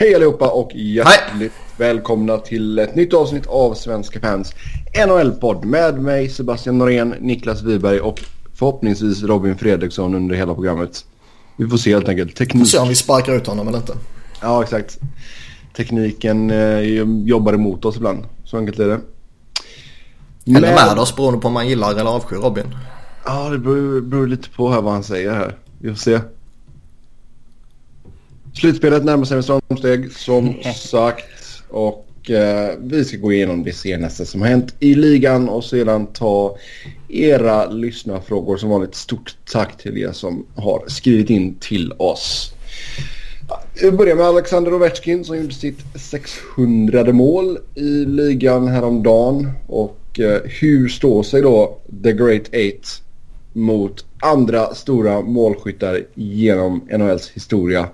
Hej allihopa och hjärtligt välkomna till ett nytt avsnitt av Svenska fans NHL-podd med mig Sebastian Norén, Niklas Wiberg och förhoppningsvis Robin Fredriksson under hela programmet. Vi får se helt enkelt. Teknik... Vi får se om vi sparkar ut honom eller inte. Ja, exakt. Tekniken eh, jobbar emot oss ibland. Så enkelt är det. Eller med oss beroende på om man gillar eller avskyr Robin. Ja, det beror, beror lite på här vad han säger här. Vi får se. Slutspelet närmar sig med stormsteg som sagt. Och eh, vi ska gå igenom det senaste som har hänt i ligan och sedan ta era lyssnarfrågor. Som vanligt stort tack till er som har skrivit in till oss. Vi börjar med Alexander Ovechkin som gjorde sitt 600 mål i ligan häromdagen. Och eh, hur står sig då The Great Eight mot andra stora målskyttar genom NHLs historia?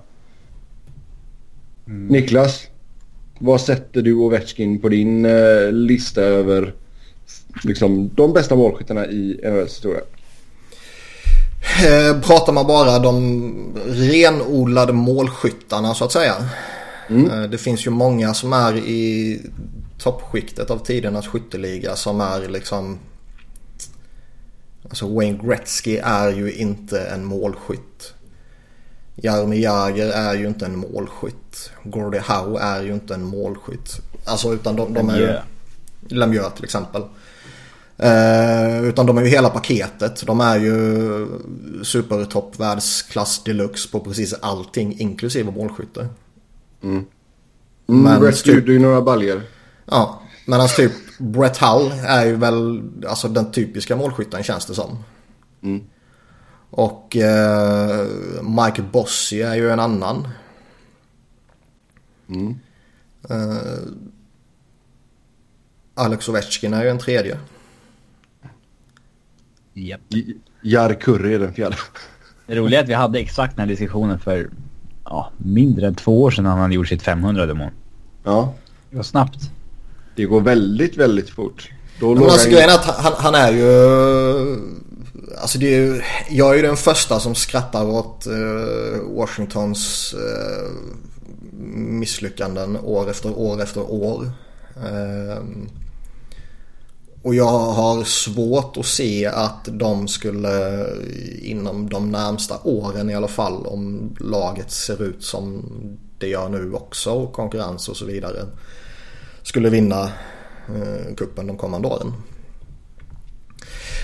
Mm. Niklas, vad sätter du Ovechkin på din eh, lista över liksom, de bästa målskyttarna i NHLs historia? Eh, pratar man bara de renodlade målskyttarna så att säga. Mm. Eh, det finns ju många som är i toppskiktet av tidernas skytteliga som är liksom Alltså Wayne Gretzky är ju inte en målskytt. Jaromir Jagr är ju inte en målskytt. Gordie Howe är ju inte en målskytt. Alltså utan de, de är ju... Lemieux till exempel. Eh, utan de är ju hela paketet. De är ju supertopp världsklass deluxe på precis allting inklusive målskytte. Mm. Mm, men Brett typ, gjorde ju några baljer. Ja, medan typ Brett Hull är ju väl alltså den typiska målskytten känns det som. Mm. Och eh, Mike Bossy är ju en annan. Mm. Eh, Alex Ovechkin är ju en tredje. Yep. Jar Curry är den fjärde. Det roliga är att vi hade exakt den här diskussionen för ja, mindre än två år sedan han hade gjort sitt 500 mål. Ja. Det var snabbt. Det går väldigt, väldigt fort. Då Men alltså grejen är att han, han, är ju... Alltså det är ju, jag är ju den första som skrattar åt eh, Washingtons eh, misslyckanden år efter år efter år. Ehm, och jag har svårt att se att de skulle inom de närmsta åren i alla fall om laget ser ut som det gör nu också och konkurrens och så vidare skulle vinna eh, kuppen de kommande åren.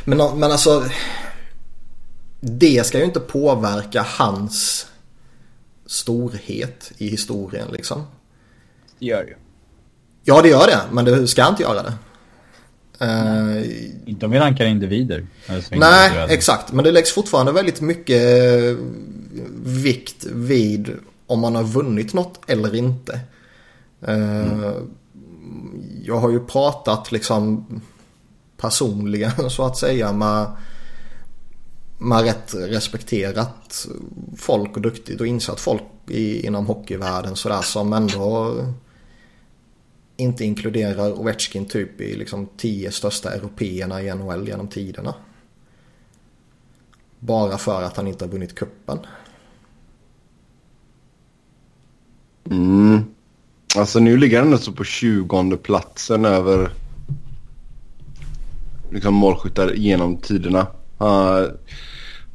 Men, men alltså det ska ju inte påverka hans storhet i historien liksom. Det gör ju. Ja det gör det men det ska inte göra det. Uh, inte om vi rankar individer. Nej, exakt. Men det läggs fortfarande väldigt mycket vikt vid om man har vunnit något eller inte. Uh, mm. Jag har ju pratat liksom personligen så att säga med, med rätt respekterat folk och duktigt och insatt folk i, inom hockeyvärlden sådär som ändå inte inkluderar Ovechkin typ i liksom tio största européerna i NHL genom tiderna. Bara för att han inte har vunnit kuppen. Mm. Alltså nu ligger han alltså på 20 platsen över liksom målskyttar genom tiderna. Han,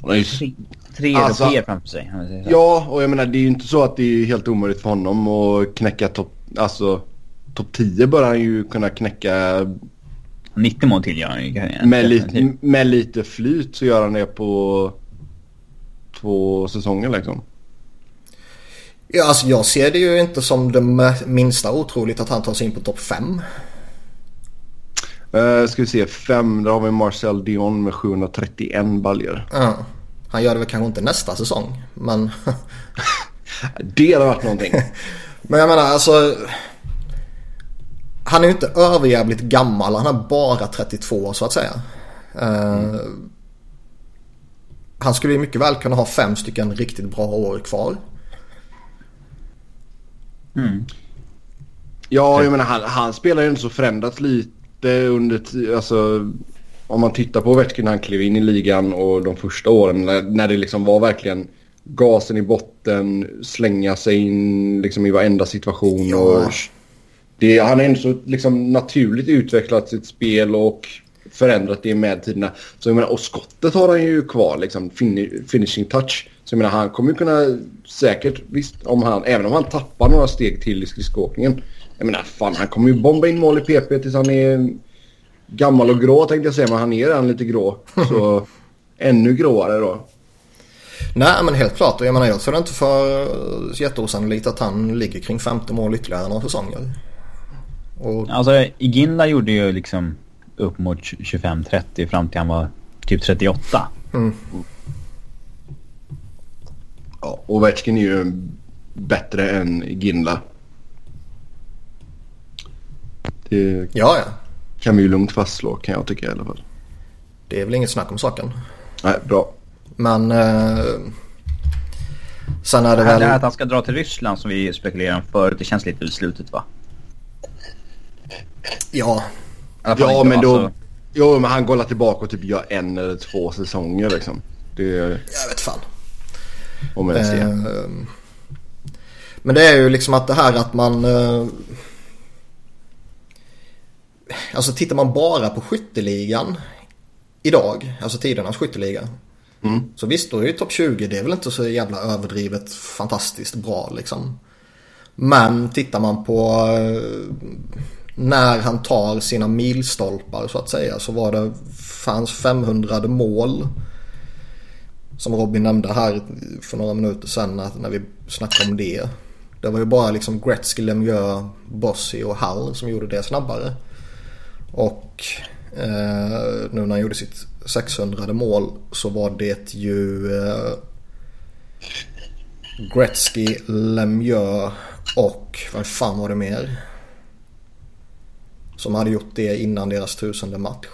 han ju... Tre, tre alltså, europeer framför sig. Ja, och jag menar det är ju inte så att det är helt omöjligt för honom att knäcka topp, alltså topp 10 bör han ju kunna knäcka. 90 mål till gör han ju. Med, lite, med lite flyt så gör han det på två säsonger liksom. Ja, alltså jag ser det ju inte som det minsta otroligt att han tar sig in på topp 5. Uh, ska vi se, 5 där har vi Marcel Dion med 731 baljer. Uh, han gör det väl kanske inte nästa säsong, men... det hade varit någonting. men jag menar alltså han är ju inte överjävligt gammal. Han är bara 32 så att säga. Mm. han skulle ju mycket väl kunna ha fem stycken riktigt bra år kvar. Mm. Ja, jag menar han, han spelar ju inte så förändrat lite under alltså om man tittar på Ovechkin när han klev in i ligan och de första åren när, när det liksom var verkligen gasen i botten slänga sig in liksom, i varenda situation. Ja. Och det, han har ändå så liksom, naturligt utvecklat sitt spel och förändrat det med tiderna. Så jag menar, och skottet har han ju kvar, liksom, fin finishing touch. Så jag menar, han kommer ju kunna säkert, visst, om han, även om han tappar några steg till i skridskoåkningen. Jag menar, fan, han kommer ju bomba in mål i PP tills han är gammal och grå tänkte jag säga, men han är redan lite grå. Så ännu gråare då. Nej men helt klart. Och jag menar jag tror det inte för jätteosannolikt att han ligger kring 50 mål ytterligare några säsonger. Och Alltså Iginla gjorde ju liksom upp mot 25-30 fram till han var typ 38. Ja, Ovechkin är ju bättre än Ginla. Det ja, ja. kan vi ju lugnt fastslå kan jag tycka i alla fall. Det är väl inget snack om saken. Nej, bra. Men eh, sen är det Det här, det här väl... att han ska dra till Ryssland som vi spekulerade om förut, det känns lite vid slutet va? Ja, I Ja, men då... alltså- Jo, men han går tillbaka och typ gör en eller två säsonger liksom. Det är jag vet fan. om jag ser. Eh, men det är ju liksom att det här att man... eh, Alltså tittar man bara på skytteligan idag, alltså tidernas skytteliga. Mm. Så visst, då är ju topp 20, det är väl inte så jävla överdrivet fantastiskt bra liksom. Men tittar man på eh, när han tar sina milstolpar så att säga så var det fanns 500 mål. Som Robin nämnde här för några minuter sedan när, vi snackade om det. Det var ju bara liksom Gretzky, Lemieux, Bossy och Hall som gjorde det snabbare. Och eh, nu när han gjorde sitt 600 mål så var det ju eh, Gretzky, Lemieux och vad fan var det mer? Som hade gjort det innan deras tusende match.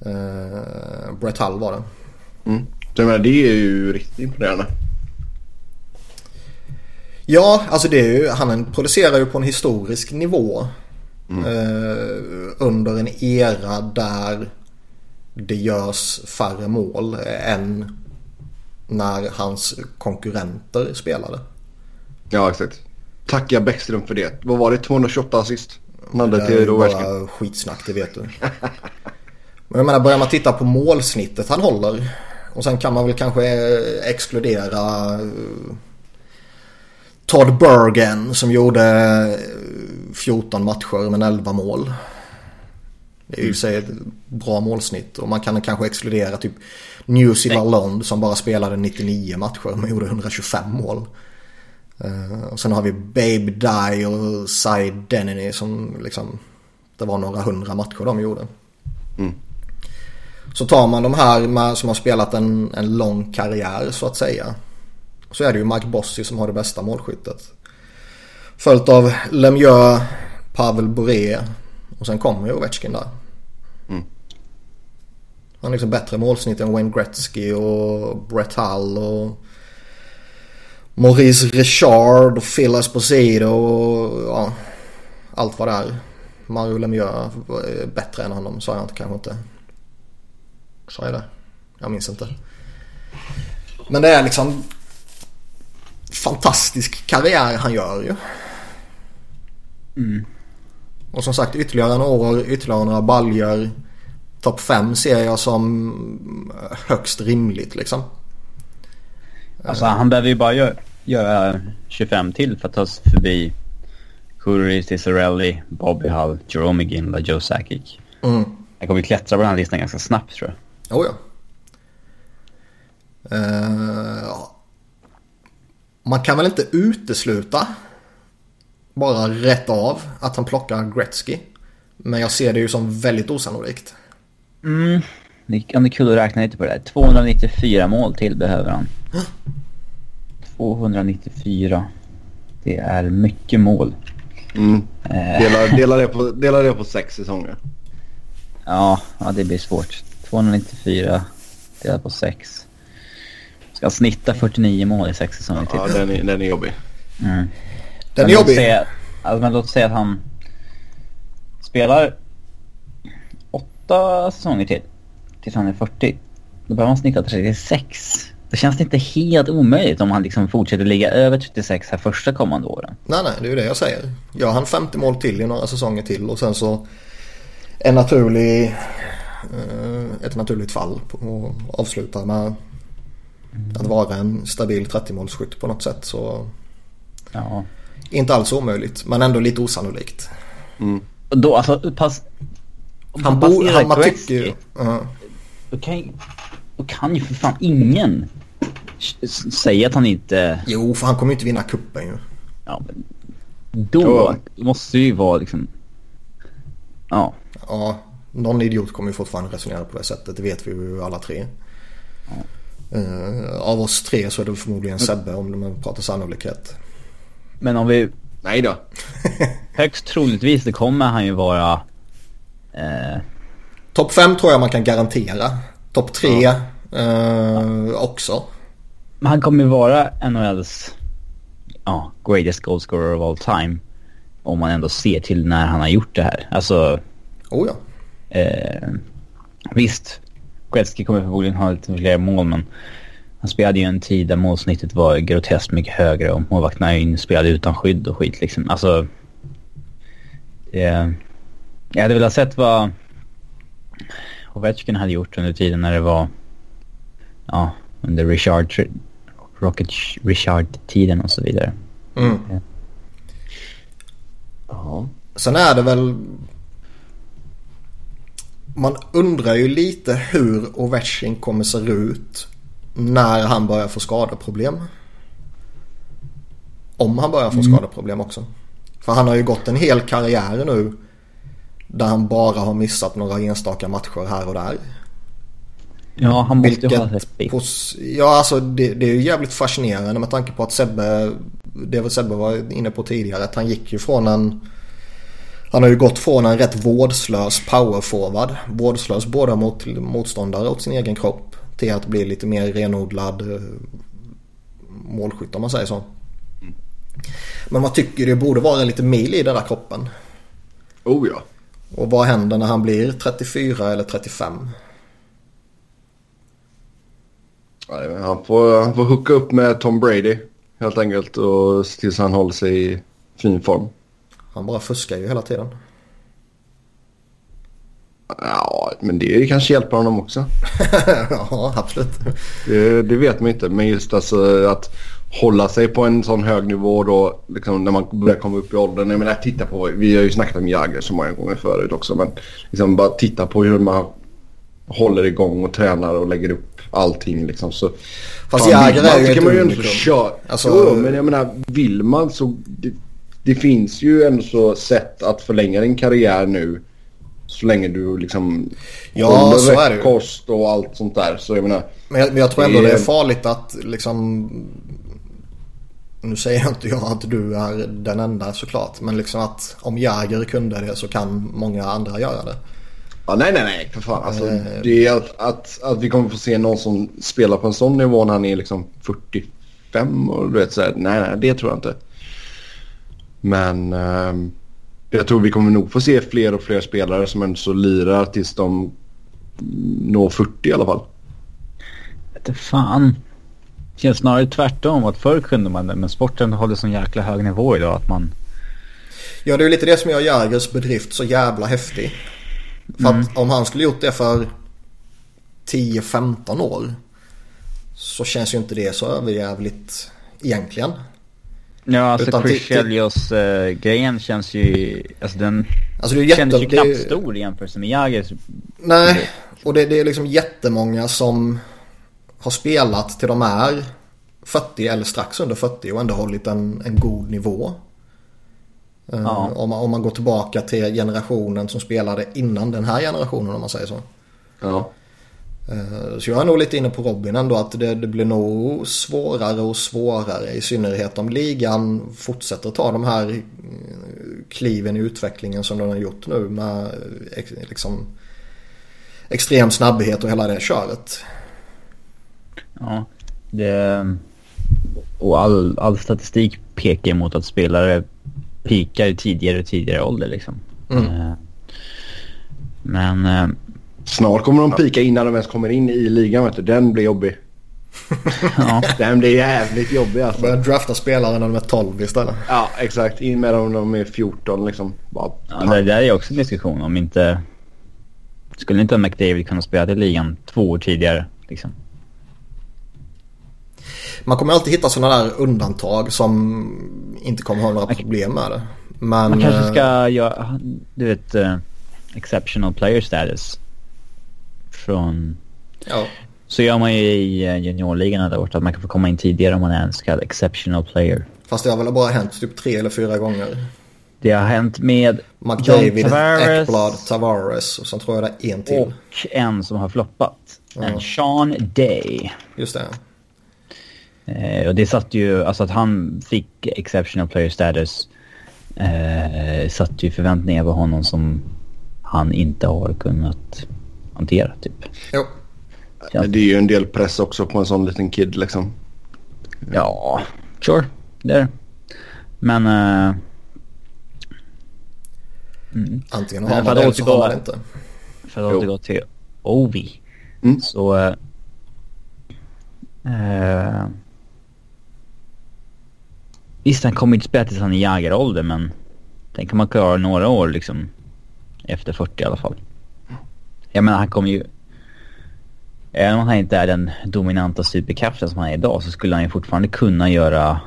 Eh, Brett Hull var det. Mm. Det är ju riktigt imponerande. Ja, alltså det är ju, han producerar ju på en historisk nivå. Eh, under en era där det görs färre mål än när hans konkurrenter spelade. Ja, exakt. Tacka Bäckström för det. Vad var det? 228 assist? Han hade Det är till bara skitsnack, det vet du. Men jag menar, börjar man titta på målsnittet han håller. Och sen kan man väl kanske eh, exkludera eh, Todd Bergen som gjorde eh, 14 matcher men 11 mål. Det är ju sig ett bra målsnitt. Och man kan kanske exkludera typ Newsy Lalonde som bara spelade 99 matcher men gjorde 125 mål. Eh, och sen har vi Babe Die och Cy Denny som liksom det var några hundra matcher de gjorde. Mm. Så tar man de här med, som har spelat en, en lång karriär så att säga. Så är det ju Mike Bossy som har det bästa målskyttet. Följt av Lemieux, Pavel Bure och sen kommer ju Ovechkin där. Mm. Han har liksom bättre målsnitt än Wayne Gretzky och Brett Hull och Maurice Richard och Phil Esposito och ja, allt vad det är. Mario Lemieux är bättre än honom sa jag inte kanske inte. Sa jag det? Jag minns inte. Men det är liksom fantastisk karriär han gör ju. Mm. Och som sagt ytterligare några år, ytterligare några baljor. Topp 5 ser jag som högst rimligt liksom. Alltså han behöver ju bara göra, göra 25 till för att ta sig förbi Curry, Cicerelli, Bobby Hull, Jerome Ginla, Joe Sakic. Mm. Han kommer ju klättra på den här listan ganska snabbt tror jag. Oh ja. Eh, ja. Man kan väl inte utesluta bara rätt av att han plockar Gretzky. Men jag ser det ju som väldigt osannolikt. Mm. Det kan bli kul att räkna lite på det där. 294 mål till behöver han. 294. Det är mycket mål. Mm. Eh, Dela, dela, det på, dela det på sex säsonger. ja, ja, det blir svårt. 294 delat på 6. Ska snitta 49 mål i sex säsonger till. Ja, den är, den är jobbig. Mm. Den Men är jobbig. Säga, alltså, men låt säga att han spelar åtta säsonger till. Tills han är 40. Då behöver han snitta 36 det känns inte helt omöjligt om han liksom fortsätter ligga över 36 här första kommande åren. Nej, nej, det är ju det jag säger. Gör han 50 mål till i några säsonger till och sen så en naturlig, eh, ett naturligt fall att avsluta med att vara en stabil 30-målsskytt på något sätt så Ja. inte alls omöjligt men ändå lite osannolikt. Och Då, alltså, pass, om Han bor, passerar han, man Gretzky, tycker ju... Ja. Då kan, ju- då kan ju för fan ingen säga att han inte... Jo, för han kommer ju inte vinna kuppen ju. Ja, men då Ja. måste ju vara liksom... Ja. Ja, någon idiot kommer ju fortfarande resonera på det sättet. Det vet vi ju alla tre. Eh, av oss tre så är det förmodligen Sebbe om man pratar sannolikhet. Men om vi... Nej då. Högst troligtvis det kommer han ju vara... Eh, Topp 5 tror jag man kan garantera. Topp 3 eh, också. men han kommer ju vara NHLs ja, greatest goal scorer of all time. Om man ändå ser till när han har gjort det här. Alltså, Oh ja. eh, visst. Gretzky kommer förmodligen ha lite fler mål men han spelade ju en tid där målsnittet var groteskt mycket högre och målvakterna ju spelade utan skydd och skit liksom. Alltså... Eh, jag hade velat sett vad Ovechkin hade gjort under tiden när det var... Ja, under Richard... Rocket Richard-tiden och så vidare. Mm. Ja. Sen är det väl... Man undrar ju lite hur Ovechkin kommer se ut när han börjar få skadeproblem. Om han börjar få skadeproblem också. För han har ju gått en hel karriär nu där han bara har missat några enstaka matcher här och där. Ja, han måste ju ha Vilket pos- Ja, alltså det, det är ju jävligt fascinerande med tanke på att Sebbe, det var Sebbe var inne på tidigare, att han gick ju från en han har ju gått från en rätt vårdslös powerforward, vårdslös både mot motståndare och sin egen kropp, till att bli lite mer renodlad eh, målskytt om man säger så. Men man tycker det borde vara lite mil i den där kroppen. Oh ja. Och vad händer när han blir 34 eller 35? Nej, Han får, han får hooka upp med Tom Brady helt enkelt och tills han håller sig i fin form. Han bara fuskar ju hela tiden. Ja, men det kanske hjälper honom också. ja, absolut. Det, det vet man inte. Men just alltså att hålla sig på en sån hög nivå då liksom när man börjar komma upp i åldern. Jag menar titta på, vi har ju snackat om Jagger så många gånger förut också. Men liksom bara titta på hur man håller igång och tränar och lägger upp allting liksom. Så, Fast Jagger är ju ett man ju ändå unikum. köra. Alltså- Jo, men jag menar vill man så... Det, det finns ju ändå så sätt att förlänga din karriär nu. Så länge du liksom Ja, så är det kost och allt sånt där. Så jag menar... Men jag, men jag tror ändå Det är- farligt att liksom... Nu säger inte jag att du är den enda såklart. Men liksom att om Jagger kunde det så kan många andra göra det. Ja, nej, nej, nej. För fan. Alltså, Eh. det är att, att, att vi kommer få se någon som spelar på en sån nivå när han är liksom 45 och du vet så här, Nej, nej, det tror jag inte. Men ehm, jag tror vi kommer nog få se fler och fler spelare som ändå så lirar tills de når 40 i alla fall. Vete fan. Känns snarare tvärtom. Att förr kunde man det. Men sporten håller sån jäkla hög nivå idag att man... Ja, det är ju lite det som gör Jaggers bedrift så jävla häftig. För att om han skulle gjort det för 10-15 år så känns ju inte det så överjävligt egentligen. Ja, alltså Utan Chris till- till- Chelios uh, grejen känns ju... Alltså den Alltså det är ju jätte... kändes ju är knappt stor i jämförelse med Jagers. Nej, och det, det är liksom jättemånga som har spelat till de är 40 eller strax under 40 och ändå hållit en, en god nivå. Eh, Ja. Om, man, om man går tillbaka till generationen som spelade innan den här generationen om man säger så. Ja. Eh, Så jag är nog lite inne på Robin ändå att det, det blir nog svårare och svårare i synnerhet om ligan fortsätter ta de här eh, kliven i utvecklingen som den har gjort nu med liksom extrem snabbhet och hela det köret. Ja, det... Och all, all statistik pekar emot att spelare pikar i tidigare och tidigare ålder liksom. Mm. Eh, Men... eh, Snart kommer de pika innan de ens kommer in i ligan. Vet du. Den blir jobbig. Ja. Den blir jävligt jobbig alltså. Börja drafta spelare när de är 12 istället. Ja, exakt. In med dem när de är 14 liksom. Bara, Ja, det där är också en diskussion om inte... Skulle inte McDavid kunna spela i ligan två år tidigare? Liksom? Man kommer alltid hitta sådana där undantag som inte kommer ha några problem med det. Men, Man kanske eh, ska göra, du vet, uh, exceptional player status. Från... Ja, Så gör man ju i uh, juniorligan där borta, att man kan få komma in tidigare om man är en så kallad exceptional player. fast det har väl bara hänt typ tre eller fyra gånger. Det har hänt med McDavid, John Tavares Ekblad, Tavares och sen tror jag det är en till. och en som har floppat. En Sean Day. Just det. Eh, och det satt ju, alltså att han fick exceptional player status eh, satte ju förväntningar på honom som han inte har kunnat hantera typ. Jo. Ja. Det är ju en del press också på en sån liten kid liksom. Ja, sure. Det är det. Men... eh, mm. Antingen Men har man det eller så har man inte. För att återgå till Ovi. Mm. Så... eh, eh, visst, han kommer inte spela tills han är jägarålder, men... Den kan man klara några år liksom. Efter 40 i alla fall. Jag menar, han kommer ju... Även om han inte är den dominanta superkraften som han är idag så skulle han ju fortfarande kunna göra...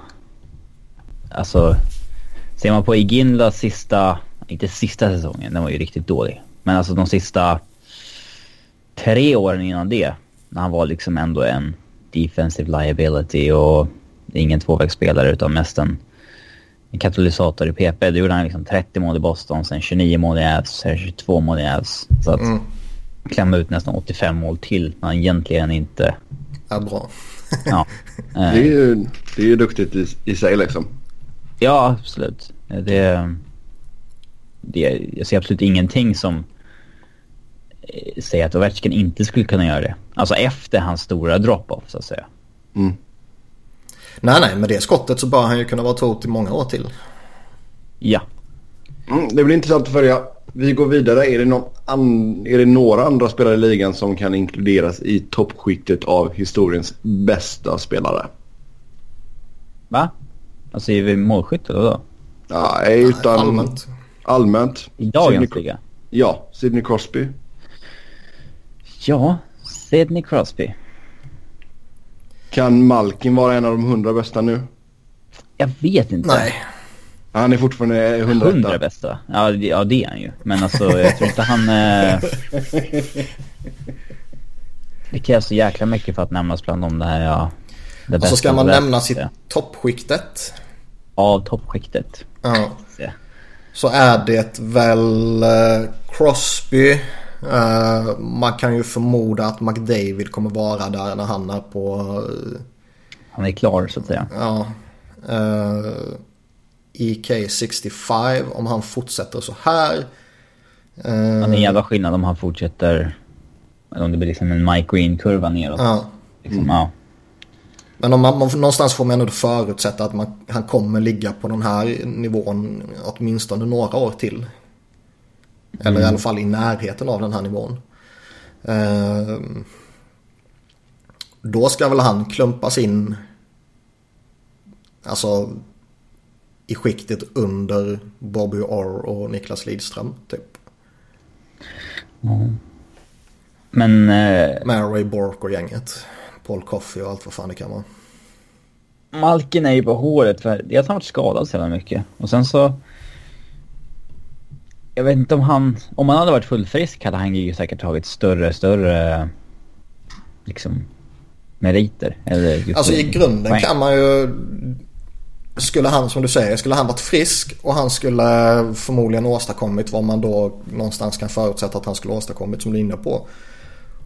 Alltså... Ser man på Iginlas sista... Inte sista säsongen, den var ju riktigt dålig. Men alltså de sista tre åren innan det. När han var liksom ändå en defensive liability och ingen tvåvägsspelare utan mest en, en katalysator i PP. Då gjorde han liksom 30 mål i Boston, sen 29 mål i Avs, sen 22 mål i Avs. Så att Mm klämma ut nästan 85 mål till när han egentligen inte... Är bra. Ja, Det är eh, ju, det är ju duktigt i, i sig liksom. ja absolut. Det, det, jag ser absolut ingenting som eh, säger att Ovechkin inte skulle kunna göra det. Alltså efter hans stora drop-off så att säga. Mm. Nej, nej, med det skottet så bör han ju kunna vara tot i många år till. Ja. Mm, det blir intressant att följa. Vi går vidare. Är det, någon an, är det några andra spelare i ligan som kan inkluderas i toppskiktet av historiens bästa spelare? Va? Alltså är vi målskytt eller vadå? Ja, utan Allmänt. allmänt. I dagens Sidney- liga? Ja, Sidney Crosby. Ja, Sidney Crosby. Kan Malkin vara en av de hundra bästa nu? Jag vet inte. Nej. Han är fortfarande hundra. Hundra bästa? Ja, det- ja, det är han ju. Men alltså jag tror inte han... Eh... Det krävs så jäkla mycket för att nämnas bland de där, ja... det Och så ska man nämna sitt toppskiktet. Av toppskiktet. Ja. Så är det väl eh, Crosby. Eh, man kan ju förmoda att McDavid kommer vara där när han är på... eh, Han är klar så att säga. Ja. Uh, EK65 om han fortsätter så här. Eh, Han är en jävla skillnad om han fortsätter... Eller om det blir liksom en Mike Green-kurva neråt. ja. Liksom, ja. Men om man, man, någonstans får man ändå förutsätta att man, han kommer ligga på den här nivån åtminstone några år till. Eller i alla fall i närheten av den här nivån. Eh, då ska väl han klumpas in alltså i skiktet under Bobby Orr och Niklas Lidström typ. Men... Eh, Med Ray Bork och gänget. Paul Coffey och allt vad fan det kan vara. Malkin är ju på håret för att han varit skadad så jävla mycket. Och sen så... Jag vet inte om han... Om han hade varit fullfrisk hade han ju säkert tagit större, större... Liksom... Meriter. Eller Alltså i grunden poäng. kan man ju... Skulle han, som du säger, skulle han varit frisk och han skulle förmodligen åstadkommit vad man då någonstans kan förutsätta att han skulle åstadkommit som du är inne på.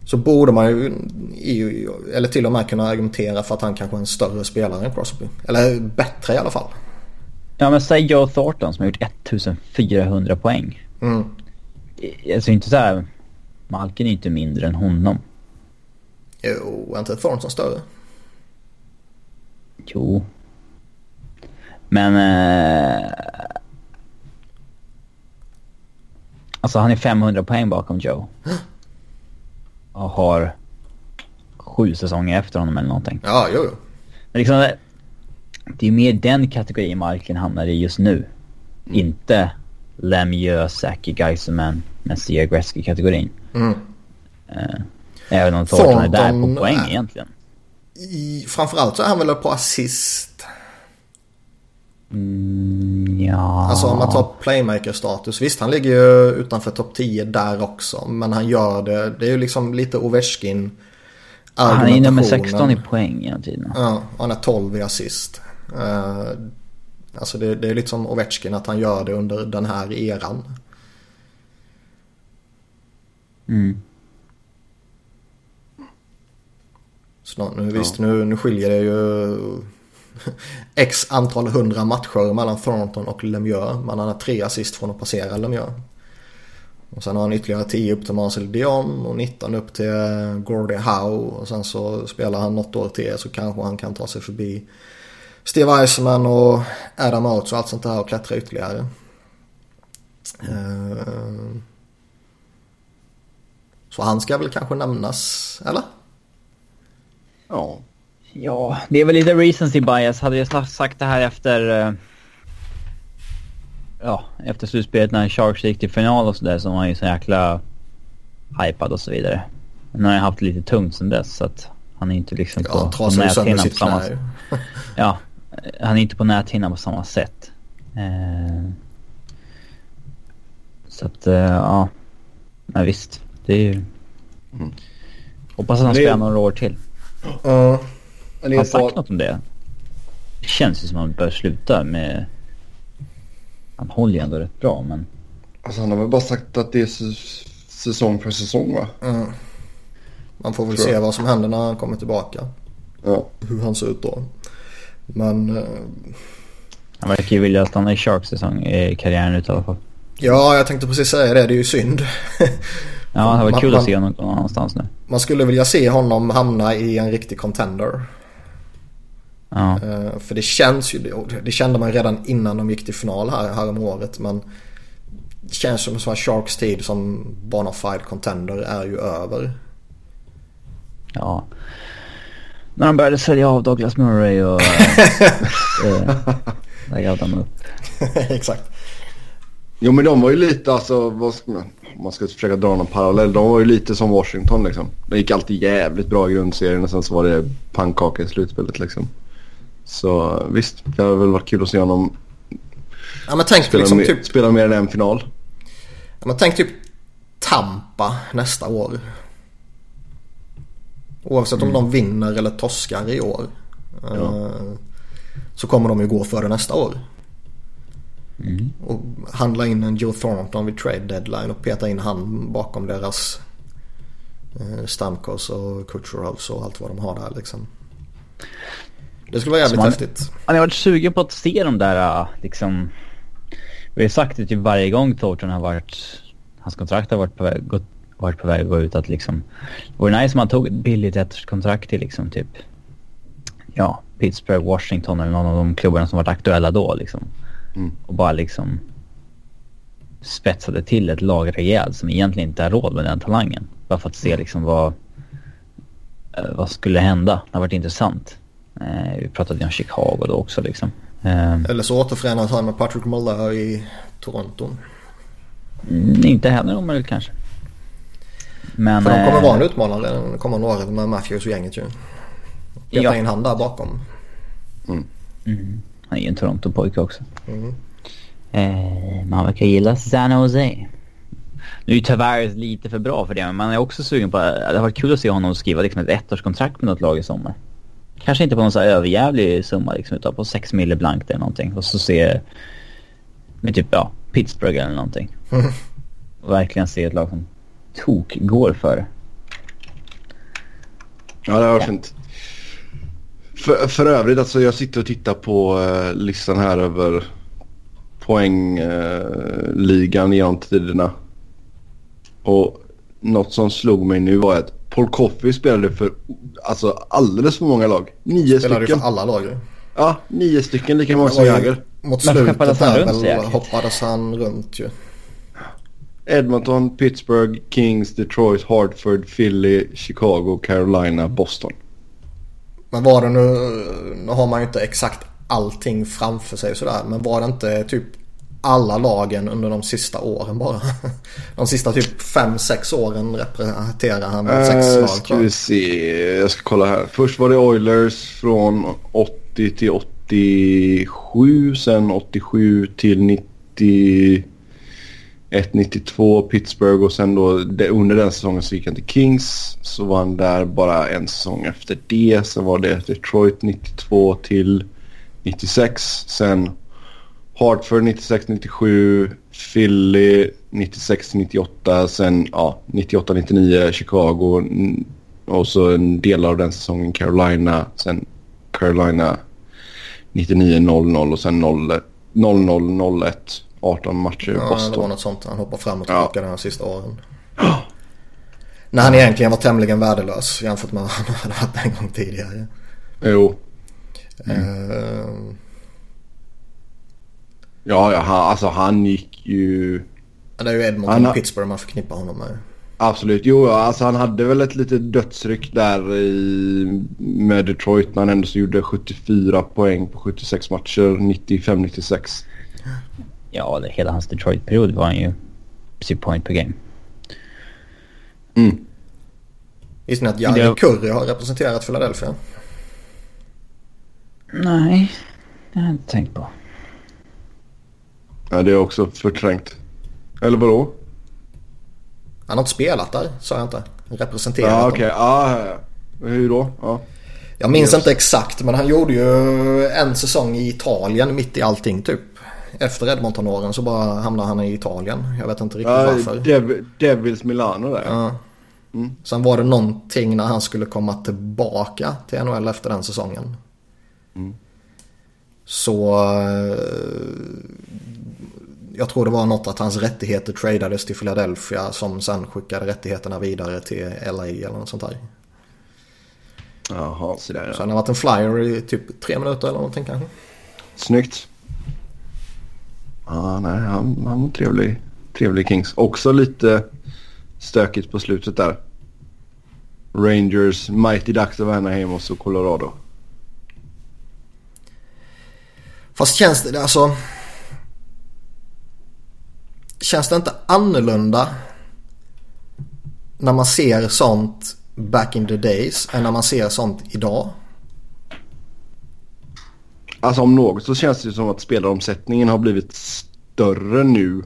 Så borde man ju, eller till och med kunna argumentera för att han kanske är en större spelare än Crosby. Eller bättre i alla fall. Ja men säg Joe Thornton som har gjort 1400 poäng. Mm. Alltså inte så här... Malkin är inte mindre än honom. Jo, är inte Thornton större? Jo. Men... Eh, alltså han är 500 poäng bakom Joe. Och har sju säsonger efter honom eller någonting. Ja, jo, jo. Men liksom, det är mer den kategorin Malkin hamnar i just nu. Mm. Inte Lemieux, Saki, Geiserman, Messier, Gretzky-kategorin. Mm. Uh, även om Thornton är där på poäng är, egentligen. I, framförallt så är han väl på assist. Mm, ja. Alltså om man tar playmaker-status. Visst, han ligger ju utanför topp 10 där också. Men han gör det. Det är ju liksom lite Ovechkin. Han är nummer 16 i poäng hela tiden. Ja, han är 12 i assist. Uh, alltså det, det är lite som Ovechkin att han gör det under den här eran. Mm. Så nu, ja. visst, nu, nu skiljer det ju x antal hundra matcher mellan Thornton och Lemieux. Men han har tre assist från att passera Lemieux. Och sen har han ytterligare 10 upp till Marcel Dion och 19 upp till eh, Gordie Howe. Och sen så spelar han något år till så kanske han kan ta sig förbi Steve Eisman och Adam Oates och allt sånt där och klättra ytterligare. Eh, så han ska väl kanske nämnas, eller? Ja. Ja, det är väl lite recency bias. Hade jag sagt det här efter... Uh, ja, efter slutspelet när Sharks gick till final och sådär så var han ju så jäkla hypad och så vidare. Men han har haft lite tungt sen dess så att han är inte liksom ja, på, på näthinnan på samma sätt. ja, han är inte på näthinnan på samma sätt. Uh, så att, uh, ja. Men visst, det är ju... Mm. Hoppas att han spelar några år till. Uh, har han sagt något om det? Det känns ju som att han bör sluta med... Han håller ju ändå rätt bra men... Alltså han har väl bara sagt att det är säsong för säsong va? Mm. Man får väl Tror se jag. vad som händer när han kommer tillbaka. Ja. Hur han ser ut då. Men... Uh... Han verkar ju vilja stanna i Sharks säsong i karriären ut i alla fall. Ja, jag tänkte precis säga det. Det är ju synd. Ja, det var kul man, att se honom någon annanstans nu. Man skulle vilja se honom hamna i en riktig contender. Ja. Uh, för det känns ju, det kände man redan innan de gick till final här, här om året. Men det känns som att Sharks tid som bonafide contender är ju över. Ja. När de började sälja av Douglas Murray och... äh, där gav de upp. Exakt. Jo men de var ju lite alltså, vad ska man, man ska försöka dra någon parallell. De var ju lite som Washington liksom. Det gick alltid jävligt bra i grundserien och sen så var det pannkaka i slutspelet liksom. Så visst, det har väl varit kul att se honom ja, men tänk spela, liksom, mer, typ, spela mer än en final. Ja, men tänk typ Tampa nästa år. Oavsett mm. om de vinner eller torskar i år. Ja. Uh, så kommer de ju gå före nästa år. Mm. Och handla in en Joe Thornton vid trade deadline och peta in han bakom deras eh, Stamkos och Kucherovs och allt vad de har där liksom. Det skulle vara jävligt man, häftigt. Man har varit sugen på att se de där äh, liksom. Vi har sagt det typ varje gång Thornton har varit, hans kontrakt har varit på väg, gått, varit på väg att gå ut att liksom. Det vore nice om man tog ett billigt ettårskontrakt till liksom typ. Ja, Pittsburgh, Washington eller någon av de klubbarna som varit aktuella då liksom. Mm. Och bara liksom spetsade till ett lag rejält som egentligen inte har råd med den talangen. Bara för att se mm. liksom vad, eh, vad skulle hända. Det har varit intressant. Eh, vi pratade ju om Chicago då också liksom. Eh, Eller så återförenas han med Patrick Muller i Toronto. Mm, inte heller omöjligt kanske. Men, För de kommer vara en utmanare de kommande åren med Matthews och gänget ju. Peta ja. in han där bakom. Mm. Mm. Han är ju en Toronto-pojke också. Mm. Eh, man verkar gilla San Jose. Nu är ju Tavares lite för bra för det, men man är också sugen på... Det har varit kul att se honom skriva liksom ett ettårskontrakt med något lag i sommar. Kanske inte på någon så här överjävlig summa liksom, utan på 6 mille blankt eller någonting. Och så se... Med typ, ja, Pittsburgh eller någonting. Mm. Och verkligen se ett lag som tok går för Ja, det var ja. fint. För, för övrigt, alltså jag sitter och tittar på uh, listan här över poängligan uh, genom tiderna. Och något som slog mig nu var att Paul Coffey spelade för alltså, alldeles för många lag. Nio spelade stycken. för alla lag Ja, nio stycken lika många som Jagr. Mot slutet där väl hoppades han runt ju. Edmonton, Pittsburgh, Kings, Detroit, Hartford, Philly, Chicago, Carolina, Boston. Men var det nu, nu har man ju inte exakt allting framför sig sådär. Men var det inte typ alla lagen under de sista åren bara? De sista typ 5-6 åren representerar han väl sex lag ska vi se. Jag ska kolla här. Först var det Oilers från 80 till 87. Sen 87 till 91, 92 Pittsburgh och sen då under den säsongen så gick han till Kings. Så var han där bara en säsong efter det. Sen var det Detroit 92 till 96. Sen Hartford 96-97, Philly 96-98, sen ja, 98-99 Chicago mm, och så en del av den säsongen Carolina, sen Carolina 99-00 och sen 00-01, 18 matcher Ja, det var Boston. något sånt. Han hoppar fram och Ja. tillbaka de här sista åren. När han egentligen var tämligen värdelös jämfört med vad han hade varit en gång tidigare. Jo, Eh, ja, ja han, alltså han gick ju... det är ju Edmonton Han och Pittsburgh man förknippar honom med. Absolut. Jo, ja, alltså han hade väl ett litet dödsryck där i, med Detroit när han ändå så gjorde 74 poäng på 76 matcher, 95-96. Ja, det, hela hans Detroit-period var han ju precis point per game. Mm. Visste ni att Jari Det- Curry har representerat Philadelphia? Nej, det har jag inte tänkt på. Ja, det är också förträngt. Eller vadå? Han har inte spelat där, sa jag inte. Representerat Ja, okej. Ja, ja. Hur då? Ja. Jag minns Just. inte exakt men han gjorde ju en säsong i Italien mitt i allting typ. Efter Edmonton-åren så bara hamnade han i Italien. Jag vet inte riktigt Ja, varför. Dev, Devils Milano där. Ja. Sen var det någonting när han skulle komma tillbaka till NHL efter den säsongen. Så eh, jag tror det var något att hans rättigheter tradades till Philadelphia som sen skickade rättigheterna vidare till LA eller något sånt där. Jaha, så där Så ja. han har varit en flyer i typ tre minuter eller någonting kanske. Snyggt. Ja, nej, han, han var trevlig. Trevlig Kings. Också lite stökigt på slutet där. Rangers, Mighty Ducks of Anaheim och så Colorado. Fast känns det alltså... Känns det inte annorlunda när man ser sånt back in the days än när man ser sånt idag? Alltså om något så känns det som att spelaromsättningen har blivit större nu.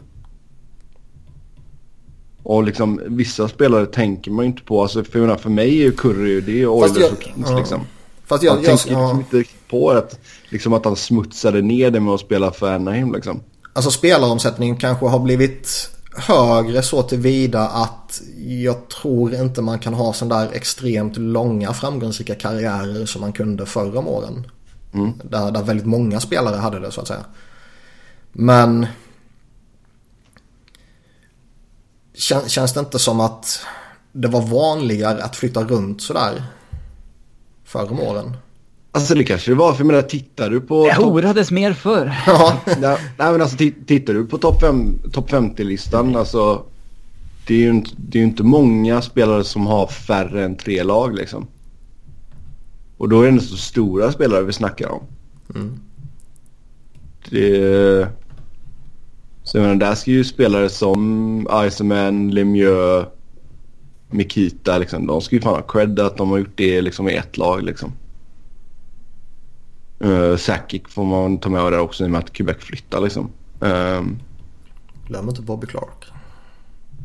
Och liksom vissa spelare tänker man ju inte på. Alltså för, jag för mig är ju Curry det är Oilers jag- och Kings liksom. Fast Jag, jag... jag jag, tänker liksom ja, inte på att, liksom att han smutsade ner det med att spela för Anaheim liksom. alltså spelaromsättningen kanske har blivit högre så tillvida att jag tror inte man kan ha sån där extremt långa framgångsrika karriärer som man kunde förr om åren. Mm. Där, där väldigt många spelare hade det så att säga. Men kän, känns det inte som att det var vanligare att flytta runt sådär förr om åren? Alltså det kanske det var. För jag menar tittar du på... Det horades mer förr. Ja, nej, nej men alltså ti- tittar du på topp fem- topp 50-listan alltså. Det är, ju inte, det är ju inte många spelare som har färre än tre lag liksom. Och då är det inte så stora spelare vi snackar om. Mm. Det... Så jag menar, där ska ju spelare som Iceman, Lemieux, Mikita liksom. De ska ju fan ha cred att de har gjort det liksom i ett lag liksom. Uh, Sakic får man ta med där också i och med att Quebec flyttar liksom. Um, glöm inte Bobby Clark.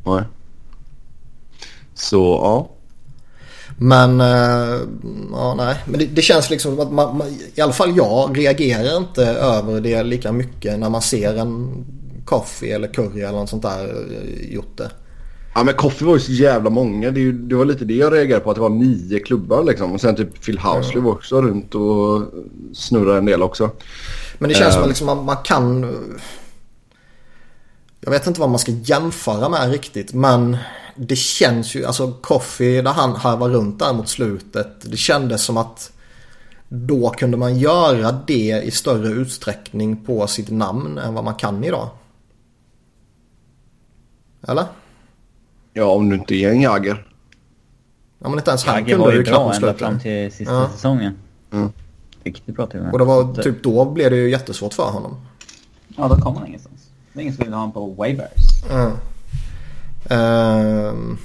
nej. Så ja. Men, eh, ja nej. Men det, det känns liksom som att man, man, i alla fall jag reagerar inte över det lika mycket när man ser en Coffee eller Curry eller något sånt där eh, gjort det. Ja men Coffee var ju så jävla många. Det, ju- det var lite det jag reagerade på att det var nio klubbar liksom. Och sen typ Phil Housley var också runt och snurrade en del också. Men det känns som Eh. att liksom man, man kan... Jag vet inte vad man ska jämföra med riktigt men det känns ju, alltså Coffee där han harvar runt där mot slutet. Det kändes som att då kunde man göra det i större utsträckning på sitt namn än vad man kan idag. Eller? Ja, om du inte är en Jagger. Ja, men inte ens han Jagger kunde var ju ju knappt bra på ända slutet. fram till sista Ja. säsongen. Mm. Riktigt bra till och med. Och det var typ då blev det ju jättesvårt för honom. Ja, då kom han ingenstans. Det är ingen som vill ha honom på waivers. Ja. Ehm.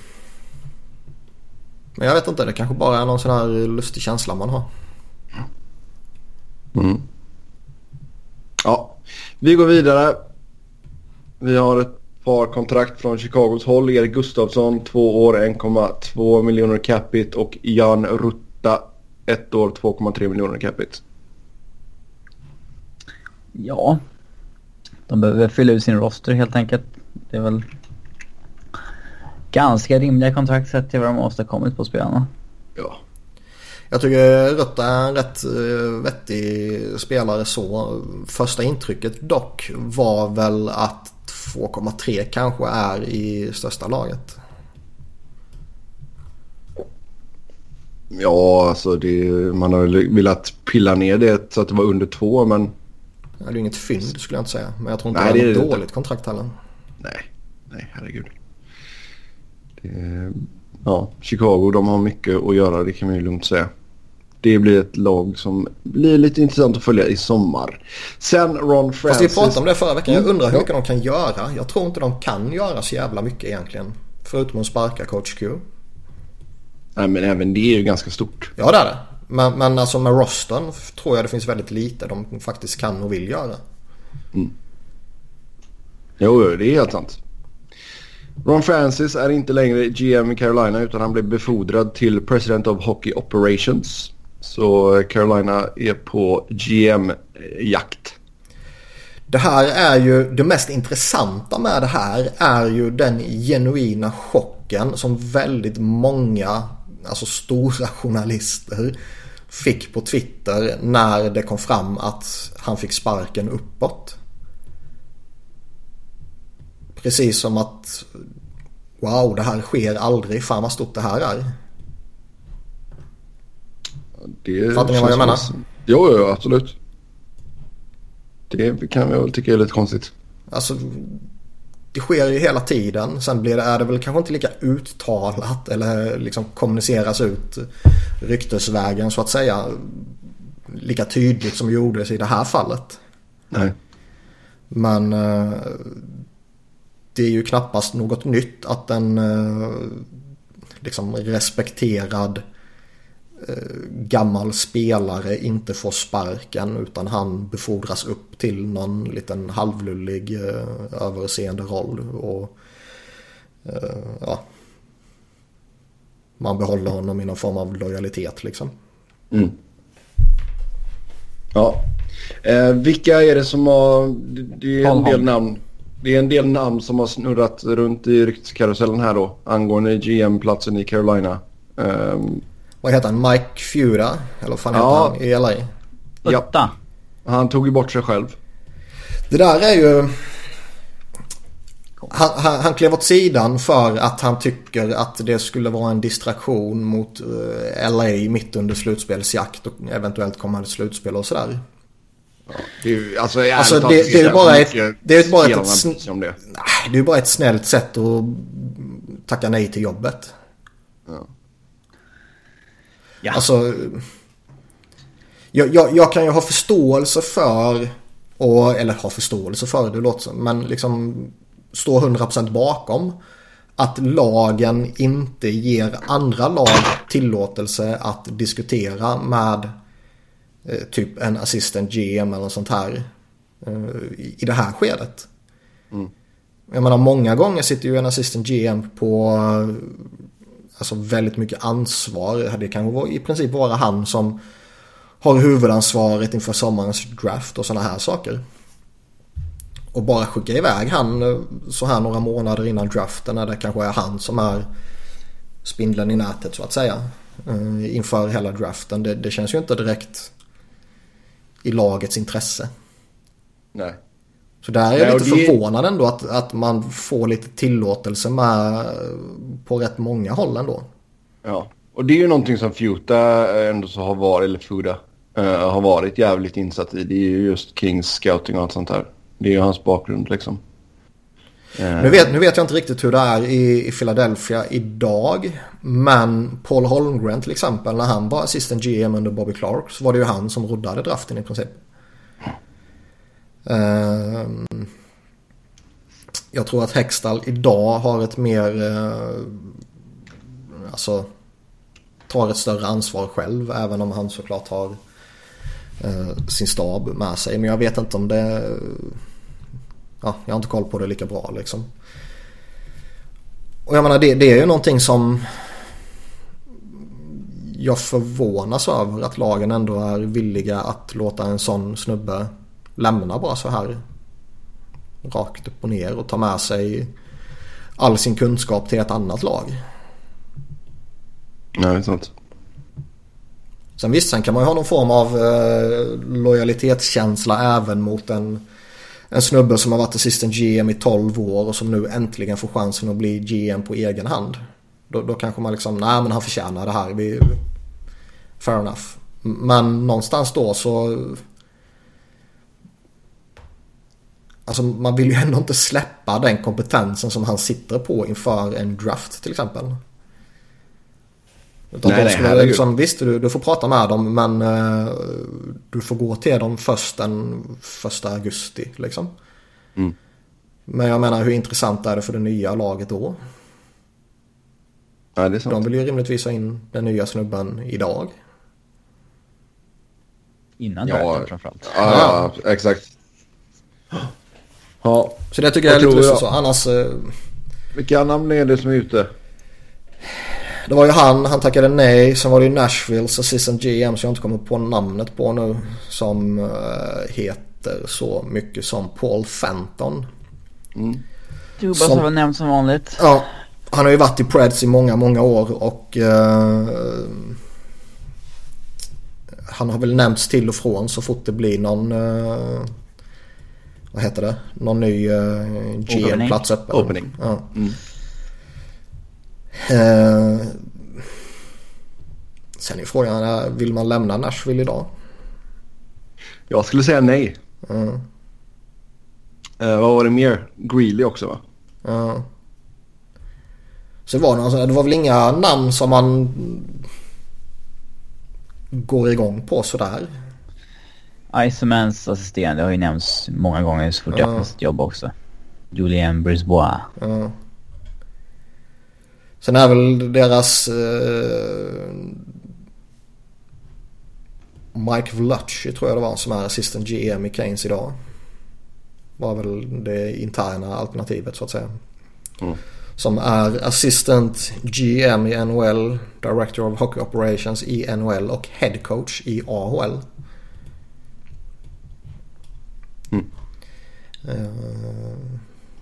Men jag vet inte, det kanske bara är någon sån här lustig känsla man har. Mm. Ja, vi går vidare. Vi har ett par kontrakt från Chicagos håll. Erik Gustafsson, två år, 1,2 miljoner capita och Jan Rutta, ett år, 2,3 miljoner capita. Ja. De behöver fylla ut sin roster helt enkelt. Det är väl ganska rimliga kontrakt sett till vad de har åstadkommit på spelarna. Ja, Jag tycker Rutta är en rätt eh, vettig spelare så. Första intrycket dock var väl att 2,3 kanske är i största laget. ja alltså det, man har velat pilla ner det så att det var under två men Det är ju inget fynd skulle jag inte säga. Men jag tror inte Nej, det är ett det inte. dåligt kontrakt heller. nej, nej herregud. Det, ja, Chicago de har mycket att göra det kan man ju lugnt säga. Det blir ett lag som blir lite intressant att följa i sommar. Sen Ron Fast Francis. vi pratade om det förra veckan. Jag Mm. undrar hur mycket de kan göra. Jag tror inte de kan göra så jävla mycket egentligen. Förutom att sparka coach Q. Nej men även det är ju ganska stort. Ja det är det. Men, men alltså med rostern tror jag det finns väldigt lite de faktiskt kan och vill göra. Jo, jo, det är helt sant. Ron Francis är inte längre GM i Carolina utan han blev befordrad till President of Hockey Operations. Så Carolina är på GM-jakt. Det här är ju det mest intressanta med det här är ju den genuina chocken som väldigt många alltså stora journalister fick på Twitter när det kom fram att han fick sparken uppåt. Precis som att wow det här sker aldrig, fan vad stort det här är. Det Fattar ni vad jag menar? Jo, jo, absolut. Det kan jag väl tycka är lite konstigt. Alltså det sker ju hela tiden. Sen blir det, är det väl kanske inte lika uttalat eller liksom kommuniceras ut ryktesvägen så att säga. Lika tydligt som gjordes i det här fallet. Nej. Men eh, det är ju knappast något nytt att en eh, liksom respekterad gammal spelare inte får sparken utan han befordras upp till någon liten halvlullig eh, överseende roll. Och, eh, ja, man behåller honom i någon form av lojalitet liksom. Mm. Ja. Eh, vilka är det som har... Det, är en del namn. Det är en del namn som har snurrat runt i rykteskarusellen här då. Angående GM-platsen i Carolina. Ehm, Vad heter han? Mike Fura? Eller vad fan heter Ja. han i LA? Ja. Utta. han tog ju bort sig själv. Det där är ju... Han, han, han klev åt sidan för att han tycker att det skulle vara en distraktion mot eh, LA mitt under slutspelsjakt och eventuellt kommande slutspel och sådär. Det är ju, alltså, Alltså, det- det är ju så bara mycket ett- det är ju bara ett- spelarna ett sn- bryr sig om det. Nej, det är ju bara ett snällt sätt att tacka nej till jobbet. Ja. Alltså, jag, jag, jag kan ju ha förståelse för, och, eller ha förståelse för, det låter som, men liksom stå 100% bakom att lagen inte ger andra lag tillåtelse att diskutera med eh, typ en assistant GM eller något sånt här eh, i, det här skedet. Jag menar många gånger sitter ju en assistant GM på alltså väldigt mycket ansvar. Det kan vara, i princip vara han som har huvudansvaret inför sommarens draft och sådana här saker. Och bara skicka iväg han eh, så här några månader innan draften när det kanske är han som är spindeln i nätet så att säga. Eh, inför hela draften. Det, det känns ju inte direkt i lagets intresse. Nej. Så där är jag lite det- förvånad ändå att, att man får lite tillåtelse med på rätt många håll ändå. Ja. Och det är ju någonting som Futa ändå så har varit, eller Fuda, eh, har varit jävligt insatt i. Det är ju just Kings scouting och allt sånt där. Det är ju hans bakgrund liksom. Mm. Nu, vet, nu vet jag inte riktigt hur det är i, i Philadelphia idag. Men Paul Holmgren till exempel när han var assistant GM under Bobby Clark så var det ju han som roddade draften i princip. Ehm, jag tror att Hextall idag har ett mer, eh, alltså tar ett större ansvar själv även om han såklart har eh, sin stab med sig. Men jag vet inte om det ja, jag har inte koll på det lika bra liksom. Och jag menar det, det är ju någonting som jag förvånas över att lagen ändå är villiga att låta en sån snubbe lämna bara så här rakt upp och ner och ta med sig all sin kunskap till ett annat lag. Ja, det är sant. Sen visst, sen kan man ju ha någon form av eh, lojalitetskänsla även mot en en snubbe som har varit assistent GM i 12 år och som nu äntligen får chansen att bli GM på egen hand. Då, då kanske man liksom, nej men han förtjänar det här. Vi, fair enough. Men någonstans då så... Alltså man vill ju ändå inte släppa den kompetensen som han sitter på inför en draft till exempel. Utan nej, de skulle nej, liksom, visst du, du får prata med dem men uh, du får gå till dem först den första augusti liksom. Mm. Men jag menar hur intressant är det för det nya laget då? Ja, det är sant. De vill ju rimligtvis ha in den nya snubben idag. Innan ja, draften framförallt. Ja, ja, exakt. Ja. Så det tycker jag, jag är lite lustigt så. Annars... Uh... Vilka namn är det som är ute? Det var ju han, han tackade nej. Sen var det ju Nashvilles assistant GM som jag inte kommer på namnet på nu. Som uh, heter så mycket som Paul Fenton. Mm. Dubas har väl nämnt som vanligt. Ja, han har ju varit i Preds i många, många år och uh, han har väl nämnts till och från så fort det blir någon uh, vad heter det? Någon ny uh, GM-plats öppen. Opening. Ja. Mm. Eh, sen är frågan, vill man lämna Nashville idag? Jag skulle säga nej. Mm. Eh, vad var det mer? Greeley också va? Ja. Så var det, alltså, det var väl inga namn som man går igång på sådär? Icermans assistent, det har ju nämnts många gånger så fort jag har sitt jobb också. Julien Brisbois. Ja. Sen är väl deras eh, Mike Vlutchy tror jag det var som är assistant GM i Keynes idag. Var väl det interna alternativet så att säga. Mm. Som är assistant GM i NHL, Director of Hockey Operations i NHL och Head Coach i AHL. Mm. Uh,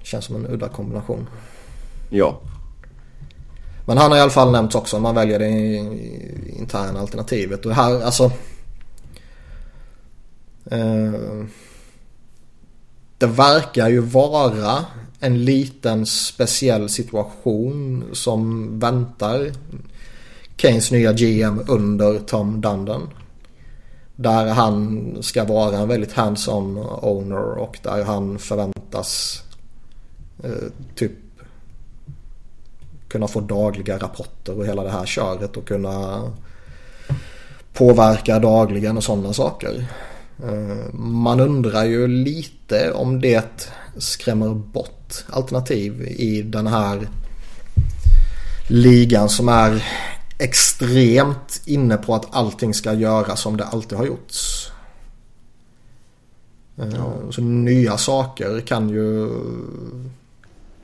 känns som en udda kombination. Ja. Men han har i alla fall nämnts också. Man väljer det interna alternativet. Och här, alltså. Eh, det verkar ju vara en liten speciell situation som väntar Keynes nya GM under Tom Dundon. Där han ska vara en väldigt hands-on owner och där han förväntas eh, typ kunna få dagliga rapporter och hela det här köret och kunna påverka dagligen och sådana saker. Eh, man undrar ju lite om det skrämmer bort alternativ i den här ligan som är extremt inne på att allting ska göras som det alltid har gjorts. Eh, ja. Så nya saker kan ju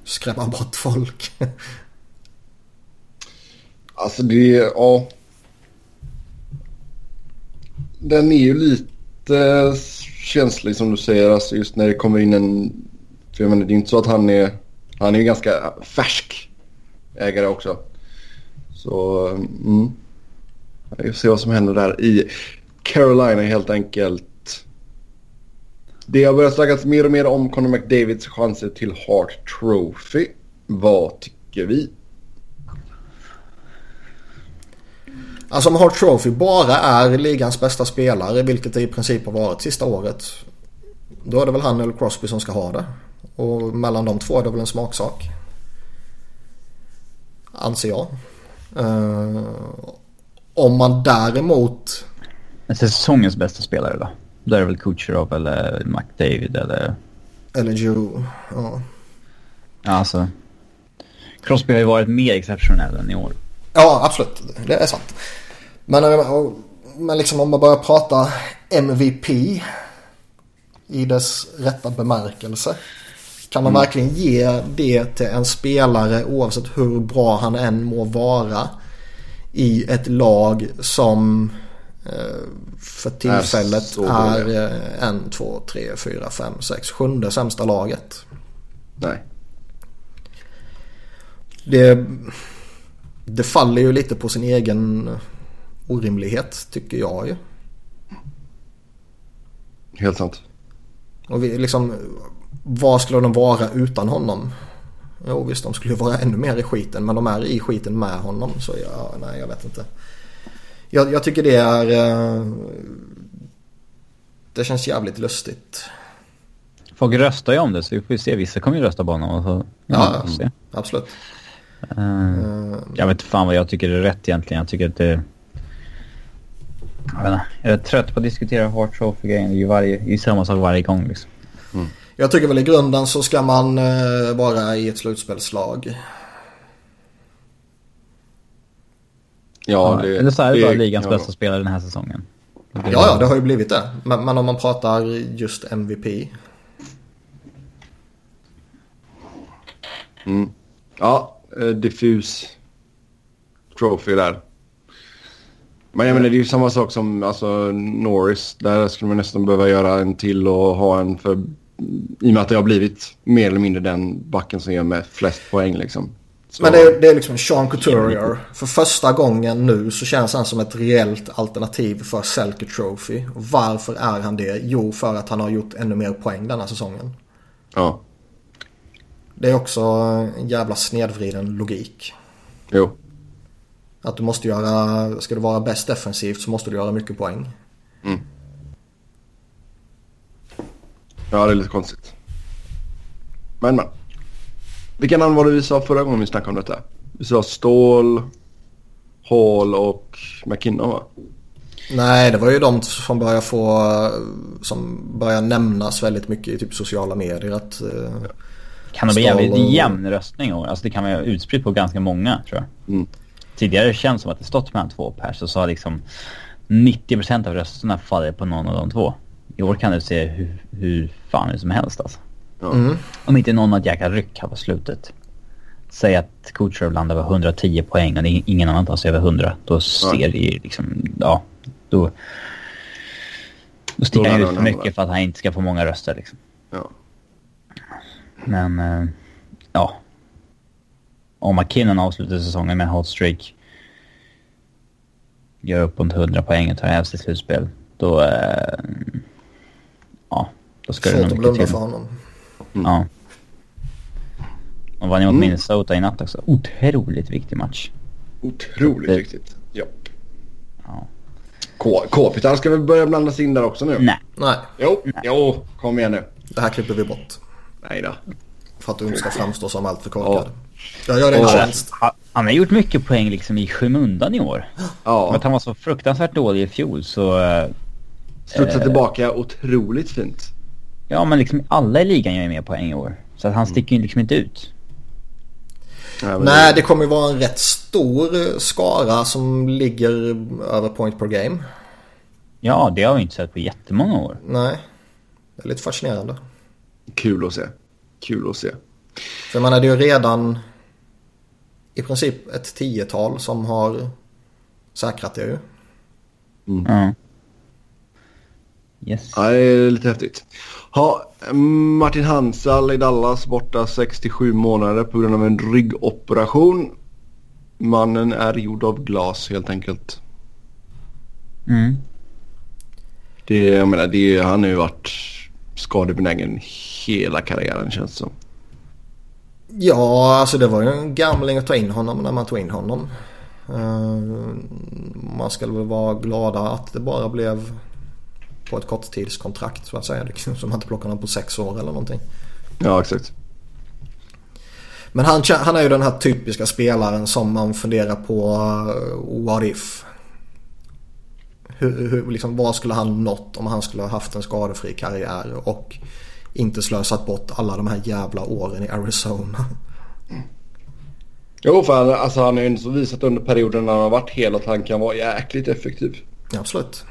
skrämma bort folk. Alltså det, ja. Den är ju lite känslig som du säger. Alltså just när det kommer in en... För jag menar, det är inte så att han är... Han är ju ganska färsk ägare också. Så, mm. Vi får se vad som händer där i Carolina helt enkelt. Det har börjat snackas mer och mer om Conor McDavids chanser till Hart Trophy. Vad tycker vi? Alltså om Hart Trophy bara är ligans bästa spelare, vilket det i princip har varit sista året. Då är det väl han eller Crosby som ska ha det. Och mellan de två är det väl en smaksak. Anser jag. Uh, om man däremot... Säsongens bästa spelare då? Då är det väl Kucherov eller McDavid eller... Eller Giroud, ja. Ja, alltså. Crosby har ju varit mer exceptionell än i år. Ja, absolut. Det är sant. Men, eh, men liksom om man börjar prata MVP i dess rätta bemärkelse. Kan man mm. verkligen ge det till en spelare oavsett hur bra han än må vara i ett lag som eh, för tillfället är, är eh, en, två, tre, fyra, fem, sex, sjunde sämsta laget. Nej. Det, det faller ju lite på sin egen orimlighet tycker jag ju. Helt sant. Och vi, liksom, vad skulle de vara utan honom? Jo visst, de skulle vara ännu mer i skiten. Men de är i skiten med honom. Så ja, nej jag vet inte. Jag, jag tycker det är... Eh, det känns jävligt lustigt. Folk röstar ju om det så vi får ju se. Vissa kommer ju rösta på honom. Och så, ja, ja absolut. Uh, jag vet inte fan vad jag tycker är rätt egentligen. Jag tycker att det... Jag, vet inte, jag är trött på att diskutera Hart Trophy-grejen. Det är ju varje, det är samma sak varje gång liksom. Mm. Jag tycker väl i grunden så ska man uh, vara i ett slutspelslag. Ja, det, Eller så är det bara ligans ja. bästa spelare den här säsongen. Ja, ja, det har ju blivit det. Men, men om man pratar just MVP. Mm. Ja, eh, diffus trophy där. Men jag menar det är ju samma sak som alltså, Norris. Där skulle man nästan behöva göra en till och ha en för... I och med att det har blivit mer eller mindre den backen som gör med flest poäng liksom. Så... Men det är, det är liksom Sean Couturier. För första gången nu så känns han som ett reellt alternativ för Selke Trophy. Och varför är han det? Jo, för att han har gjort ännu mer poäng denna säsongen. Ja. Det är också en jävla snedvriden logik. Jo. Att du måste göra, ska du vara bäst defensivt så måste du göra mycket poäng. Mm. Ja, det är lite konstigt. Men men. Vilka namn var det vi sa förra gången vi snackade om detta? Vi sa Ståhl, Hall och McKinnon va? Nej, det var ju de som börjar få, som börjar nämnas väldigt mycket i typ sociala medier. Att, ja. Kan det bli jävligt och... jämn röstning? Alltså det kan vara utspritt på ganska många tror jag. Mm. Tidigare känns det som att det stått mellan två pers och så har liksom 90% av rösterna fallit på någon av de två. I år kan du se hur, hur fan som helst alltså. Mm. Om inte någon har ett jäkla ryck här på slutet. Säg att Kutjerov landar över 110 poäng och ingen annan tar sig över 100. Då ser det ju liksom, ja, då... Då sticker han ut för mycket för att han inte ska få många röster liksom. Ja. Men, eh, ja. Om McKinnon avslutar säsongen med hot streak. Gör upp mot 100 poäng och tar hem sitt slutspel. Då, eh, då ska Svårt det nog mycket till. för honom. Mm. Ja. Och vann ju mot mm. Minnesota i natt också. Otroligt viktig match. Otroligt det... viktigt. Ja. ja. K-Kapital ska väl börja blandas in där också nu? Nej. Nej. Jo, Nej. jo, kom igen nu. Det här klipper vi bort. Nej då. För att du inte ska framstå som allt för korkad. Ja. Jag gör det en tjänst. Han har gjort mycket poäng liksom i skymundan i år. Ja. Att han var så fruktansvärt dålig i fjol så... Eh, Studsa eh, tillbaka otroligt fint. Ja, men liksom alla i ligan gör ju mer poäng i år. Så att han mm. sticker ju liksom inte ut. Nej, det kommer ju vara en rätt stor skara som ligger över point per game. Ja, det har vi inte sett på jättemånga år. Nej, det är lite fascinerande. Kul att se. Kul att se. För jag menar, det är ju redan i princip ett tiotal som har säkrat det ju. Mm. Ja. Yes. Ja, det är lite häftigt. Ha, Martin Hansal i Dallas borta 67 månader på grund av en ryggoperation. Mannen är gjord av glas helt enkelt. Mm. Det, jag menar, det, han har ju varit skadebenägen hela karriären känns det som. Ja, alltså det var ju en gamling att ta in honom när man tog in honom. Uh, man ska väl vara glada att det bara blev på ett korttidskontrakt så att säga. Liksom, som man inte plockar honom på sex år eller någonting. Ja, exakt. Men han, han är ju den här typiska spelaren som man funderar på uh, what if. Hur, hur, liksom, vad skulle han nått om han skulle ha haft en skadefri karriär och inte slösat bort alla de här jävla åren i Arizona. Jo, för han, alltså, han har ju visat under perioden när han har varit hel att han kan vara jäkligt effektiv. Absolut.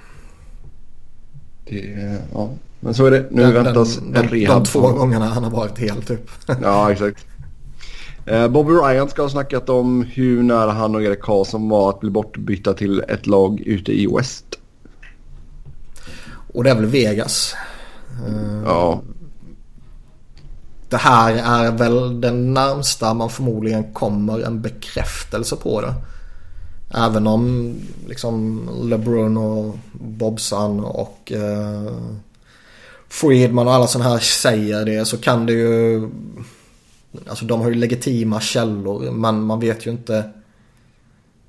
Det, ja. Men så är det. Nu den, väntas den, en rehab. De två gångerna han har varit hel typ. ja, exakt. Eh, Bobby Ryan ska ha snackat om hur nära han och Erik Karlsson var att bli bortbytta till ett lag ute i West. Och det är väl Vegas. Eh, ja. Det här är väl den närmsta man förmodligen kommer en bekräftelse på det. Även om liksom LeBron och Bobsan och eh, Friedman och alla sådana här säger det så kan det ju Alltså de har ju legitima källor men man vet ju inte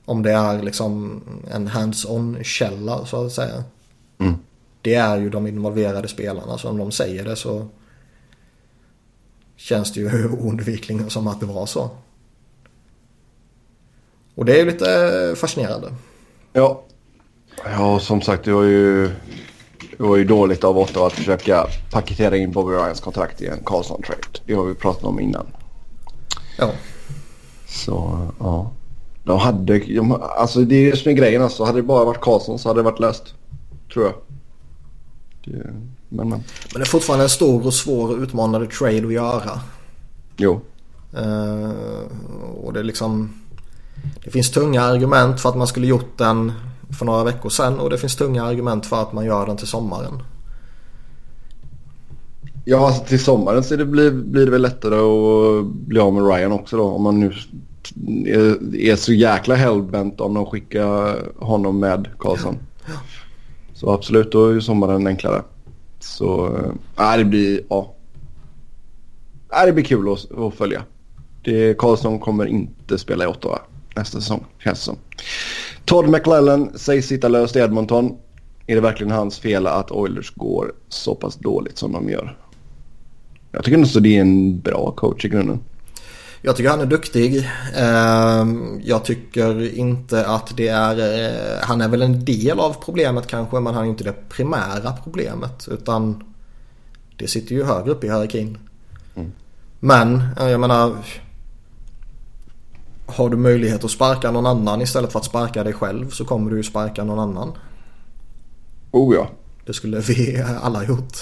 om det är liksom en hands-on källa så att säga. Mm. Det är ju de involverade spelarna så om de säger det så känns det ju oundvikligen som att det var så. Och det är lite fascinerande. Ja. Ja, som sagt det var ju, det var ju dåligt av Ottawa att försöka paketera in Bobby Ryans kontrakt i en Karlsson-trade. Det har vi pratat om innan. Ja. Så, ja. De hade, de, alltså det är det som är grejen alltså. Hade det bara varit Karlsson så hade det varit löst. Tror jag. Det, men, men. men det är fortfarande en stor och svår och utmanande trade att göra. Jo. Uh, och det är liksom... Det finns tunga argument för att man skulle gjort den för några veckor sedan och det finns tunga argument för att man gör den till sommaren. Ja, alltså till sommaren så det blir, blir det väl lättare att bli av med Ryan också då. Om man nu är, är så jäkla hellbent om de skickar honom med Karlsson. Ja. Så absolut, då är ju sommaren enklare. Så, äh, det blir, ja. Äh, det blir kul att, att följa. Det, Karlsson kommer inte spela i Ottawa nästa säsong, känns det som. Todd McLellan sägs sitta löst i Edmonton. Är det verkligen hans fel att Oilers går så pass dåligt som de gör? Jag tycker nog det är en bra coach i grunden. Jag tycker han är duktig. Ehm, jag tycker inte att det är... Eh, han är väl en del av problemet kanske men han är inte det primära problemet. Utan det sitter ju högre upp i hierarkin. Mm. Men jag menar... Har du möjlighet att sparka någon annan istället för att sparka dig själv så kommer du ju sparka någon annan. Oh ja. Det skulle vi alla gjort.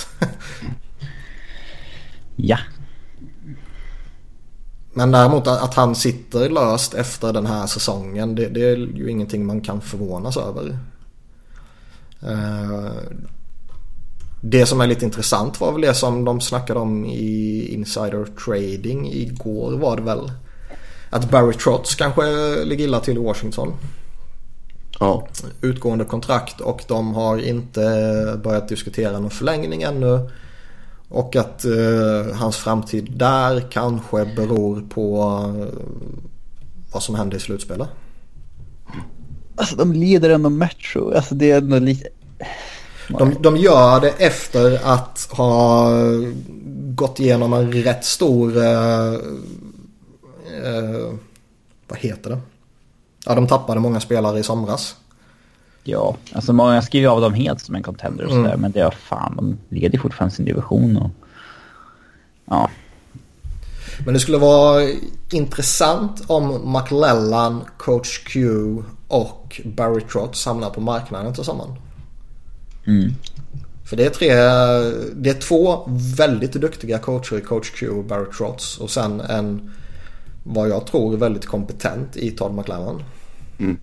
Ja. Men däremot att han sitter löst efter den här säsongen det, det är ju ingenting man kan förvånas över. Eh, det som är lite intressant var väl det som de snackade om i Insider Trading igår var det väl. Att Barry Trotz kanske ligger illa till i Washington. Ja. Utgående kontrakt och de har inte börjat diskutera någon förlängning ännu. Och att eh, hans framtid där kanske beror på eh, vad som händer i slutspelet. Alltså de leder ändå Metro. Alltså det är ändå lite... De, de gör det efter att ha gått igenom en rätt stor... Eh, eh, vad heter det? Ja, de tappade många spelare i somras. Ja, alltså många skriver av dem helt som en contender och sådär. Mm. Men det är fan, de leder fortfarande sin division och... Ja. Men det skulle vara intressant om McLellan, Coach Q och Barry Trotz hamnar på marknaden till sommaren. Mm. För det är tre, det är två väldigt duktiga coacher, Coach Q och Barry Trotz. Och sen en, vad jag tror, väldigt kompetent i Todd McLellan. Mm.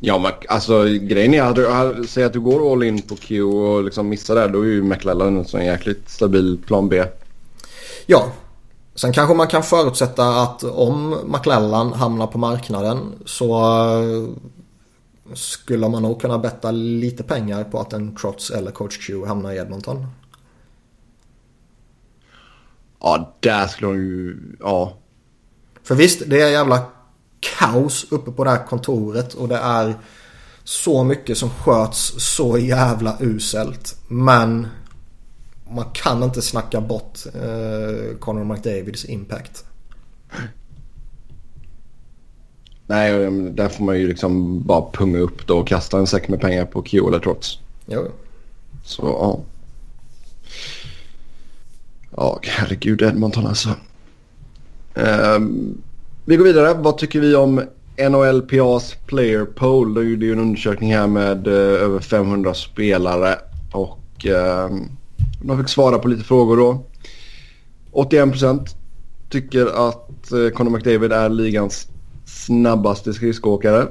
Ja, alltså grejen är att säg att du går all in på Q och liksom missar det. Då är ju McLellan en sån jäkligt stabil plan B. Ja, sen kanske man kan förutsätta att om McLellan hamnar på marknaden så eh, skulle man nog kunna betta lite pengar på att en Trots eller Coach Q hamnar i Edmonton. Ja, där skulle de ju... Ja. För visst, det är jävla kaos uppe på det här kontoret och det är så mycket som sköts så jävla uselt. Men man kan inte snacka bort eh, Conor McDavids impact. Nej, där får man ju liksom bara punga upp då och kasta en säck med pengar på Kiola trots. Jo. Så ja. Ja, herregud Edmonton alltså. Ehm, vi går vidare. Vad tycker vi om NHLPAs Player Poll? Det är ju en undersökning här med eh, över 500 spelare. Och ehm, de fick svara på lite frågor då. 81% tycker att uh, Conor McDavid är ligans snabbaste skridskoåkare.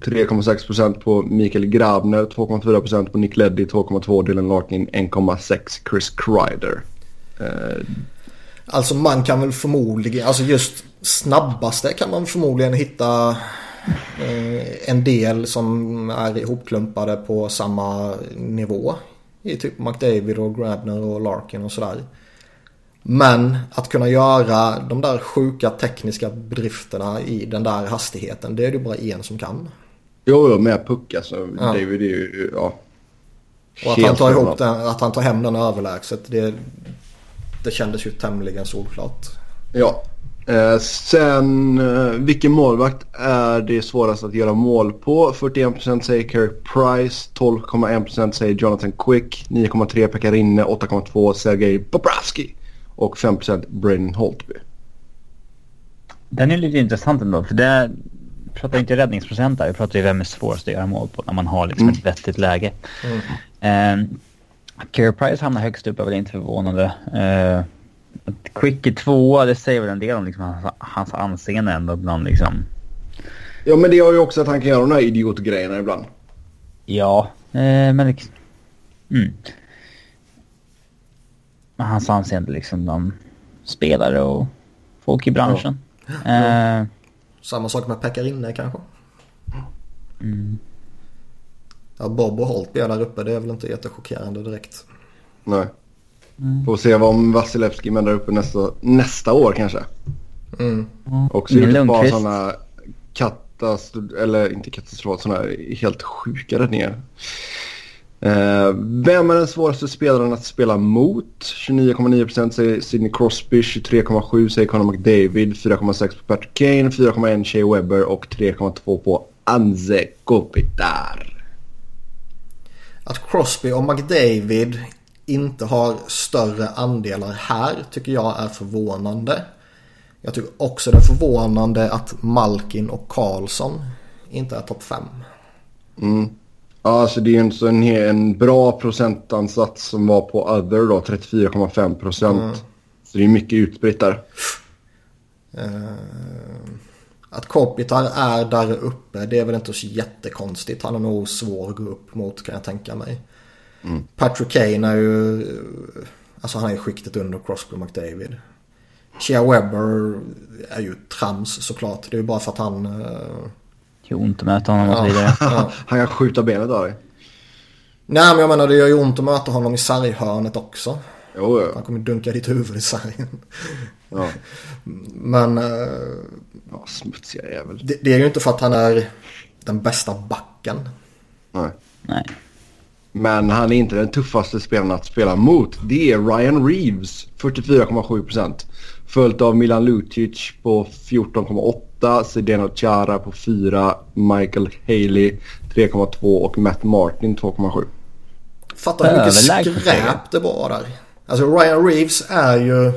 3,6% på Mikael Grabner, 2,4% på Nick Leddy, 2,2% Dylan Larkin, 1,6% Chris Kreider. Eh, Alltså man kan väl förmodligen, alltså just snabbaste kan man förmodligen hitta eh, en del som är ihopklumpade på samma nivå. I typ McDavid och Grabner och Larkin och sådär. Men att kunna göra de där sjuka tekniska bedrifterna i den där hastigheten, det är det bara en som kan. Jo, jo med puck alltså. Ja. David är ju, ja. Och att han, tar ihop den, att han tar hem den överlägset, det, det kändes ju tämligen solklart. Ja. Eh, sen, eh, vilken målvakt är det svårast att göra mål på? 41% säger Carey Price, 12,1% säger Jonathan Quick, 9,3% Pekarinne, 8,2% Sergej Bobrovski och 5% Brennan Holtby. Den är lite intressant ändå, för det pratar inte räddningsprocent där. Vi pratar ju vem är svårast att göra mål på när man har liksom mm. ett vettigt läge. Mm. Uh, Care Price hamnar högst upp är väl inte förvånande. Uh, Quick är tvåa, det säger väl en del om liksom hans, hans anseende ändå bland liksom... Ja men det gör ju också att han kan göra de här idiotgrejerna ibland. Ja, eh, men... Det, mm. Men hans anseende liksom bland spelare och folk i branschen. Ja. Eh, samma sak med Pekarinne kanske. Mm. Ja, Bob och Holtby är där uppe. Det är väl inte jättechockerande direkt. Nej. Mm. Får se vad om Vasilevski med där uppe nästa, nästa år kanske. Mm. Också gjort bara sådana katastrof, eller inte katastrof, sådana helt sjuka räddningar. Eh, vem är den svåraste spelaren att spela mot? 29,9% säger Sidney Crosby, 23,7% säger Conor McDavid, 4,6% på Patrick Kane, 4,1% Shea Webber och 3,2% på Anze Kopitar. Att Crosby och McDavid inte har större andelar här tycker jag är förvånande. Jag tycker också det är förvånande att Malkin och Karlsson inte är topp 5. Mm. Ja, alltså det är ju en, en, en bra procentansats som var på other då, 34,5 procent. Mm. Så det är mycket utspritt där. Uh, att Kopitar är där uppe, det är väl inte så jättekonstigt. Han är nog svår att gå upp mot kan jag tänka mig. Mm. Patrick Kane är ju, alltså han är skiktet under Crosby McDavid. Shea Webber är ju trams såklart. Det är ju bara för att han... Uh, det gör ont att möta honom och så vidare. Han kan skjuta benet av dig. Nej men jag menar det gör ju ont att möta honom i sarghörnet också. Jo, jo. Han kommer dunka ditt huvud i sargen. Ja. Men... Uh, ja, smutsiga jävel. Det, det, är ju inte för att han är den bästa backen. Nej. Nej. Men han är inte den tuffaste spelaren att spela mot. Det är Ryan Reeves, 44,7%. Följt av Milan Lucic på 14,8. Zdeno Chara på 4. Michael Haley 3,2 och Matt Martin 2,7. Fattar hur mycket skräp det var där. Alltså Ryan Reeves är ju...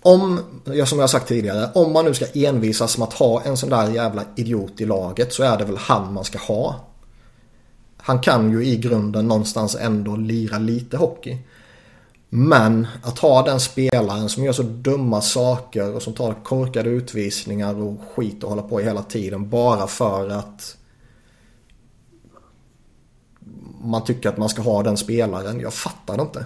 Om, som jag har sagt tidigare, om man nu ska envisas med att ha en sån där jävla idiot i laget så är det väl han man ska ha. Han kan ju i grunden någonstans ändå lira lite hockey. Men att ha den spelaren som gör så dumma saker och som tar korkade utvisningar och skit och håller på hela tiden bara för att man tycker att man ska ha den spelaren. Jag fattar det inte.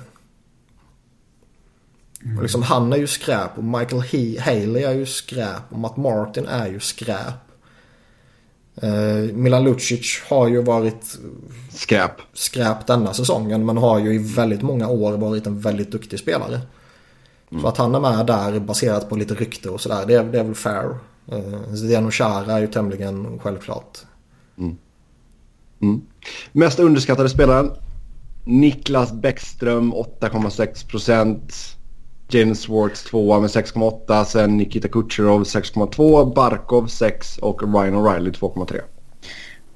Mm. Och liksom, han är ju skräp och Michael He Haley är ju skräp och Matt Martin är ju skräp. Uh, Milan Lucic har ju varit skräp. skräp denna säsongen men har ju i väldigt många år varit en väldigt duktig spelare. Mm. Så att han är med där baserat på lite rykte och sådär det, det är väl fair. Uh, Zdeno Chara är ju tämligen självklart. Mm. Mm. Mest underskattade spelaren? Niklas Bäckström 8,6 procent. Jaden Swartz 2 med 6,8. Sen Nikita Kucherov 6,2. Barkov 6 och Ryan O'Reilly 2,3.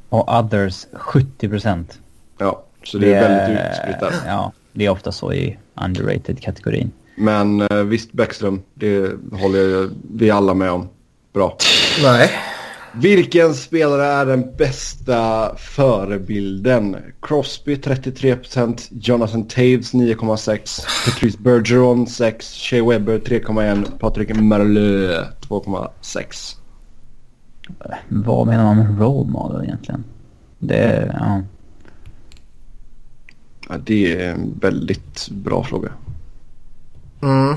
Och others 70 procent. Ja, så det, är väldigt utspritt där. Ja, det är ofta så i underrated-kategorin. Men eh, visst, Bäckström, det håller vi alla med om. Bra. Nej. Vilken spelare är den bästa förebilden? Crosby 33%, Jonathan Taves 9,6, Patrice Bergeron 6, Shea Webber 3,1, Patrick Marleau 2,6. Vad menar man med role model egentligen? Det, ja. Ja, det är en väldigt bra fråga. Mm.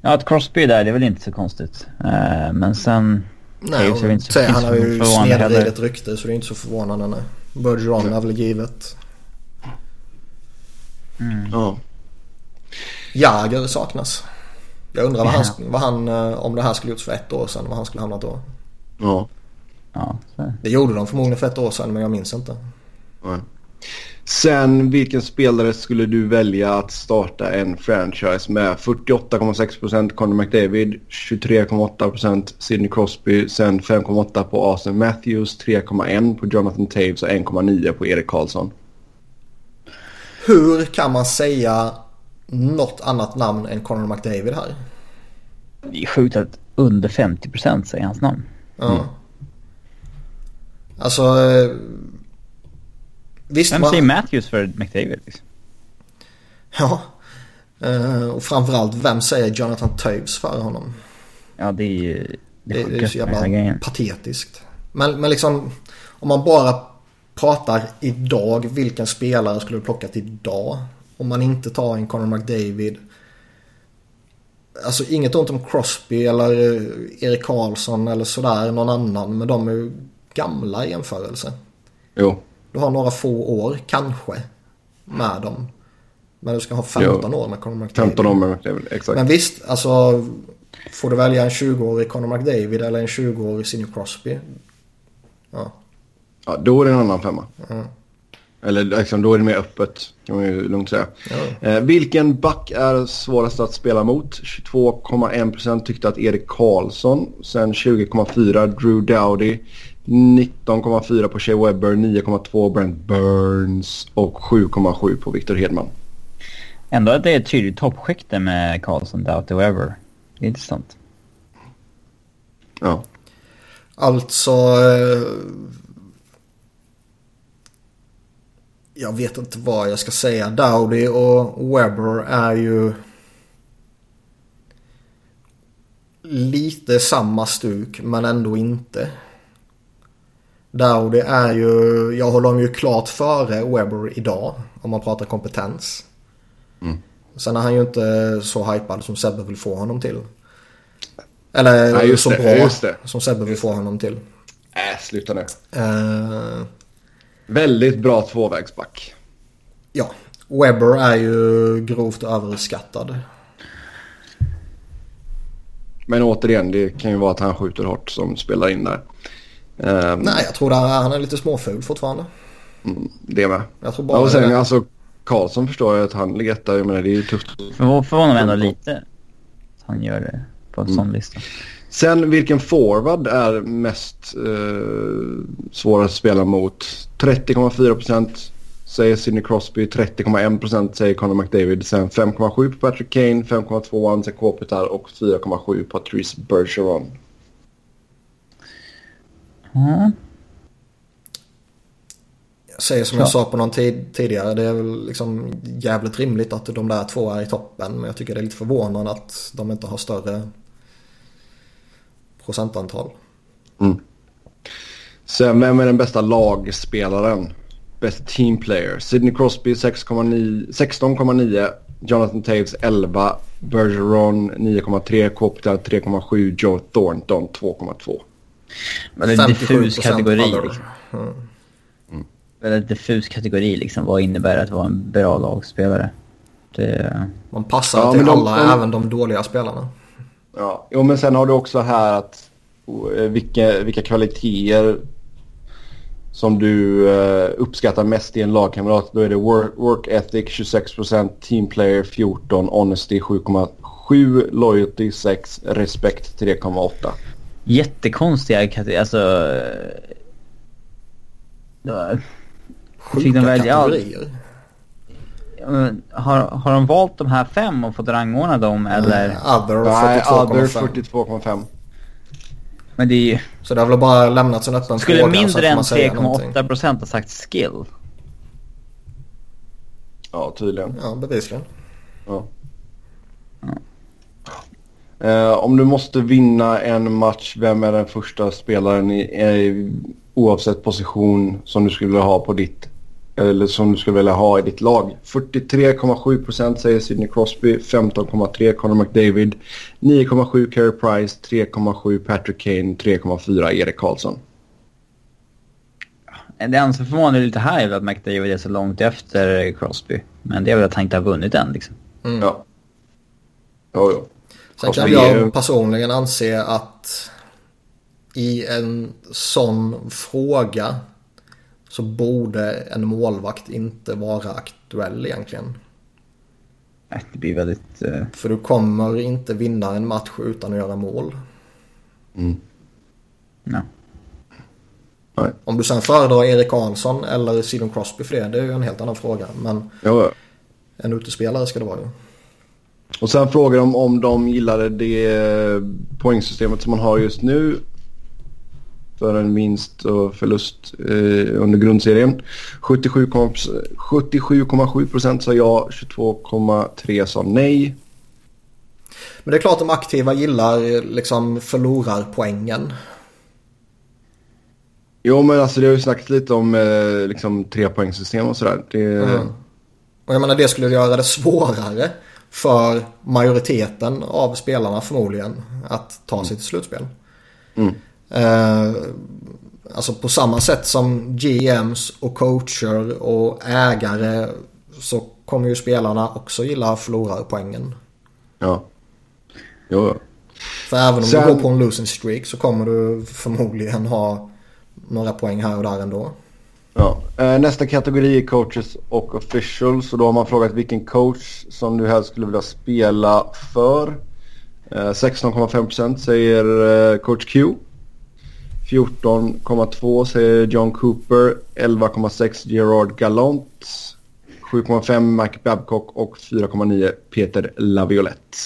Ja, att Crosby där, det är väl inte så konstigt. Uh, men sen... Nej, är väl inte så- han har ju snedvridet rykte så det är inte så förvånande. Nej. Bergeron är väl givet. Ja. Jagr saknas. Jag undrar vad han, Ja. vad han, eh, om det här skulle gjorts för ett år sedan, vad han skulle hamnat då. ja. Ja. Det gjorde de förmodligen för ett år sedan men jag minns inte. Nej. Sen vilken spelare skulle du välja att starta en franchise med? 48,6% Conor McDavid, 23,8% Sidney Crosby, sen 5,8% på Austin Matthews, 3,1% på Jonathan Taves och 1,9% på Erik Karlsson. Hur kan man säga något annat namn än Conor McDavid här? Det är sjukt att under 50 procent säger hans namn. Ja. Alltså... Visst Vem man- säger Matthews för McDavid? Liksom? Ja. Eh, Och framförallt vem säger Jonathan Toews för honom? Ja, det är ju det, Det, det är så jävla patetiskt. Men, men liksom om man bara pratar idag, vilken spelare skulle du plockat idag? Om man inte tar en Conor McDavid. Alltså inget ont om Crosby eller eh, Erik Karlsson eller sådär, någon annan. Men de är ju gamla i jämförelse. Jo, Du har några få år, kanske, med dem. Men du ska ha 15 år med Conor McDavid. 15 år med McDavid, exakt. Men visst, alltså får du välja en 20-årig Conor McDavid eller en 20-årig Sidney Crosby? Ja. Ja, då är det en annan femma. Mm. Eller liksom, då är det mer öppet, kan man ju lugnt säga. Eh, vilken back är svårast att spela mot? 22,1% tyckte att Erik Karlsson. Sen 20,4% Drew Dowdy. 19,4% på Shea Webber. 9,2% Brent Burns. Och 7,7% på Victor Hedman. Ändå att det är ett tydligt toppskikte med Karlsson, Doughty och Ever. Det är intressant. Ja. Alltså... eh, Jag vet inte vad jag ska säga. Dowdy och Webber är ju... Lite samma stuk men ändå inte. Dowdy är ju... Jag håller honom ju klart före Webber idag. Om man pratar kompetens. Sen är han ju inte så hypad som Sebbe vill få honom till. Eller Nej, så det, bra det. som Sebbe vill få honom till. Äh, sluta nu. Eh, Väldigt bra tvåvägsback. ja, Webber är ju grovt överskattad. Men återigen, det kan ju vara att han skjuter hårt som spelar in där. Ehm, Nej, jag tror att han är lite småful fortfarande. Det med. Jag tror Ja, bara och sen det. alltså Karlsson förstår jag att han ligger etta. Jag menar det är ju tufft. För förvånar mig ändå lite att han gör det på en Mm. sån lista. Sen vilken forward är mest eh, svårast att spela mot? 30,4% säger Sidney Crosby, 30,1% säger Conor McDavid. Sen 5,7 på Patrick Kane, 5,2 Anse Kopitar och 4,7 på Patrice Bergeron. Ja. Jag säger som Ja. jag sa på någon tid tidigare. Det är väl liksom jävligt rimligt att de där två är i toppen. Men jag tycker det är lite förvånande att de inte har större procentantal. Sen vem är den bästa lagspelaren? Best team player. Sidney Crosby 6,9 16,9. Jonathan Taves 11. Bergeron 9,3. Kopitar 3,7. Joe Thornton 2,2. Väldigt diffus 57% kategori. Liksom. Väldigt diffus kategori liksom. Vad innebär det att vara en bra lagspelare? Det... Man passar Ja, till de- alla, de- även de dåliga spelarna. Ja, jo, men sen har du också här att eh, vilka, vilka kvaliteter som du uh, uppskattar mest i en lagkamrat. Då är det work, work ethic 26%, team player 14, honesty 7,7, loyalty 6, respect 3,8. Jättekonstiga kategorier. Alltså... Sjuka kategorier. Har, har de valt de här fem och fått rangordna dem eller? Mm, other Nej, 42,5. other 42,5. Men det är ju... Så det har väl bara lämnats en öppen Skulle fråga. mindre än man säger någonting. 3,8% ha sagt skill? Ja, tydligen. Ja, bevisligen. Ja. Eh, om du måste vinna en match, vem är den första spelaren i, i, oavsett position som du skulle ha på ditt eller som du skulle vilja ha i ditt lag? 43,7% säger Sidney Crosby, 15,3 Conor McDavid, 9,7 Carey Price, 3,7 Patrick Kane, 3,4 Erik Karlsson. Det enda som förvånar lite här är väl att McDavid är så långt efter Crosby. Men det är väl att han inte har vunnit än liksom. Mm. Ja. Jo, jo. Sen kan är ju- jag personligen anse att i en sån fråga så borde en målvakt inte vara aktuell egentligen. Det blir väldigt... Uh, För du kommer inte vinna en match utan att göra mål. ja. Nej. Om du sen föredrar Erik Karlsson eller Sidon Crosby för det, det är ju en helt annan fråga. Men jo. en utespelare ska det vara ju. Och sen frågar de om de gillade det poängsystemet som man har just nu. För en vinst och förlust eh, under grundserien. 77,7 77,7% sa ja, 22,3 sa nej. Men det är klart de aktiva gillar liksom förlorarpoängen. Jo men alltså det har ju snackats lite om eh, liksom trepoängssystem och sådär. Det, Mm. Och jag menar det skulle göra det svårare för majoriteten av spelarna förmodligen att ta sig till slutspel. Mm. Eh, alltså på samma sätt som GMs och coacher och ägare så kommer ju spelarna också gilla förlorarpoängen. Ja. Jo, jo. För även om Sen- du går på en losing streak så kommer du förmodligen ha några poäng här och där ändå. Ja. Eh, nästa kategori är coaches och officials. Och då har man frågat vilken coach som du helst skulle vilja spela för. Eh, 16,5% säger eh, coach Q. 14,2 säger John Cooper. 11,6 Gerard Gallant. 7,5 Mike Babcock och 4,9 Peter Laviolette.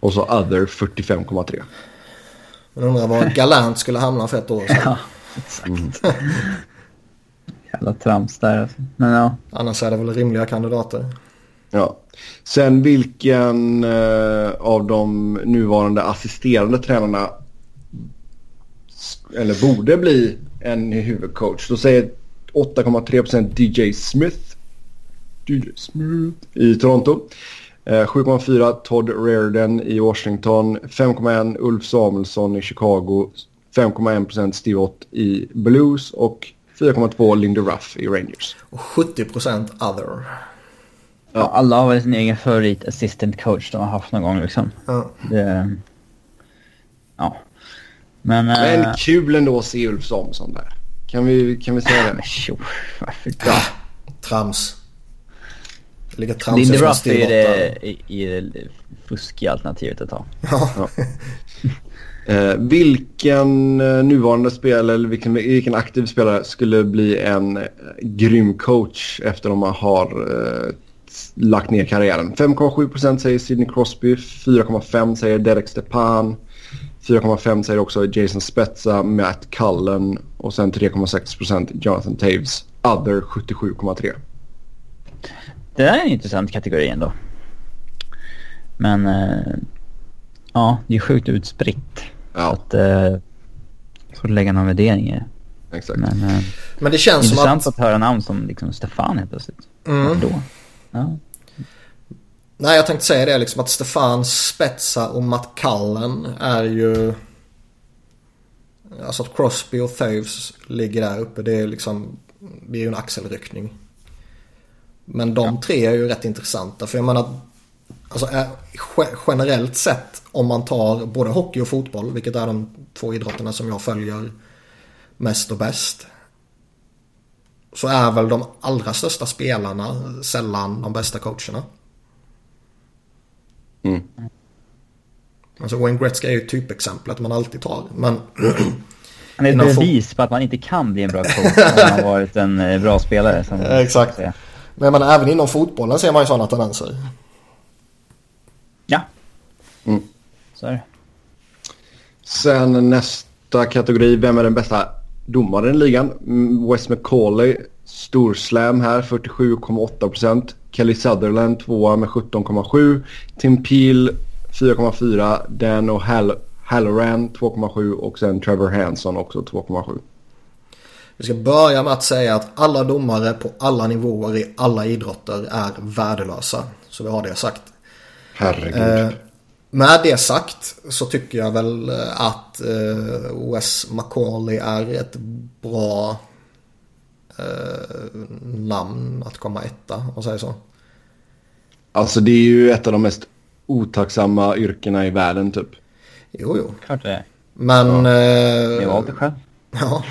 Och så other 45,3. Men undrar var Galant skulle hamna för ett år sedan. ja, exakt. Jävla trams där alltså. Men ja. Annars är det väl rimliga kandidater. Ja. Sen vilken eh, av de nuvarande assisterande tränarna eller borde bli en huvudcoach. Då säger 8,3% DJ Smith. DJ Smith i Toronto. Eh, 7,4 Todd Reardon i Washington. 5,1 Ulf Samuelsson i Chicago. 5,1% Steve Ott i Blues och 4,2 Lindy Ruff i Rangers. Och 70% other. ja. Alla har väl sin egen favorit assistant coach de har haft någon gång liksom. Ja. Det, ja. Men... Men eh, kul ändå att se Ulf Samuelsson där. Kan vi, kan vi säga det? tjo, varför Ja, trams. Ligger trams Lindy Ruff är ju det, där. i, i det fuskiga alternativet att ta. Ja. Eh, vilken eh, nuvarande spelare eller vilken, vilken aktiv spelare skulle bli en eh, grym coach efter att de har eh, lagt ner karriären? 5,7% säger Sidney Crosby, 4,5% säger Derek Stepan, 4,5% säger också Jason Spezza, Matt Cullen och sen 3,6% Jonathan Taves. Other 77,3%. Det där är en intressant kategori ändå. Men... Eh, ja, det är sjukt utspritt. Så Ja, att... Eh, får lägga någon värdering i exakt. Men... Eh, Men det känns som intressant att... att... höra namn som liksom Stefan helt plötsligt. Mm. Då? Ja. Nej, jag tänkte säga det liksom att Stefan Spetsa och Matt Cullen är ju... Alltså att Crosby och Thaves ligger där uppe. Det är liksom... Det är ju en axelryckning. Men de tre är ju rätt intressanta. För jag menar... Alltså ge- generellt sett om man tar både hockey och fotboll. Vilket är de två idrotterna som jag följer mest och bäst. så är väl de allra största spelarna sällan de bästa coacherna. Mm. Alltså Wayne Gretzky är ju typexemplet man alltid tar. Men Han är ett bevis på att man inte kan bli en bra coach om man har varit en eh, bra spelare. Som Eh, exakt. Men jag menar, även inom fotbollen ser man ju sådana tendenser. Mm. Så är det. Sen nästa kategori, vem är den bästa domaren i ligan? Mm, Wes McCauley, storslam här, 47,8%. Kelly Sutherland tvåa med 17,7. Tim Peel 4,4. Dan och Hall Halloran 2,7 och sen Trevor Hanson också 2,7. Vi ska börja med att säga att alla domare på alla nivåer i alla idrotter är värdelösa. Så vi har det sagt. Herregud. Eh, med det sagt så tycker jag väl eh, att eh, Wes Macaulay är ett bra eh, namn att komma etta och säga så. Alltså det är ju ett av de mest otacksamma yrkena i världen typ. Jo, jo. Klart det är. Men... Jag Eh, valde det själv. ja.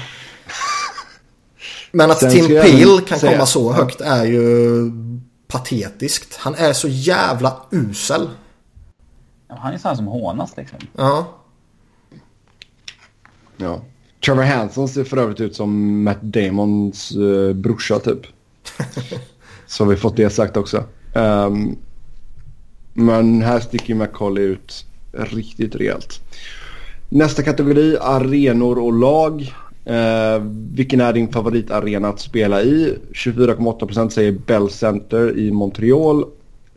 Men att Sen Tim jag Peel kan säga- komma så högt är ju patetiskt. Han är så jävla usel. Han är sån som hånas liksom. Ja. Ja. Trevor Hanson ser för övrigt ut som Matt Damons uh, brorsa typ. Så har vi fått det sagt också. Ehm, men här sticker Macaulay ut riktigt rejält. Nästa kategori, arenor och lag. Uh, vilken är din favoritarena att spela i? 24,8% säger Bell Center i Montreal.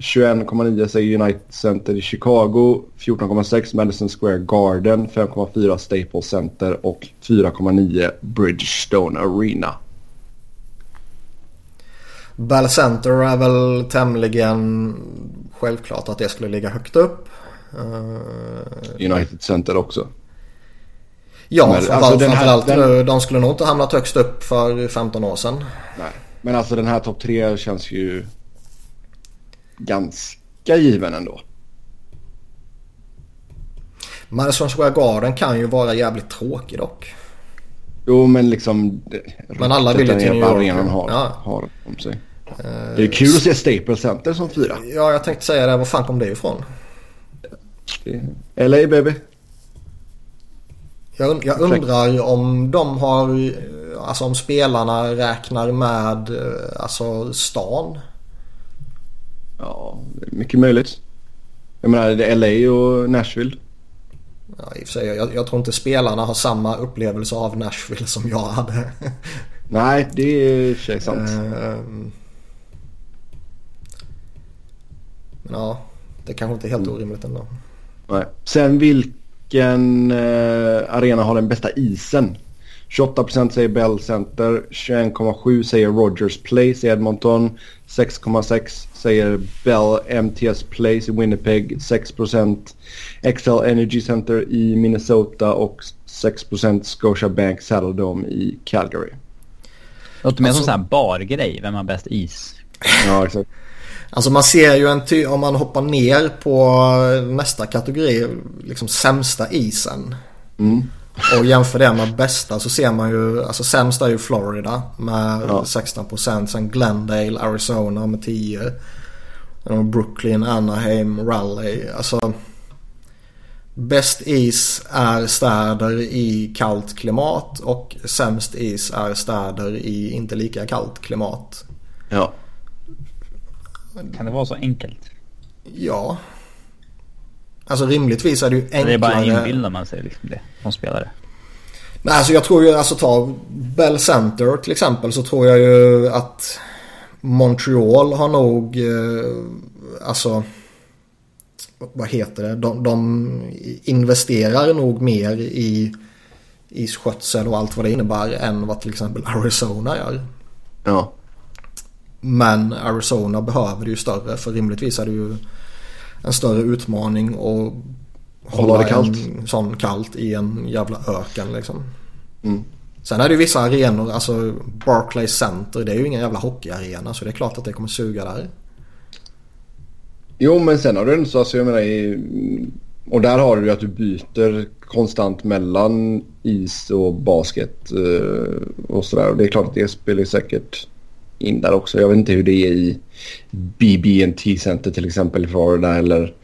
21,9 säger United Center i Chicago. 14,6 Madison Square Garden. 5,4 Staples Center och 4,9 Bridgestone Arena. Bell Center är väl tämligen självklart att det skulle ligga högt upp. Eh, United Center också. Ja, Men, framförallt, alltså, den här- framförallt den- eh, de skulle nog inte hamnat högst upp för 15 år sedan. Nej. Men alltså den här topp tre känns ju ganska given ändå. Madison Square Garden kan ju vara jävligt tråkig dock. Jo men liksom... Men alla vill ju till New York, arenan har, Ja. har om sig. Det är kul att se Staples Center som fyra. Ja, jag tänkte säga det. Var fan kom det ifrån? LA baby. Jag, und- jag undrar om de har, eh, alltså om spelarna räknar med eh, alltså stan. Ja, mycket möjligt. Jag menar det är LA och Nashville. Ja, i och för sig, jag, jag tror inte spelarna har samma upplevelse av Nashville som jag hade. Nej, det är i sant. Ehm. Men ja, det kanske inte är helt orimligt ändå. Nej. Sen vilken eh, arena har den bästa isen? 28% säger Bell Center, 21,7 säger Rogers Place i Edmonton, 6,6 säger Bell MTS Place i Winnipeg, 6% XL Energy Center i Minnesota och 6% Scotiabank Saddledome i Calgary. Låter mer Alltså- som en här bargrej. Vem har bäst is? Ja, exakt. Alltså man ser ju en ty- om man hoppar ner på nästa kategori, liksom sämsta isen. Mm. Och jämför det med bästa så ser man ju, alltså sämst är ju Florida med Ja. 16%. Sen Glendale, Arizona med 10. Brooklyn, Anaheim, Raleigh. Alltså Bäst is är städer i kallt klimat och sämst is är städer i inte lika kallt klimat. Ja. Kan det vara så enkelt? Ja. Alltså rimligtvis är det ju enklare. Det är bara inbillar man sig liksom det som spelare. Nej, alltså jag tror ju, alltså ta Bell Center till exempel så tror jag ju att Montreal har nog, eh, alltså vad heter det, de, de investerar nog mer i isskötsel och allt vad det innebär än vad till exempel Arizona gör. Ja. Men Arizona behöver det ju större för rimligtvis är det ju en större utmaning att Hålla det kallt. sån kallt i en jävla öken liksom. Mm. Sen är det ju vissa arenor, alltså Barclays Center, det är ju ingen jävla hockeyarena så det är klart att det kommer suga där. Jo men sen har du ändå så, alltså jag menar Och där har du ju att du byter konstant mellan is och basket eh, och sådär. Och det är klart att det spelar säkert in där också. Jag vet inte hur det är i BB&T Center till exempel i Florida eller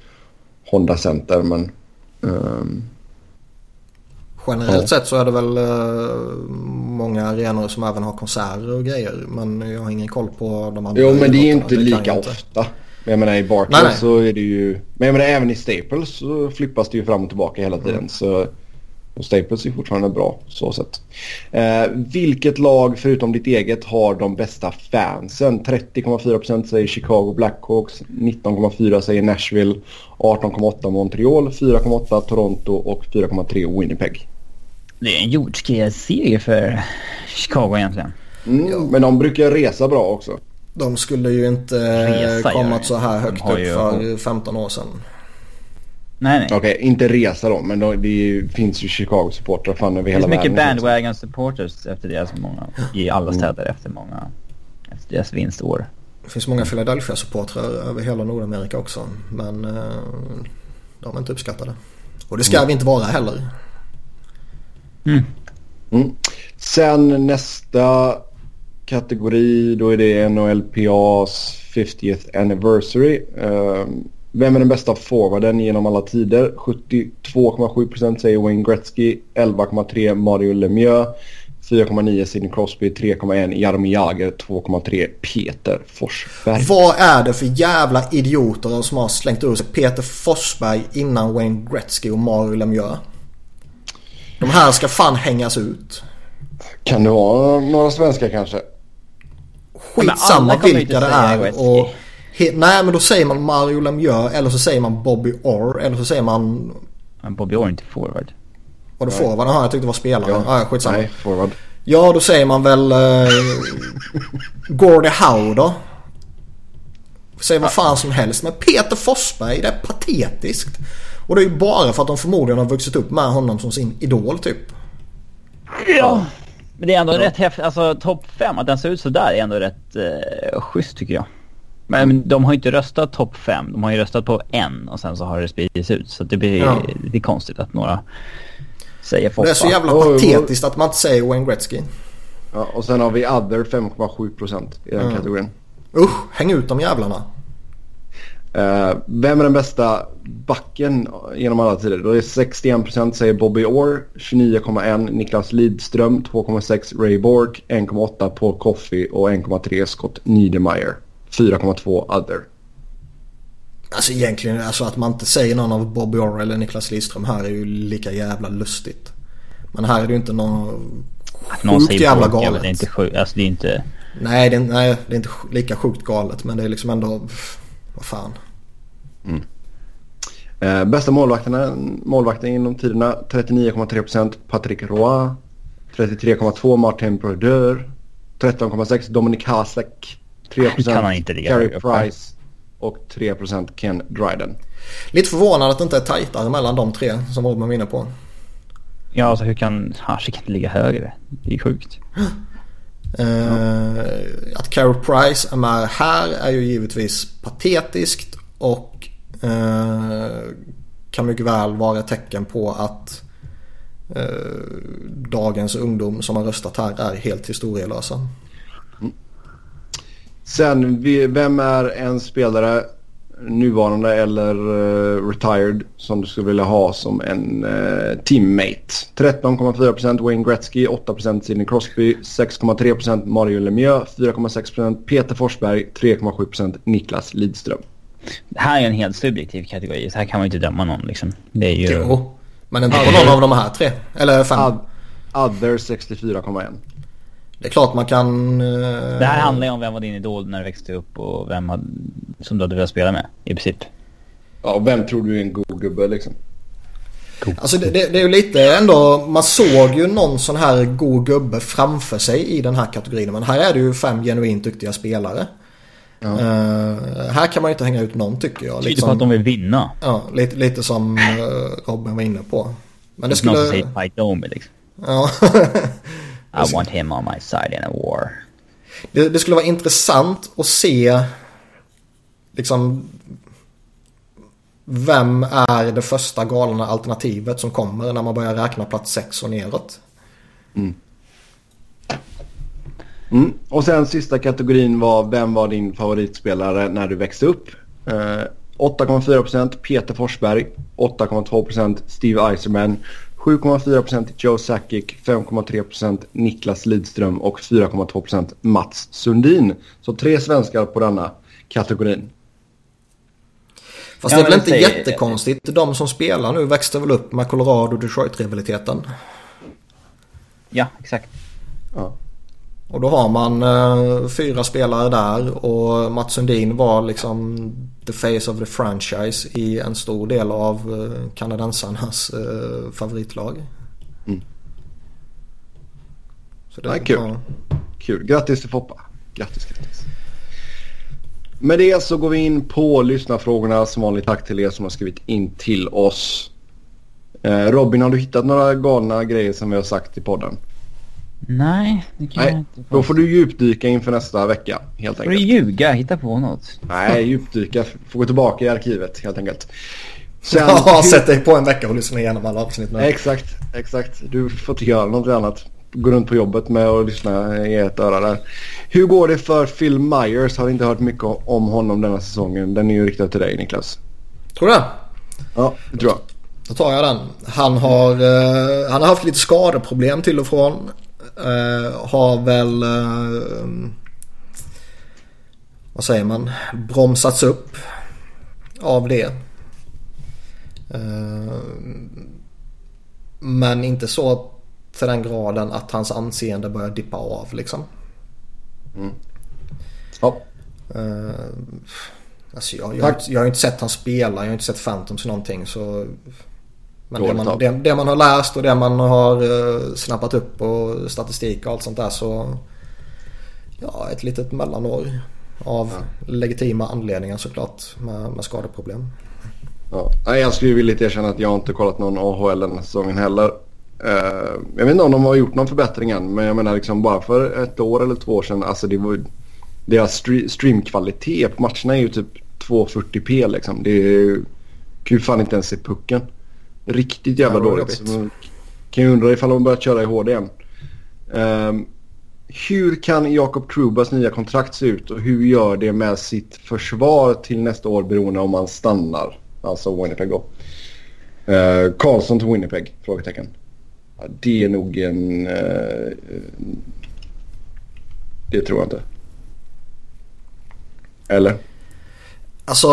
Honda Center. Men, um, Generellt ja. sett så är det väl uh, många arenor som även har konserter och grejer. Men jag har ingen koll på de andra. Jo men det är inte lika ofta. Men jag menar i Barclays så är det ju... Men jag menar även i Staples så flippas det ju fram och tillbaka hela tiden. Mm. Så och Staples är fortfarande bra så sätt. Eh, vilket lag förutom ditt eget har de bästa fansen? 30,4% säger Chicago Blackhawks, 19,4% säger Nashville, 18,8% Montreal, 4,8% Toronto och 4,3% Winnipeg. Det är en jordskredsserie för Chicago egentligen. Mm, men de brukar resa bra också. De skulle ju inte resa, kommit så här högt upp för 15 år sedan. Nej, nej. Okej, okay, inte resa då, men då, det finns ju Chicago-supportrar fan över hela världen. Det finns mycket bandwagon supporters efter deras många, i alla mm. städer mm. efter många, efter deras vinstår. Det finns många Philadelphia-supportrar över hela Nordamerika också, men uh, de är inte uppskattade. Och det ska mm. vi inte vara heller. Mm. Mm. Sen nästa kategori, då är det NHLPAs 50th anniversary. Um, vem är den bästa forwarden genom alla tider? 72,7% säger Wayne Gretzky, 11,3 Mario Lemieux, 4,9 Sidney Crosby, 3,1 Jaromir Jagr, 2,3 Peter Forsberg. Vad är det för jävla idioter som har slängt ur sig Peter Forsberg innan Wayne Gretzky och Mario Lemieux? De här ska fan hängas ut. Kan det vara några svenskar kanske? Skitsamma vilka det är. Och He, nej men då säger man Mario Lemieux eller så säger man Bobby Orr eller så säger man... Men Bobby Orr är inte forward. Var det forward? Jaha jag tyckte det var spelare. Ja. Ah, skitsamma. Nej, forward. Ja då säger man väl uh, Gordie Howe då. Säg vad fan som helst. Men Peter Forsberg det är patetiskt. Och det är ju bara för att de förmodligen har vuxit upp med honom som sin idol typ. Ja. Men det är ändå ja. rätt häftigt. Alltså topp 5, att den ser ut sådär är ändå rätt uh, schysst tycker jag. Men de har ju inte röstat topp fem. De har ju röstat på en och sen så har det spridits ut. Så det blir ja. är konstigt att några säger Foppa. Det är så jävla patetiskt att man inte säger Wayne Gretzky. Ja, och sen har vi other 5,7% i den mm. kategorin. Usch, häng ut de jävlarna. Uh, vem är den bästa backen genom alla tider? Då är 61% säger Bobby Orr, 29,1 Niklas Lidström, 2,6 Ray Bork, 1,8 Paul Coffey och 1,3 Scott Niedermayer. 4,2 other. Alltså egentligen, alltså att man inte säger någon av Bobby Orr eller Niklas Lidström här är ju lika jävla lustigt. Men här är det ju inte någon att någon sjukt jävla galet. Ja, det är inte sjukt, alltså det är inte... Nej det, är, nej, det är inte lika sjukt galet men det är liksom ändå, vad fan. Mm. Eh, bästa målvakterna, målvakten inom tiderna 39,3% Patrick Roy. 33,2 Martin Brodeur. 13,6 Dominic Hasek. 3% kan han inte ligga Carey Price och 3% Ken Dryden. Lite förvånad att det inte är tajtare mellan de tre som Robin var inne på. Ja, alltså hur kan Hasek inte ligga högre? Det är sjukt. Uh, att Carey Price är med här är ju givetvis patetiskt och eh, kan mycket väl vara ett tecken på att eh, dagens ungdom som har röstat här är helt historielösa. Sen, vem är en spelare, nuvarande eller uh, retired, som du skulle vilja ha som en uh, teammate? 13,4% Wayne Gretzky, 8% Sidney Crosby, 6,3% Mario Lemieux, 4,6% Peter Forsberg, 3,7% Niklas Lidström. Det här är en helt subjektiv kategori, så här kan man ju inte döma någon liksom. Det är ju... Jo, men inte på någon av de här tre. Eller fem. Other 64,1. Det är klart man kan... Uh... Det här handlar ju om vem var din idol när du växte upp och vem hade, som du hade velat spela med i princip. Ja, och vem tror du är en god gubbe liksom? God. Alltså det, det, det, är ju lite ändå, man såg ju någon sån här god gubbe framför sig i den här kategorin. Men här är det ju fem genuint duktiga spelare. Ja. Uh, här kan man ju inte hänga ut någon tycker jag. Tyder på att de vill vinna. Ja, lite, lite som uh, Robin var inne på. Men det skulle... Säger fight Domi liksom. Ja. I want him on my side in a war. Det, det skulle vara intressant att se liksom vem är det första galna alternativet som kommer när man börjar räkna plats 6 och neråt? Mm. Mm. Och sen sista kategorin var vem var din favoritspelare när du växte upp? Eh, 8,4% Peter Forsberg, 8,2% Steve Eiserman, 7,4% Joe Sakic, 5,3% Niklas Lidström och 4,2% Mats Sundin. Så tre svenskar på denna kategorin. Fast det är väl inte säger... jättekonstigt. De som spelar nu växte väl upp med Colorado-Detroit-rivaliteten. Ja, exakt. Ja. Och då har man eh, fyra spelare där och Mats Sundin var liksom the face of the franchise i en stor del av eh, kanadensarnas eh, favoritlag. Mm. Så det, ja, kul. Ja. kul. Grattis till Foppa. Grattis, grattis. Med det så går vi in på lyssnarfrågorna. Som vanligt tack till er som har skrivit in till oss. Eh, Robin, har du hittat några galna grejer som vi har sagt i podden? Nej, det kan Nej, jag inte. Då får du djupdyka inför nästa vecka helt enkelt. Får du ljuga? Hitta på något. Nej, djupdyka. Får gå tillbaka i arkivet helt enkelt. Sen, ja, sätt dig på en vecka och lyssna igenom alla avsnitt nu. Exakt, exakt. Du får inte göra något annat. Gå runt på jobbet med att lyssna i ett öra där. Hur går det för Phil Myers? Har inte hört mycket om honom denna säsongen. Den är ju riktad till dig Niklas. Tror du det? Ja, det tror jag. Då tar jag den. Han har, uh, han har haft lite skadeproblem till och från. Uh, har väl, uh, vad säger man, bromsats upp av det. Uh, men inte så till den graden att hans anseende börjar dippa av liksom. Mm. Ja. Uh, alltså jag, jag, jag, har inte sett han spela, jag har inte sett Phantoms någonting så men det man, det, det man, har läst och det man har uh, snappat upp och statistik och allt sånt där så Ja, ett litet mellanår av ja. legitima anledningar såklart med, med skadeproblem. Ja. Jag skulle vilja erkänna att jag inte kollat någon AHL den här säsongen heller. Uh, jag vet inte om de har gjort någon förbättring än men jag menar liksom bara för ett år eller två år sedan. Alltså det var, deras streamkvalitet på matcherna är ju typ 240p liksom. Det är, kan ju fan inte ens se pucken. Riktigt jävla ja, dåligt. Man kan ju undra ifall de börjat köra i HD igen. Um, hur kan Jakob Trubas nya kontrakt se ut och hur gör det med sitt försvar till nästa år beroende om man stannar? Alltså Winnipeg då. Uh, Karlsson till Winnipeg? Frågetecken. Ja, det är nog en... Uh, det tror jag inte. Eller? Alltså...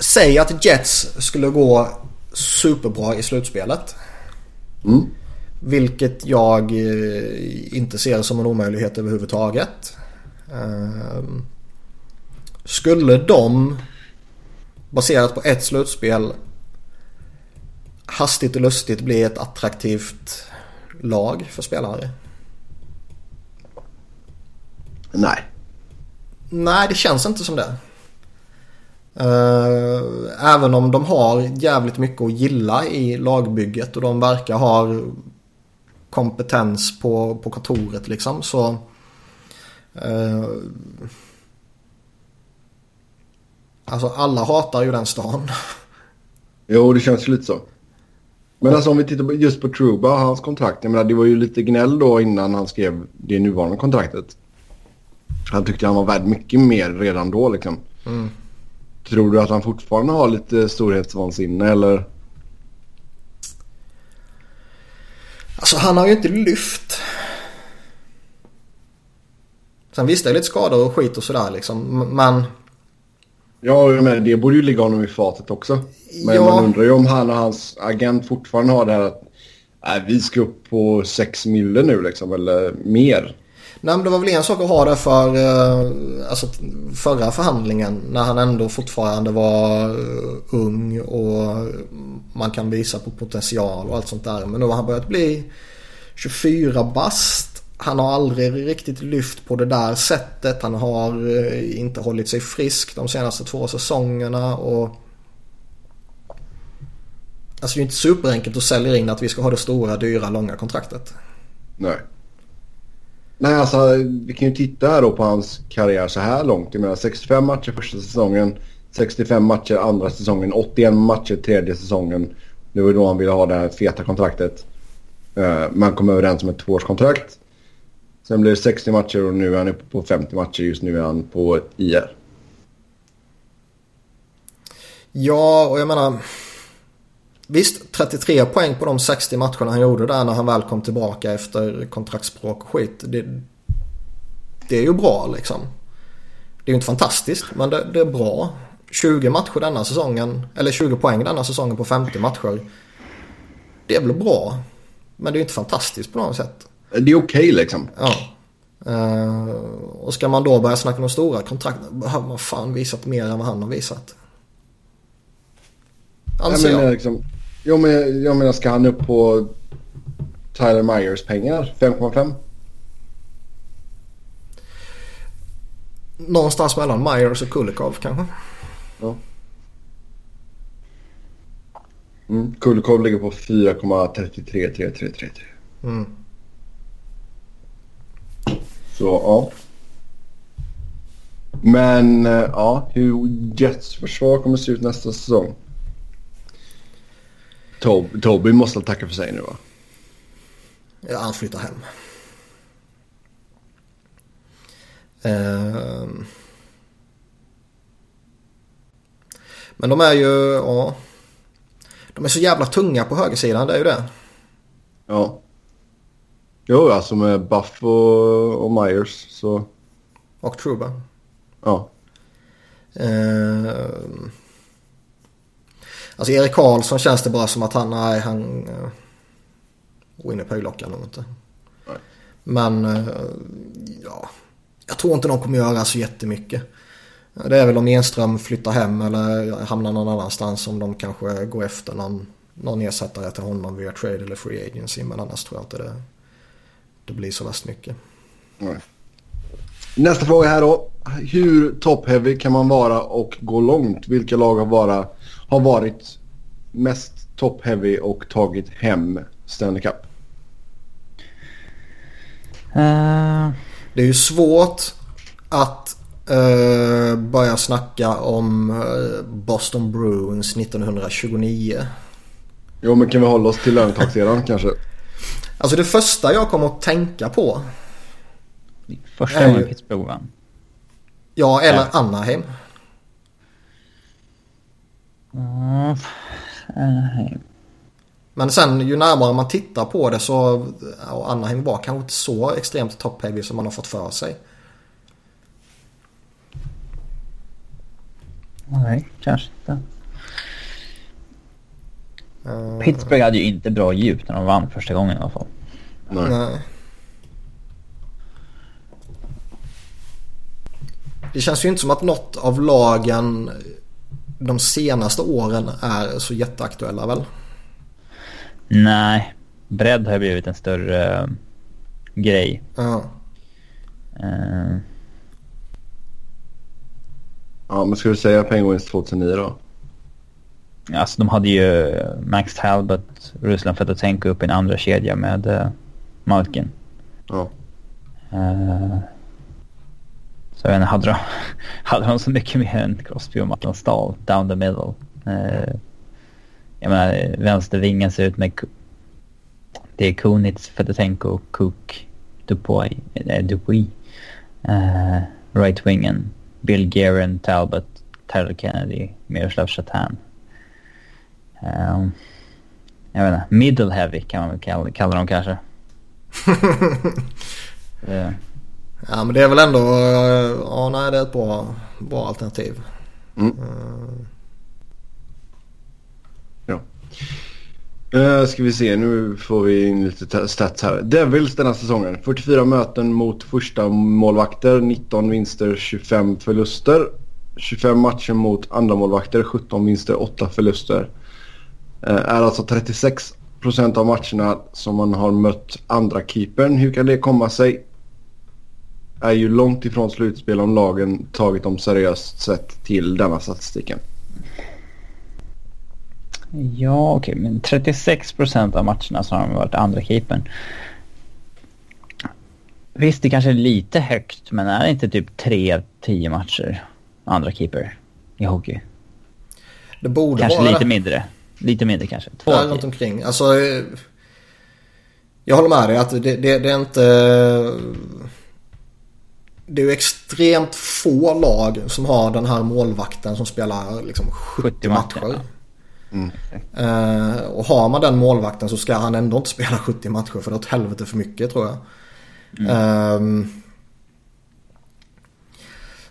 Säg att Jets skulle gå superbra i slutspelet. Mm. Vilket jag eh, inte ser som en omöjlighet överhuvudtaget. Ehm, skulle de baserat på ett slutspel hastigt och lustigt bli ett attraktivt lag för spelare? Nej. Nej, det känns inte som det. Eh, även om de har jävligt mycket att gilla i lagbygget och de verkar ha kompetens på, på kontoret liksom så uh, Alltså alla hatar ju den stan. Jo, det känns lite så. Men alltså om vi tittar just på Truba, hans kontrakt. Jag menar, det var ju lite gnäll då innan han skrev det nuvarande kontraktet. Han tyckte han var värd mycket mer redan då liksom. Mm. Tror du att han fortfarande har lite storhetsvansinne eller? Alltså han har ju inte lyft. Sen visst det är lite skador och skit och sådär liksom. Men... Ja, men det borde ju ligga honom i fatet också. Men ja. man undrar ju om han och hans agent fortfarande har det här att äh, vi ska upp på 6 mille nu liksom, eller mer. Nej men det var väl en sak att ha det för eh, alltså, förra förhandlingen när han ändå fortfarande var eh, ung och man kan visa på potential och allt sånt där. Men nu har han börjat bli 24 bast. Han har aldrig riktigt lyft på det där sättet. Han har eh, inte hållit sig frisk de senaste två säsongerna och Alltså det är inte superenkelt att sälja in att vi ska ha det stora, dyra, långa kontraktet. Nej. Nej, alltså vi kan ju titta här då på hans karriär så här långt. Jag menar 65 matcher första säsongen, 65 matcher andra säsongen, 81 matcher tredje säsongen. Det var då han ville ha det här feta kontraktet. Eh, man kom överens om ett tvåårskontrakt. Sen blev det 60 matcher och nu är han uppe på 50 matcher. Just nu är han på IR. Ja, och jag menar... Visst, 33 poäng på de 60 matcherna han gjorde där när han väl kom tillbaka efter kontraktsspråk och skit. Det, det är ju bra liksom. Det är ju inte fantastiskt, men det, det, är bra. 20 matcher denna säsongen, eller 20 poäng denna säsongen på 50 matcher. Det är väl bra. Men det är ju inte fantastiskt på något sätt. Det är okej okay, liksom. Ja. Uh, och ska man då börja snacka om stora kontrakt, behöver man fan visat mer än vad han har visat. Anser jag. Liksom, jag, men, jag menar, ska han upp på Tyler Myers pengar? 5,5? Någonstans mellan Myers och Kulikov kanske. Ja. Mm. Kulikov ligger på 4,33333. Mm. Så ja. Men eh, ja, hur Jets försvar kommer se ut nästa säsong. Tob Toby måste tacka för sig nu va? Ja, han flyttar hem. Uh... Men de är ju, ja. De är så jävla tunga på högersidan, det är ju det. Ja. Jo, alltså med Buff och, och Myers så... Och Truba. Ja. Uh... Alltså Erik Karlsson känns det bara som att han, nej han... Winnipeg lockar nog inte. Nej. Men, uh, ja. Jag tror inte de kommer göra så jättemycket. Det är väl om Enström flyttar hem eller hamnar någon annanstans som de kanske går efter någon, någon ersättare till honom via trade eller free agency. Men annars tror jag inte det, det blir så värst mycket. Nej. Nästa fråga här då. Hur top-heavy kan man vara och gå långt? Vilka lag har, vara, har varit mest top-heavy och tagit hem Stanley Cup? Uh... Det är ju svårt att uh, börja snacka om uh, Boston Bruins 1929. Jo men kan vi hålla oss till lönetagssedan kanske? Alltså det första jag kommer att tänka på. Första gången Pittsburgh vann. Ja, eller Anaheim. Mm, Anaheim. Men sen ju närmare man tittar på det så, och Anaheim var kanske inte så extremt top-heavy som man har fått för sig. Nej, kanske inte. Uh, Pittsburgh hade ju inte bra djup när de vann första gången i alla fall. Nej. Nej. Det känns ju inte som att något av lagen de senaste åren är så jätteaktuella väl? Nej, bredd har blivit en större uh, grej. Ja. Uh. Ja, men ska du säga Penguins 2009 då? Alltså de hade ju Max Talbot, Ruslan Fetotenko upp i en andra kedja med uh, Malkin. Ja. Uh, så jag vet inte, hade de, hade de så mycket mer än Crosby och Martin Stahl down the middle? Uh, jag menar, vänstervingen ser ut med... Det är Kunitz, Fetotenko, Cook, Dupuy. Äh, Dupuy. Uh, right wingen, Bill Guerin, Talbot, Tyler Kennedy, Miroslav Chatan. Um, jag vet inte, middle heavy kan man väl kalla, kalla dem kanske. uh. Ja men det är väl ändå, ja nej det är ett bra, bra alternativ. Mm. Uh. Ja. Uh, ska vi se, nu får vi in lite stats här. Devils denna säsongen. 44 möten mot första målvakter, 19 vinster, 25 förluster. 25 matcher mot andra målvakter, 17 vinster, 8 förluster. Uh, är alltså 36 procent av matcherna som man har mött andra keepern. Hur kan det komma sig? Är ju långt ifrån slutspel om lagen tagit dem seriöst sett till denna statistiken. Ja, okej, okay, men 36 procent av matcherna så har de varit andra keepern. Visst, det kanske är lite högt, men är det inte typ 3-10 matcher andra keeper i hockey? Det borde kanske vara lite mindre. Lite mindre kanske. Två av runt tio. omkring. Alltså, eh, jag håller med dig att det, det, det är inte... Det är ju extremt få lag som har den här målvakten som spelar liksom 70, 70 matcher. matcher, Eh, och har man den målvakten så ska han ändå inte spela 70 matcher för det är åt helvete för mycket tror jag. Ehm,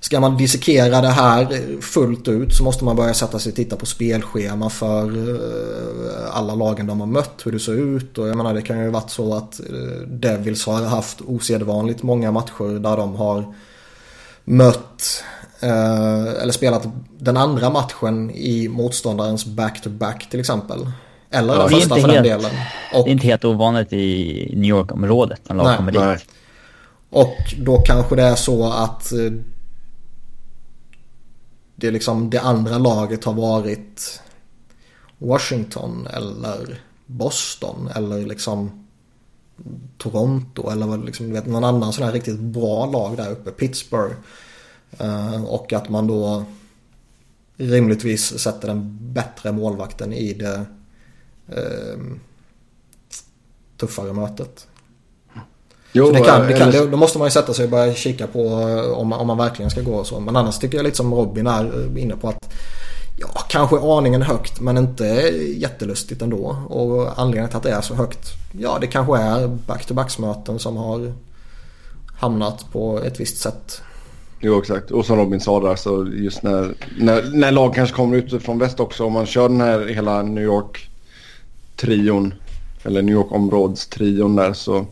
Ska man dissekera det här fullt ut så måste man börja sätta sig och titta på spelschema för eh, alla lagen de har mött, hur det ser ut. Och jag menar det kan ju varit så att eh, Devils har haft osedvanligt många matcher där de har mött eh, eller spelat den andra matchen i motståndarens back-to-back till exempel. Eller Ja, den första för den helt- delen. Och, Det är inte helt ovanligt i New York-området när lag Nej. kommer dit. Nej. och då kanske det är så att det, liksom, det andra laget har varit Washington eller Boston eller liksom Toronto eller liksom, du vet, någon annan sån här riktigt bra lag där uppe, Pittsburgh. Eh, och att man då rimligtvis sätter den bättre målvakten i det eh, tuffare mötet. Jo, det kan, det kan, eller- då måste man ju sätta sig och börja kika på eh, om man, om man verkligen ska gå och så. Men annars tycker jag lite som Robin är eh, inne på att ja, kanske aningen högt men inte jättelustigt ändå. Och anledningen till att det är så högt, ja det kanske är back-to-backs-möten som har hamnat på ett visst sätt. Jo exakt. Och som Robin sa där så just när, när, när lag kanske kommer ut från väst också. Om man kör den här hela New York-trion. Eller New York-områdestrion där så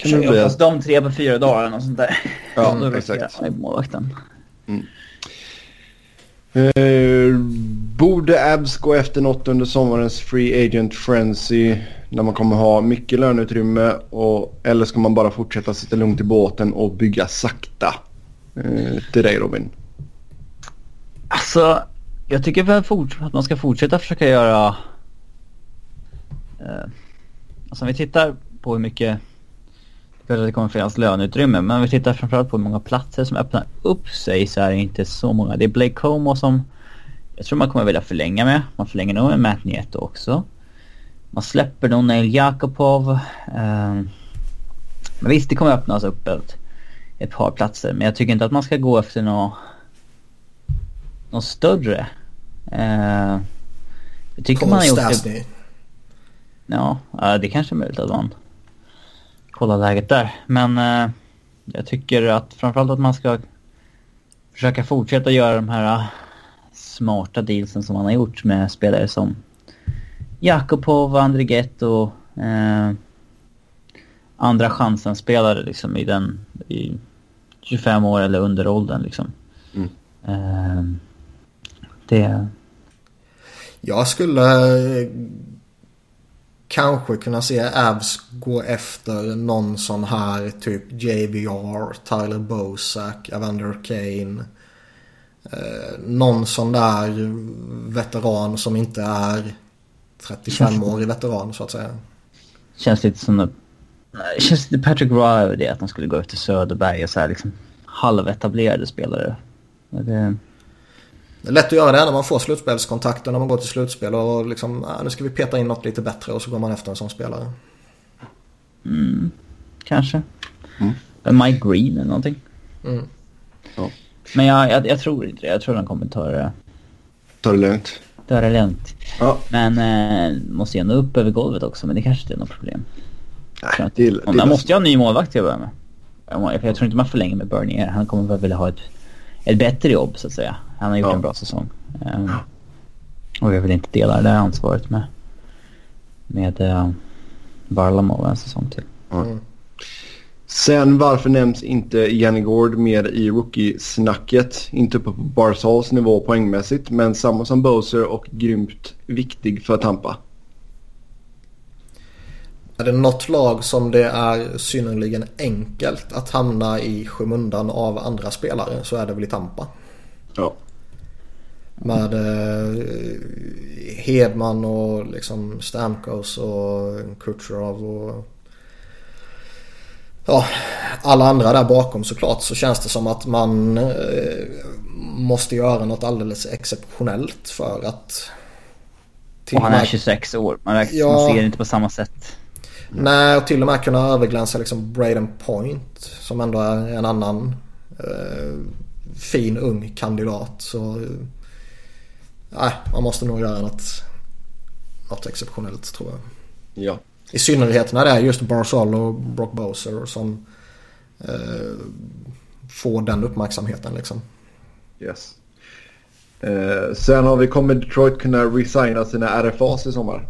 kan Kör bli att... de tre på fyra dagar eller något sånt där. Ja, Då exakt. målvakten. Eh, borde Abs gå efter något under sommarens Free Agent Frenzy? När man kommer ha mycket löneutrymme och, eller ska man bara fortsätta sitta lugnt i båten och bygga sakta? Eh, till dig Robin. Alltså, jag tycker väl att man ska fortsätta försöka göra... Eh, alltså om vi tittar på hur mycket... Klart att det kommer finnas löneutrymme, men om vi tittar framförallt på hur många platser som öppnar upp sig så är det inte så många. Det är Blake Como som jag tror man kommer vilja förlänga med. Man förlänger nog med Matt Nieto också. Man släpper nog Neil Jakobov. Eh, men visst, det kommer öppnas upp ett, ett par platser, men jag tycker inte att man ska gå efter något något större. Eh, jag tycker man Cole har gjort det... Ja, det kanske är möjligt att man kollar läget där. Men eh, jag tycker att framförallt att man ska försöka fortsätta göra de här eh, smarta dealsen som man har gjort med spelare som Jakobov, Andrigetto, eh, andra chansen-spelare liksom i den i 25 år eller under åldern liksom. Mm. Eh, det... Jag skulle kanske kunna se Avs gå efter någon sån här typ JVR, Tyler Bosak, Evander Kane. Eh, någon sån där veteran som inte är 35-årig veteran så att säga. Känns lite som... Det känns lite Patrick Roy över det, att de skulle gå efter Söderberg och så här liksom halvetablerade spelare. Det, det är lätt att göra det när man får slutspelskontakter när man går till slutspel och liksom, ah, nu ska vi peta in något lite bättre och så går man efter en sån spelare. mm, kanske. Mm. En Mike Green eller någonting. Mm. Ja. Men jag, jag, jag tror inte det. Jag tror de kommer ta det, Ta det lugnt. ta det lugnt. Ja. Men eh, måste ju ändå upp över golvet också, men det kanske inte är något problem. Nej, det det är måste ju ha en ny målvakt till att börja med. Jag, jag tror inte man förlänger med Bernier. Han kommer väl vilja ha ett, ett bättre jobb så att säga. Han har gjort Ja. en bra säsong. Um, och jag vill inte dela det där ansvaret med, med uh, Varlamov en säsong till. Mm. Sen varför nämns inte Janne Gård mer i rookie-snacket? Inte på Barsals nivå poängmässigt men samma som Bowser och grymt viktig för Tampa. Är det något lag som det är synnerligen enkelt att hamna i skymundan av andra spelare så är det väl i Tampa. Ja. Med eh, Hedman och liksom Stamkos och Kucherov och ja, alla andra där bakom såklart så känns det som att man eh, måste göra något alldeles exceptionellt för att... Och han är 26 år. Man, ja, man ser det inte på samma sätt. Nej, och till och med kunna överglänsa liksom Braden Point som ändå är en annan eh, fin ung kandidat. Så nej, man måste nog göra något, något exceptionellt tror jag. Ja. I synnerhet när det är just Barzal och Brock Bowser som eh, får den uppmärksamheten liksom. Yes. Eh, sen har vi, kommer Detroit kunna resigna sina RFAs i sommar?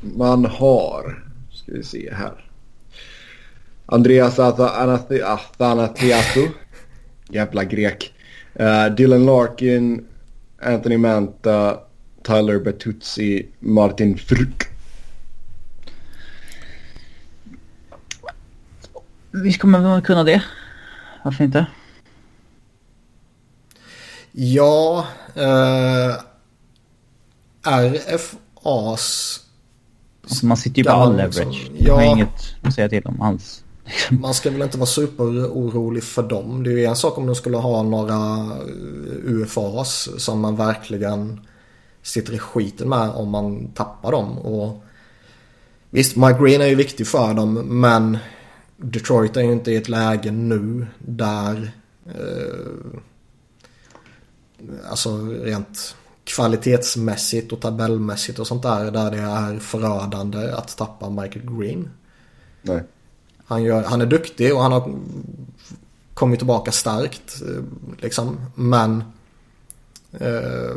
Man har, ska vi se här. Andreas Athanasiatou. Jävla grek. Uh, Dylan Larkin, Anthony Manta, Tyler Bertuzzi, Martin Fruk. Visst kommer man kunna det. Varför inte? Ja, eh, RFAs... Alltså man sitter ju på all leverage. Ja, man har inget att säga till om alls. man ska väl inte vara superorolig för dem. Det är ju en sak om de skulle ha några eh, UFAs som man verkligen sitter i skiten med om man tappar dem. Och visst, Mike Green är ju viktig för dem men Detroit är ju inte i ett läge nu där eh, alltså rent kvalitetsmässigt och tabellmässigt och sånt där där det är förödande att tappa Michael Green. Nej. Han, gör, han är duktig och han har kommit tillbaka starkt eh, liksom. Men eh,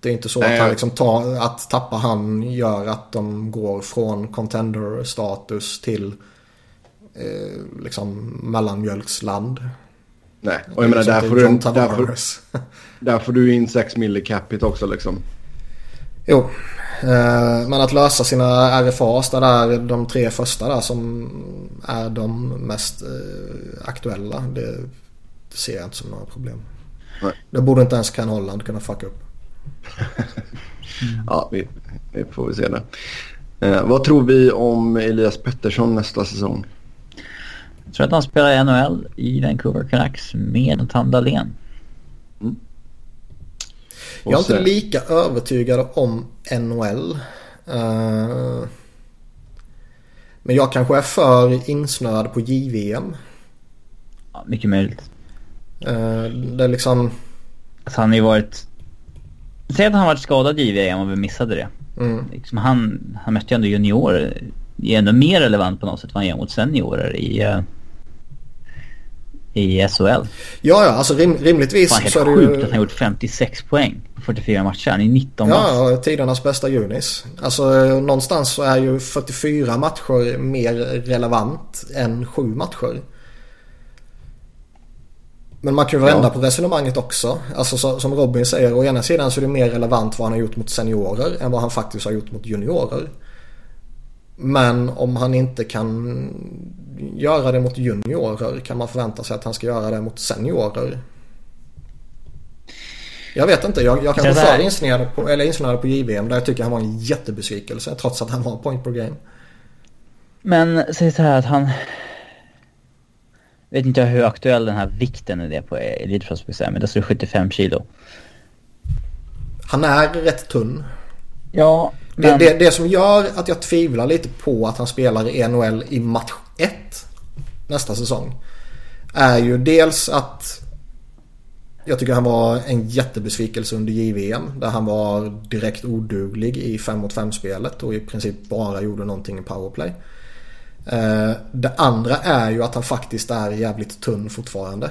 det är inte så att, han liksom tar, att tappa han gör att de går från contender-status till eh, liksom mellanmjölksland. Nej, och jag menar där får, du, där, får, där får du in 6 milli capita också liksom. Jo, men att lösa sina RFAs där är de tre första där som är de mest eh, aktuella. Det, det ser jag inte som några problem. Nej. Det borde inte ens Ken Holland kunna fucka upp. ja, vi, vi, får vi se det. Eh, vad tror vi om Elias Pettersson nästa säsong? Jag tror att han spelar i NHL i Vancouver Canucks med Tam Dahlén. Mm. Jag är inte lika övertygad om NHL. Uh, eh, men jag kanske är för insnöad på JVM. Ja, mycket möjligt. Uh, det är liksom... Alltså han har ju varit Säg att han varit skadad i VM och vi missade det. Mm. Liksom han, han mötte ju ändå juniorer. Det är ändå mer relevant på något sätt vad han gör mot seniorer i, uh, i SHL. Ja, ja, alltså rim, rimligtvis Fan, så är det ju... sjukt att han gjort 56 poäng 44 matcher. Han är 19 Ja, ja tidernas bästa junis. Alltså någonstans så är ju 44 matcher mer relevant än 7 matcher. Men man kan ju vända ja. på resonemanget också. Alltså så, som Robin säger, å ena sidan så är det mer relevant vad han har gjort mot seniorer än vad han faktiskt har gjort mot juniorer. Men om han inte kan göra det mot juniorer kan man förvänta sig att han ska göra det mot seniorer. Jag vet inte, jag, jag kanske för insnöad på, eller insnöad på JVM där jag tycker han var en jättebesvikelse trots att han var point per game. Men säg så här att han vet inte hur aktuell den här vikten är det på elitprospect men det står 75 kilo. Han är rätt tunn. Ja, men... det, det, det, som gör att jag tvivlar lite på att han spelar i NHL i match 1 nästa säsong. Är ju dels att jag tycker han var en jättebesvikelse under JVM. Där han var direkt oduglig i 5 mot 5 spelet och i princip bara gjorde någonting i powerplay. Eh, det andra är ju att han faktiskt är jävligt tunn fortfarande.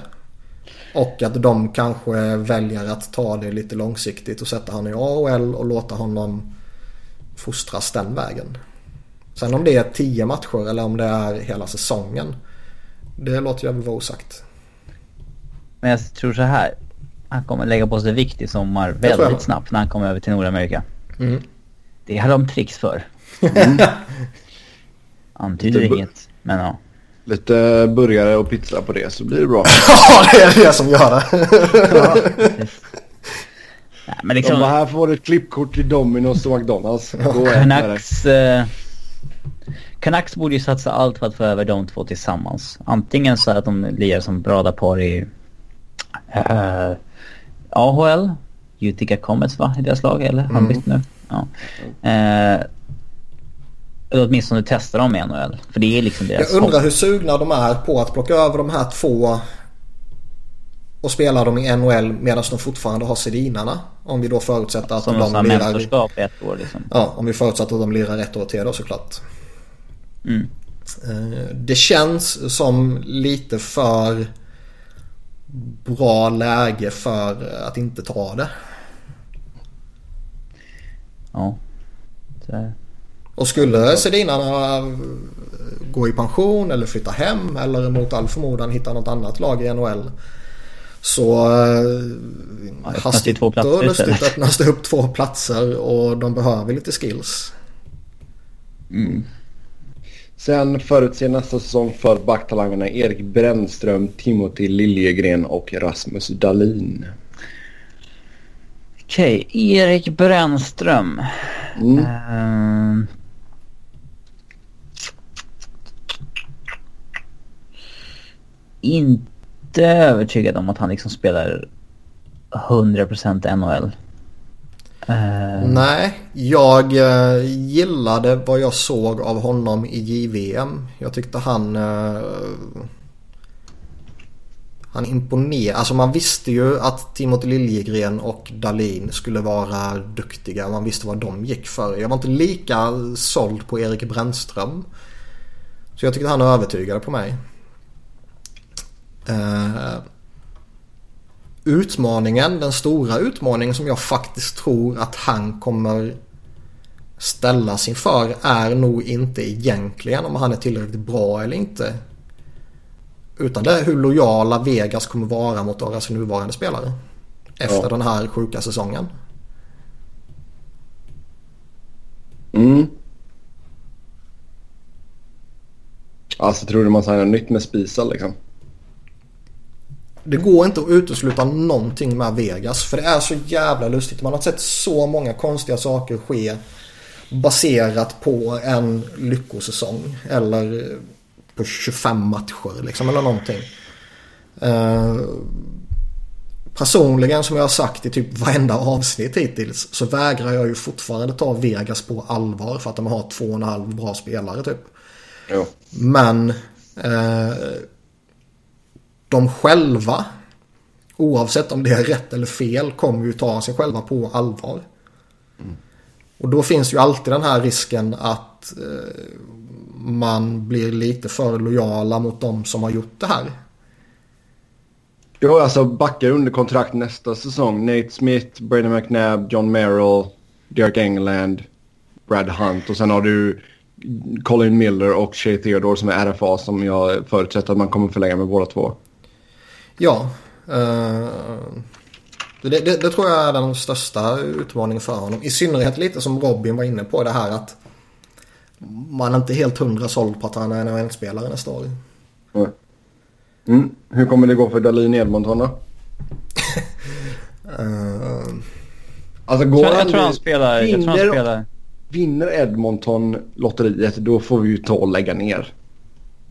Och att de kanske väljer att ta det lite långsiktigt och sätta honom i AHL och låta honom fostras den vägen. Sen om det är tio matcher eller om det är hela säsongen. Det låter jag väl vara osagt. Men jag tror så här. Han kommer lägga på sig vikt i sommar väldigt snabbt när han kommer över till Nordamerika. Mm. Det har de tricks för. Mm. Antyder lite inget, men ja. Lite burgare och pizza på det så blir det bra. ja, det är det som gör det. ja, men liksom, De bara, här får du ett klippkort till Domino's och McDonalds. Canucks, eh, Canucks borde ju satsa allt för att få över de två tillsammans. Antingen så att de lirar som brödrapar i eh, AHL. Utica Comets va, i deras lag eller? Har Mm. bytt nu? Ja. Eh, eller åtminstone testa dem i NHL. För det är liksom deras Jag undrar hobby. hur sugna de är på att plocka över de här två och spela dem i NHL medan de fortfarande har Sedinarna. Om vi då förutsätter att Som de lirar... mästerskap ett år liksom. Ja, om vi förutsätter att de lirar ett år till då såklart. Mm. Eh, Det känns som lite för bra läge för att inte ta det. Ja. Så, Och skulle Sedinarna gå i pension eller flytta hem eller mot all förmodan hitta något annat lag i NHL så eh, Ja, hastigt och lustigt öppnas det upp två platser och de behöver lite skills. mm. Sen förutser nästa säsong för backtalangerna Erik Brännström, Timothy Liljegren och Rasmus Dahlin. Okej, Erik Brännström. Mm. Ehm. inte övertygad om att han liksom spelar 100% NHL. Uh... Nej, jag eh, gillade vad jag såg av honom i JVM. Jag tyckte han... Uh, han imponerade. Alltså man visste ju att Timothy Liljegren och Dalin skulle vara duktiga. Man visste vad de gick för. Jag var inte lika såld på Erik Brännström. Så jag tyckte han övertygade på mig. Uh, utmaningen, den stora utmaningen som jag faktiskt tror att han kommer ställas inför är nog inte egentligen om han är tillräckligt bra eller inte. Utan det är hur lojala Vegas kommer vara mot deras nuvarande spelare. Efter Ja. den här sjuka säsongen. Mm. Alltså tror du man signar nytt med Spisal liksom? Det går inte att utesluta någonting med Vegas. För det är så jävla lustigt. Man har sett så många konstiga saker ske. Baserat på en lyckosäsong. Eller på 25 matcher liksom. Eller någonting. Eh, personligen som jag har sagt i typ varenda avsnitt hittills. Så vägrar jag ju fortfarande ta Vegas på allvar. För att de har två och en halv bra spelare typ. Jo. Men eh, de själva, oavsett om det är rätt eller fel, kommer ju ta sig själva på allvar. Och då finns ju alltid den här risken att eh, man blir lite för lojala mot de som har gjort det här. Ja, alltså backar under kontrakt nästa säsong. Nate Smith, Brady McNabb, John Merrill, Derek England, Brad Hunt och sen har du Colin Miller och Shea Theodore som är RFA som jag förutsätter att man kommer förlänga med båda två. Ja, eh, det, det, det tror jag är den största utmaningen för honom. I synnerhet lite som Robin var inne på det här att man är inte helt hundra såld på att han är en NHL-spelare nästa år. Mm. Hur kommer det gå för Dahlin Edmonton då? Eh, Alltså går jag, jag tror han spelar... Jag tror han vinner, spelar... vinner Edmonton lotteriet då får vi ju ta och lägga ner.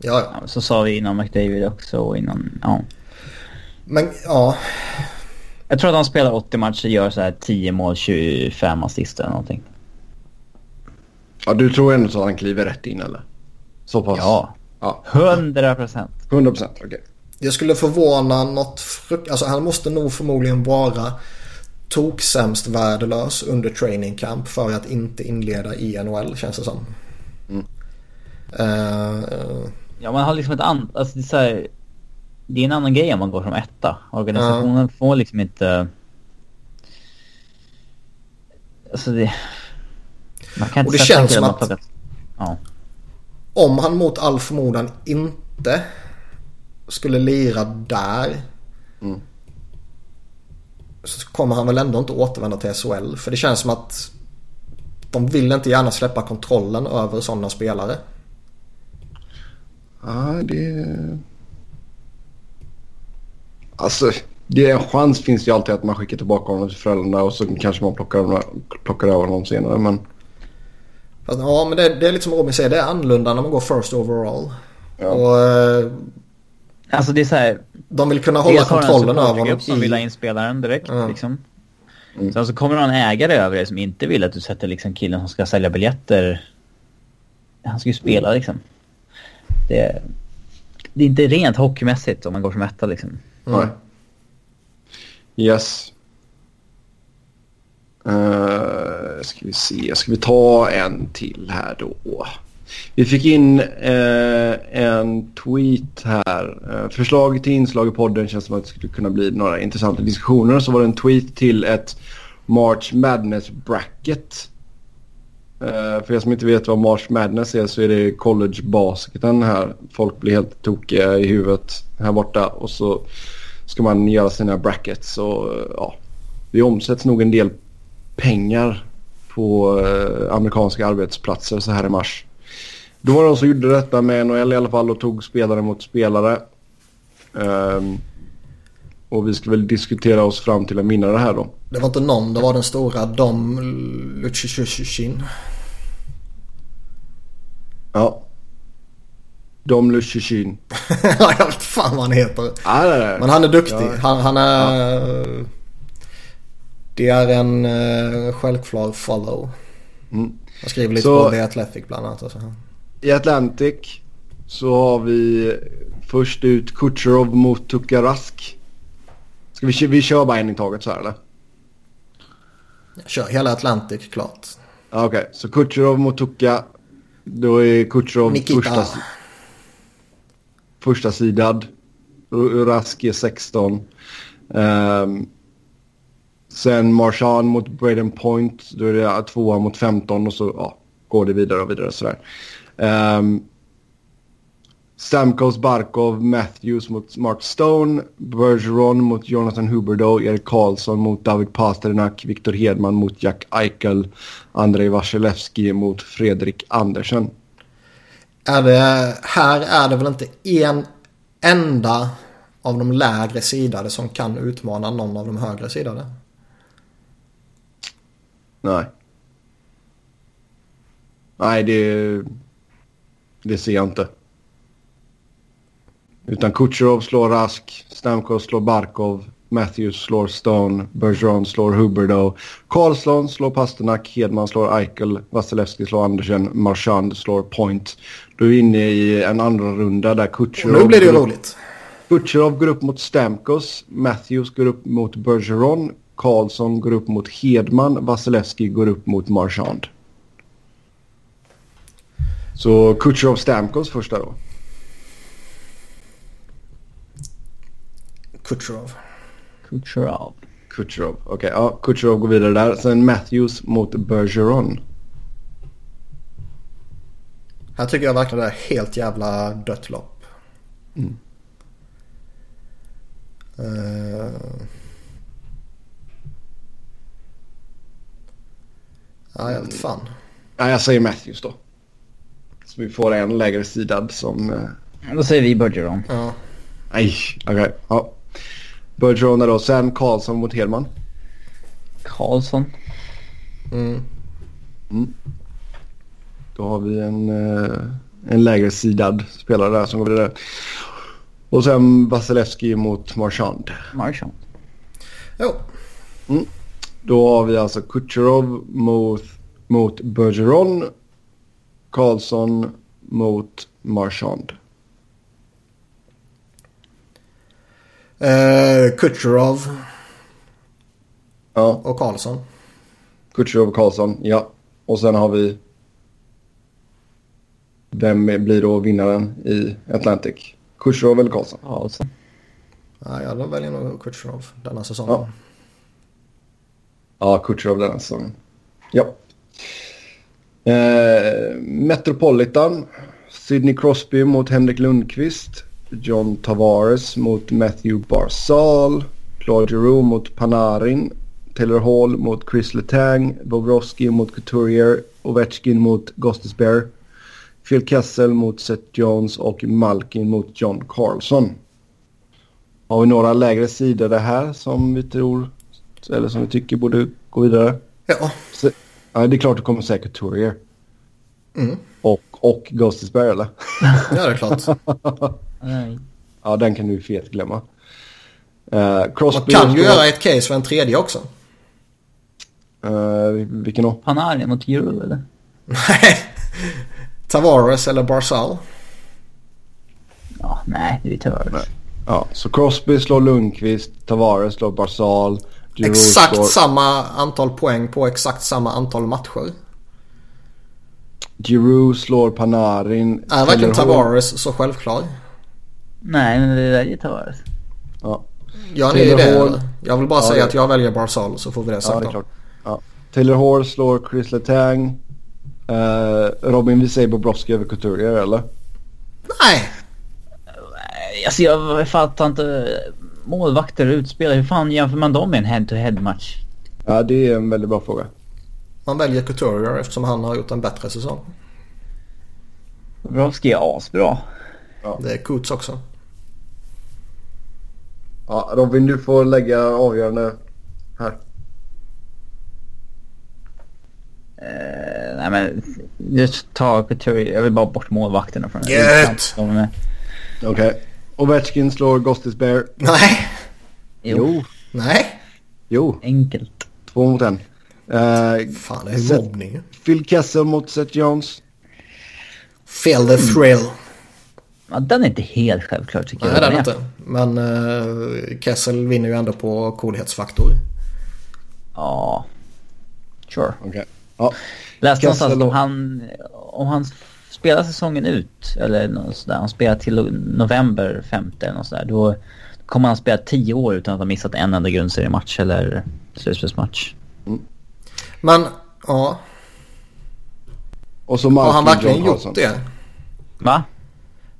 ja, ja. Ja, så sa vi innan McDavid också och innan... Ja. Men ja, Jag tror att han spelar 80 matcher, gör så här 10 mål, 25 assist eller någonting. Ja, du tror ändå att han kliver rätt in eller? Så pass? Ja. Ja, 100 procent. 100 procent. Okej. jag skulle förvåna något frukt... Alltså han måste nog förmodligen vara toksämst värdelös under training camp för att inte inleda i NHL känns det som. Mm. Eh, Ja, man har liksom ett annat... Alltså det är så här, Det är en annan grej om man går som etta. Organisationen får liksom inte... Alltså det... Man kan inte Och det känns som att- plockat- Ja. om han mot all förmodan inte skulle lira där. Mm. Så kommer han väl ändå inte återvända till SHL. För det känns som att de vill inte gärna släppa kontrollen över sådana spelare. Ja, det... Alltså, det är en chans finns ju alltid att man skickar tillbaka honom till föräldrarna och så kanske man plockar, plockar över honom senare. Men... Fast, ja men det, det är lite som Robin säger, det är annorlunda när man går first overall. Ja. Och, eh, Alltså det är så här. de vill kunna hålla kontrollen över honom. som vill ha I, in spelaren direkt. Ja. Liksom. Mm. Sen så kommer en ägare över dig som inte vill att du sätter liksom killen som ska sälja biljetter. Han ska ju spela liksom. Det, det är inte rent hockeymässigt om man går som etta liksom. Nej. Yes. Uh, ska vi se. Ska vi ta en till här då? Vi fick in uh, en tweet här. Uh, förslag till inslag i podden känns som att det skulle kunna bli några intressanta diskussioner. Så var det en tweet till ett March Madness bracket. Uh, för er som inte vet vad March Madness är så är det college-basketen här. Folk blir helt tokiga i huvudet här borta och så ska man göra sina brackets och ja, det omsätts nog en del pengar på eh, amerikanska arbetsplatser så här i mars. Då var det de som gjorde detta med NHL i alla fall och tog spelare mot spelare. Ehm, och vi ska väl diskutera oss fram till en vinnare här då. Det var inte någon, det var den stora Dom Lucic Ja. Dom Lushichin. Ja, jag vet fan vad han heter. Ja, det är det. Men han är duktig. Ja. Han, han är... Det är en uh, självklar follow. Mm. Jag skriver lite Så- på The Athletic bland annat. Och så. här. I Atlantic så har vi först ut Kucherov mot Tukarask. Ska vi, vi kör bara en i taget så här eller? Jag kör hela Atlantic klart. Ja, Okej, så Kucherov mot Tuka. Då är Kucherov Nikita. första, första sidad. Rask är 16. Um, sen Marshan mot Braden Point. Då är det tvåa mot 15 och så ja, går det vidare och vidare sådär. Um, Stamkos, Barkov, Matthews mot Mark Stone, Bergeron mot Jonathan Huberdeau, Erik Karlsson mot David Pasternak, Viktor Hedman mot Jack Eichel, Andrei Vasilevski mot Fredrik Andersen. Är det, här är det väl inte en enda av de lägre sidade som kan utmana någon av de högre sidade? Nej. Nej, det, det ser jag inte. Utan Kucherov slår Rask, Stamkos slår Barkov, Matthews slår Stone, Bergeron slår Huberdeau, Karlsson slår Pasternak, Hedman slår Eichel, Vasilevski slår Andersen, Marchand slår Point. Då är inne i en andra runda där Och Kucherov... nu blir det ju roligt. Kucherov går upp mot Stamkos, Matthews går upp mot Bergeron, Karlsson går upp mot Hedman, Vasilevski går upp mot Marchand. Så Kucherov Stamkos första då. Kucherov. Kucherov. Kucherov, okej. ja, Kucherov går vidare där. Sen Matthews mot Bergeron. Här tycker jag verkligen det är helt jävla dött lopp. Mm. Eh. Ja, jag vet fan. Ja, jag säger Matthews då. Så vi får en lägre sidad som... eh, Då säger vi Bergeron. Ja. Nej, okej. Ja. Bergeron där då. Sen Karlsson mot Hedman. Karlsson. Mm. Då har vi en, eh, en lägre sidad spelare där som går vidare. Och sen Vasilevski mot Marchand. Marchand. Jo. Då har vi alltså Kucherov mot, mot Bergeron. Karlsson mot Marchand. Uh, Kucherov Ja, och Karlsson. Kucherov och Karlsson. Ja. Och sen har vi... Vem blir då vinnaren i Atlantic? Kucherov eller Karlsson? Karlsson. Ja, jag väljer nog Kucherov denna säsongen. Ja. Ja, Kucherov den här säsongen. Ja. Eh, Metropolitan. Sidney Crosby mot Henrik Lundqvist. John Tavares mot Matthew Barzal. Claude Giroux mot Panarin. Taylor Hall mot Chris Letang. Bobrovski mot Couturier. Ovechkin mot Gostisbehere. Phil Kessel mot Seth Jones och Malkin mot John Carlson. Har vi några lägre sidor det här som vi tror eller som vi tycker borde gå vidare? Ja. Så, ja, det är klart det kommer säkert Courier. Mm. Och, och Ghost eller? Ja, det är klart. Nej. Ja, den kan du fet glömma. Uh, Crosby Man kan ju göra ett case för en tredje också. Eh, vilken då? Panarin mot Euro eller? Nej. Tavares eller Barzal. Ja, nej, det är Tavares. Ja, så Crosby slår Lundqvist, Tavares slår Barzal. Giroud Exakt slår, samma antal poäng på exakt samma antal matcher. Giroud slår Panarin. Är verkligen Tavares så självklar? Nej, men vi väljer Tavares. Ja, ni Taylor det? Hall. Jag vill bara Ja, säga det- att jag väljer Barzal så får vi det ja sagt det är klart. Ja. Taylor Hall slår Chris Letang. Uh, Robin Visej Bobrovski över Couturier eller? Nej! Alltså jag fattar inte. Målvakter och utspelare, hur fan jämför man dem med en head-to-head match? Ja, det är en väldigt bra fråga. Man väljer Couturier eftersom han har gjort en bättre säsong. Bobrovski är asbra. Det är Coots också. Ja, Robin du får lägga avgörande här. Eh, nej men, just ta Couturier. Jag vill bara bort målvakterna från det. Gött! Okej. Ovechkin slår Ghost is Bear. Nej! Jo, Nej! Jo, enkelt. två mot en. Uh, Fan det är mobbning. Phil Kessel mot Seth Jones. Feel the thrill. Ja, den är inte helt självklar tycker Nej jag. det Men inte. Men uh, Kessel vinner ju ändå på coolhetsfaktor. Ja. Sure. Okej. Ja. Läste Kessel någonstans att om han, om han spelar säsongen ut, eller något sådär, han spelar till november femte eller något sådär, då kommer han spela tio år utan att ha missat en enda grundseriematch eller slutspelsmatch. Men ja, Och så har Malkin han verkligen gjort det? Va?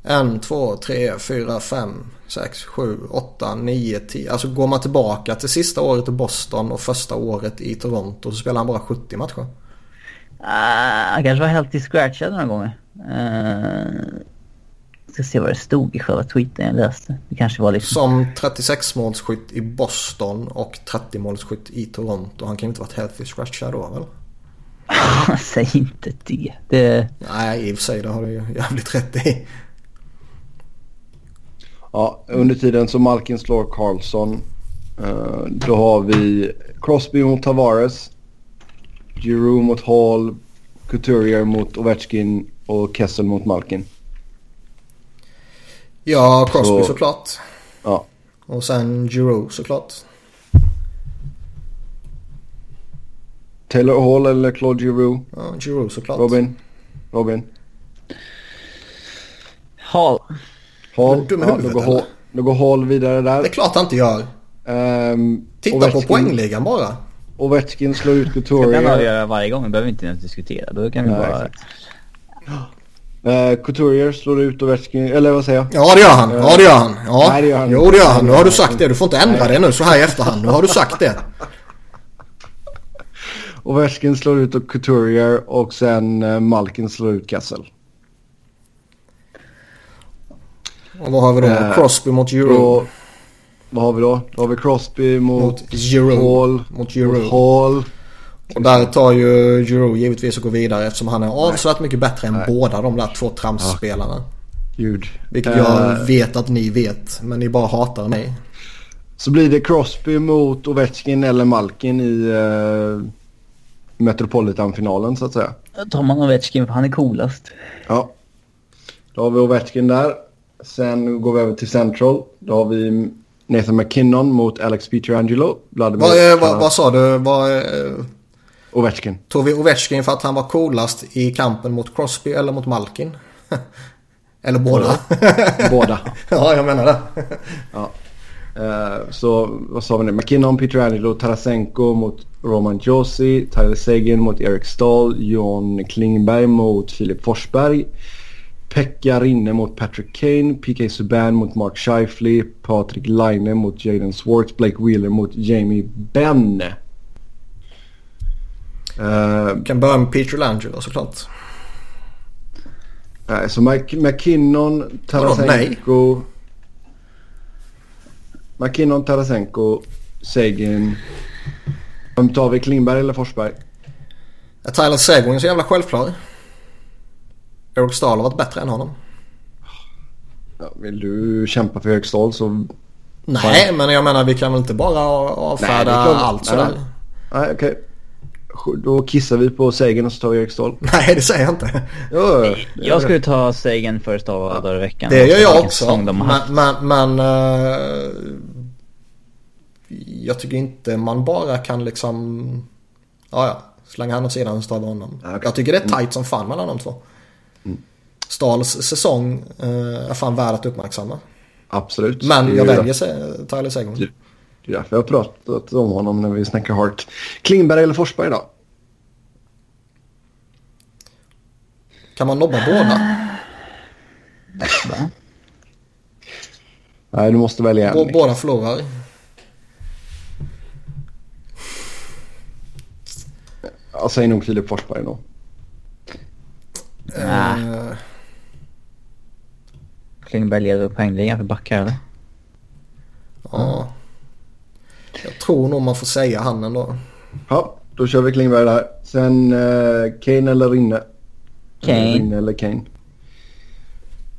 En, två, tre, fyra, fem, sex, sju, åtta, nio, tio. Alltså går man tillbaka till sista året i Boston och första året i Toronto så spelar han bara 70 matcher. Ah, han kanske var helt i scratchad några gånger. Uh, ska se vad det stod i själva tweeten jag läste. Det kanske var liksom... Som 36 målsskytt i Boston och 30 målsskytt i Toronto. Han kan inte varit healthy scratchad då väl? Säg inte det. det. Nej i och för sig det har du ju jävligt rätt i. Ja, under tiden så Malkin slår Carlson. Eh, då har vi Crosby mot Tavares. Giroud mot Hall. Couturier mot Ovechkin och Kessel mot Malkin. Ja, Crosby Så- såklart. Ja. Och sen Giroux såklart. Taylor Hall eller Claude Giroux? Ja, Giroux såklart. Robin? Robin? Hall. Hall? Dum i Ja, då, går? Hall då går Hall vidare där. Det är klart han inte gör. Ehm, Titta på poängligan bara. Ovechkin slår ut Kan den Couturier. avgöra varje gång, vi behöver inte ens diskutera. Då kan vi Nej, bara... exakt. Uh, Couturier slår ut Ovechkin, eller vad säger jag? Ja det gör han. Ja det gör han. Ja. Nej, det gör han Jo det gör han. Nu har du sagt det. Du får inte ändra det nu så här i efterhand. Nu har du sagt det. Ovechkin slår ut Couturier och sen uh, Malkin slår ut Kessel. Och vad har vi då? Eh, Crosby mot Giroux. Då, vad har vi då? Då har vi Crosby mot, Mot Giroux. Hall. Mot Giroux. Hall. Och där tar ju Giroux givetvis att gå vidare eftersom han är avsevärt mycket bättre än båda de där två tramsspelarna. Gud. Vilket Eh, jag vet att ni vet. Men ni bara hatar mig. Så blir det Crosby mot Ovechkin eller Malkin i uh, Metropolitan-finalen så att säga. Då tar man Ovechkin för han är coolast. Ja. Då har vi Ovechkin där. Sen går vi över till Central. Då har vi Nathan McKinnon mot Alex Pietrangelo. Vladimir Vad, är, vad, sa du? Vad, är- Ovechkin. tog vi Ovechkin för att han var coolast i kampen mot Crosby eller mot Malkin? eller båda? Båda. ja, jag menar det. Eh, så vad sa vi nu? McKinnon, Pietrangelo, Tarasenko mot Roman Josi. Tyler Seguin mot Eric Stahl. John Klingberg mot Filip Forsberg. Pekka Rinne mot Patrick Kane. PK Subban mot Mark Scheifele. Patrik Laine mot Jaden Swartz. Blake Wheeler mot Jamie Benn. Eh, Kan börja med Peter Langelo såklart. nej, så Mc- McKinnon, Vadå? Tarasenko. McKinnon, Tarasenko, Sagan. Vem tar vi? Klingberg eller Forsberg? Är Tyler Seguin så jävla självklar? Eric Stahl har varit bättre än honom. Ja, vill du kämpa för Högstål så... Nej, men jag menar vi kan väl inte bara avfärda Nej, allt sådär. Nej. Nej, okej. Då kissar vi på Sagan och så tar vi Eriksdal. Nej, det säger jag inte. Ja, ja, är Jag skulle ta Sagan första av dagar i veckan. Det gör jag också. Men, men, men eh, jag tycker inte man bara kan liksom... Ja, ja. Slänga han åt sidan och ta honom. Ja, okej. Jag tycker det är tight som fan mellan de två. Stahls säsong eh, är fan värd att uppmärksamma. Absolut. Men jag väljer Se- Tyler Seguin. Det är därför jag har pratat om honom när vi snackar Hart. Klingberg eller Forsberg då? Kan man nobba båda? Va? Nej, du måste välja en. båda förlorar. Jag säger nog Filip Forsberg då. Nej. Eh, Klingberg leder poängligan för backar eller? ja. Jag tror nog man får säga han ändå. Ja, då kör vi Klingberg där. Sen eh, Kane eller Rinne? Kane. Eller Rinne eller Kane?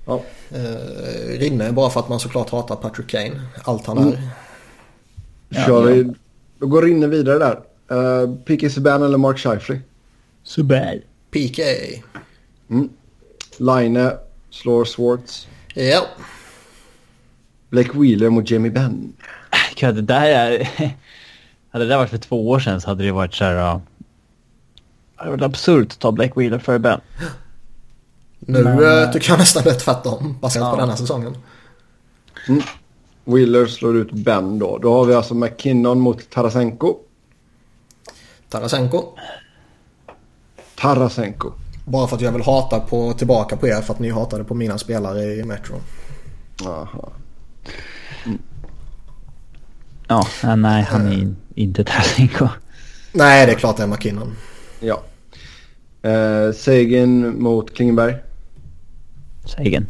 Ja, Eh, Rinne bara för att man såklart hatar Patrick Kane. Allt han Mm. är. Ja, kör ja. vi. Då går Rinne vidare där. Uh, P.K. Subban eller Mark Scheifele? Subban. PK. Line slår Swartz. Ja. Blake Wheeler mot Jamie Benn. Ja, det där är... Hade det där varit för två år sedan så hade det varit så här... ja, Det hade varit absurt att ta Black Wheeler före Ben. Nu Men, eh, tycker jag nästan det är tvärtom. Baserat Ja. på denna säsongen. Wheeler slår ut Ben då. Då har vi alltså McKinnon mot Tarasenko. Tarasenko. Tarasenko. Bara för att jag vill hata på, tillbaka på er för att ni hatade på mina spelare i Metro. Aha. Ja, ja, nej han är in- inte Tarasenko. Nej, det är klart det är McKinnon. Ja. Uh, Sagan mot Klingberg. Sagan.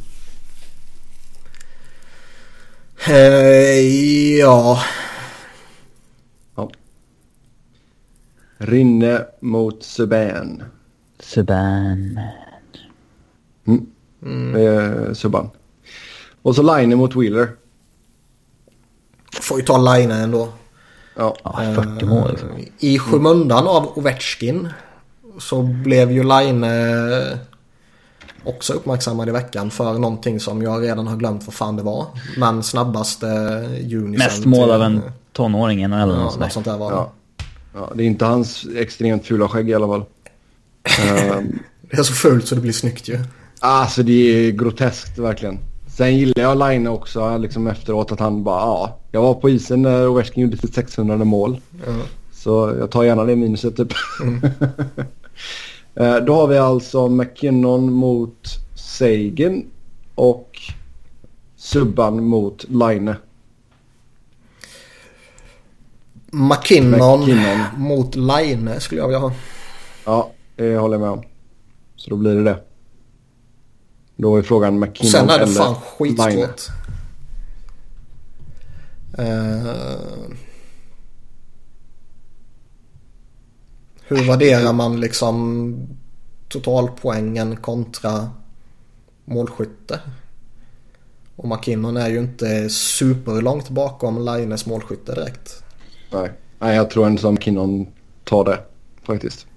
Eh, ja. Ja. Rinne mot Subban. Subban. Mm. Eh, Subban. Och så Line mot Wheeler. Får ju ta Line ändå. Ja. Ja, 40 mål liksom. Eh, I skymundan av Ovechkin så blev ju Line eh, också uppmärksammad i veckan för någonting som jag redan har glömt vad fan det var. Men snabbaste unisen. Mest mål av en tonåring eller något Ja, sånt något där. sånt där var det. Ja. ja. Det är inte hans extremt fula skägg i alla fall. Ehm, Det är så fult så det blir snyggt ju. alltså det är groteskt verkligen. Sen gillar jag Line också liksom efteråt att han bara ja. Jag var på isen när Ovechkin gjorde sitt 600 mål. Ja. Så jag tar gärna det minuset typ. Eh, Då har vi alltså McKinnon mot Sagan och Subban mot Line. McKinnon, McKinnon. mot Line skulle jag vilja ha. Ja, det håller jag med om. Så då blir det det. Då är frågan McKinnon Sen är det fan skitsvårt. Eh, hur värderar man liksom totalpoängen kontra målskytte? Och McKinnon är ju inte superlångt bakom Lines målskytte direkt. Nej. Nej, jag tror ändå som McKinnon tar det faktiskt.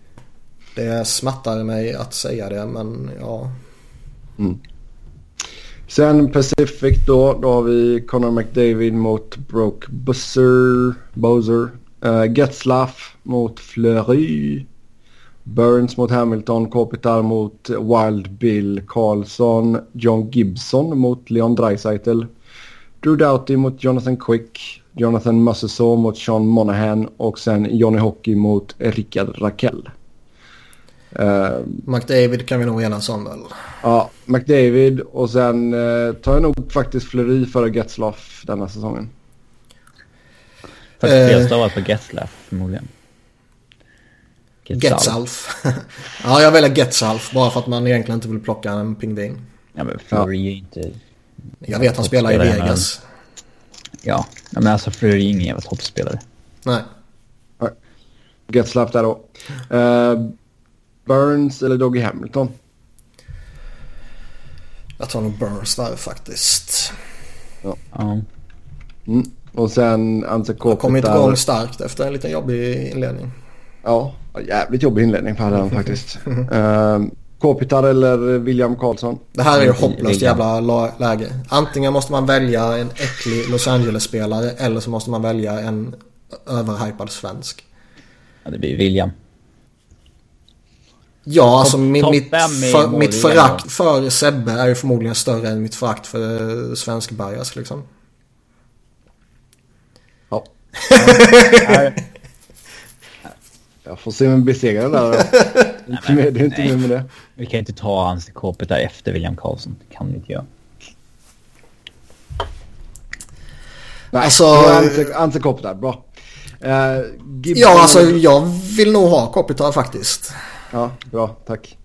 Det smärtar mig att säga det men ja. Mm. Sen Pacific då. Då har vi Connor McDavid mot Broke Busser. Bowser. Uh, eh, Getzlaff mot Fleury. Burns mot Hamilton. Kopitar mot Wild Bill Karlsson. John Gibson mot Leon Draisaitl. Drew Doughty mot Jonathan Quick. Jonathan Mussesaw mot Sean Monahan. Och sen Johnny Hockey mot Rickard Rakell. Eh, McDavid kan vi nog enas om väl. Ja, McDavid och sen eh, tar jag nog faktiskt Fleury före Getzlaff denna säsongen. Fast Eh. fel stavat på Getzlaff förmodligen. Getzalf. ja, jag väljer Getzalf bara för att man egentligen inte vill plocka en pingvin. Ja men Fleury är inte... Jag vet han spelar i Spelar i Vegas. Ja, men alltså Fleury är ingen jävla toppspelare. Nej. Getzlaff där då. Uh, Burns eller Doggy Hamilton? Jag tar nog Burns där faktiskt. Ja. Mm. Och sen Anse Han kom inte igång starkt efter en liten jobbig inledning. Ja, jävligt jobbig inledning för han faktiskt. Uh, Kopitar eller William Karlsson? Det här är ju hopplöst jävla la- läge. Antingen måste man välja en äcklig Los Angeles-spelare eller så måste man välja en överhypad svensk. ja, det blir William. Ja, alltså min, topp mitt, fem i för, mitt förakt för Sebbe är ju förmodligen större än mitt förakt för eh, svensk bias liksom. Ja. Jag får se vem besegrar där då. Inte mer- Det är inte nej. mer med det. Vi kan inte ta hans kopet där efter William Karlsson. Det kan vi inte göra. Nej, Alltså- Ante, Kopitar. Bra. Uh, Ja, alltså jag vill nog ha Kopitar faktiskt. Ja, bra. Tack.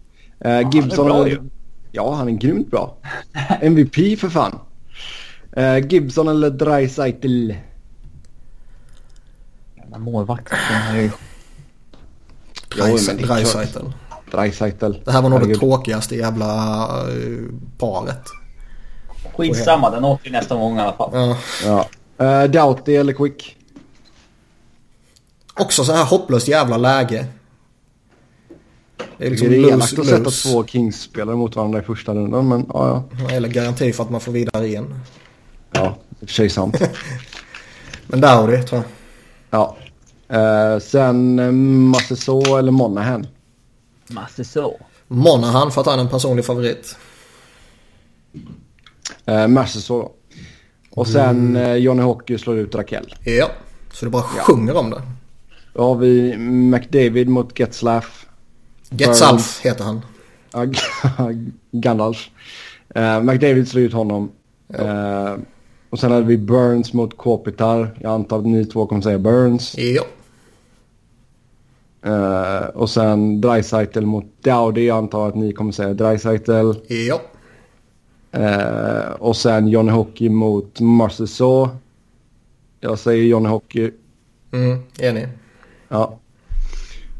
Uh, Gibson bra eller... ju. Ja, han är grymt bra. MVP för fan. Uh, Gibson eller Dreisaitl? Jävla målvakt. Är är klart. Dreisaitl. Dreisaitl. Det här var nog det tråkigaste jävla eh, paret. Skitsamma, den åker nästa gång i alla fall. Ja. Ja. Uh, Doughty eller Quick? Också så här hopplöst jävla läge. Det är liksom det är elakt lose, att sätta två Kings-spelare mot varandra i första rundan, men ja, ja. Eller garanti för att man får vidare igen. Ja, i och för sig sant. Men Dowdy tror jag. Ja. Uh, sen Masseså eller Monahan? Masse så. Monahan för att han är en personlig favorit. Masseså då. Och sen uh, Johnny Hockey slår ut Rakell. Ja, så det bara sjunger om det. Då har vi McDavid mot Getzlaff. Getzalf heter han. Gandalf. Uh, McDavid slår ut honom. Eh, och sen hade vi Burns mot Kopitar. Jag antar att ni två kommer säga Burns. Ja. Eh, och sen Dreisaitl mot Dowdy. Jag antar att ni kommer säga Dreisaitl. Ja. Eh, och sen Johnny Hockey mot Marceau. Jag säger Johnny Hockey. Mm, enig. Ja.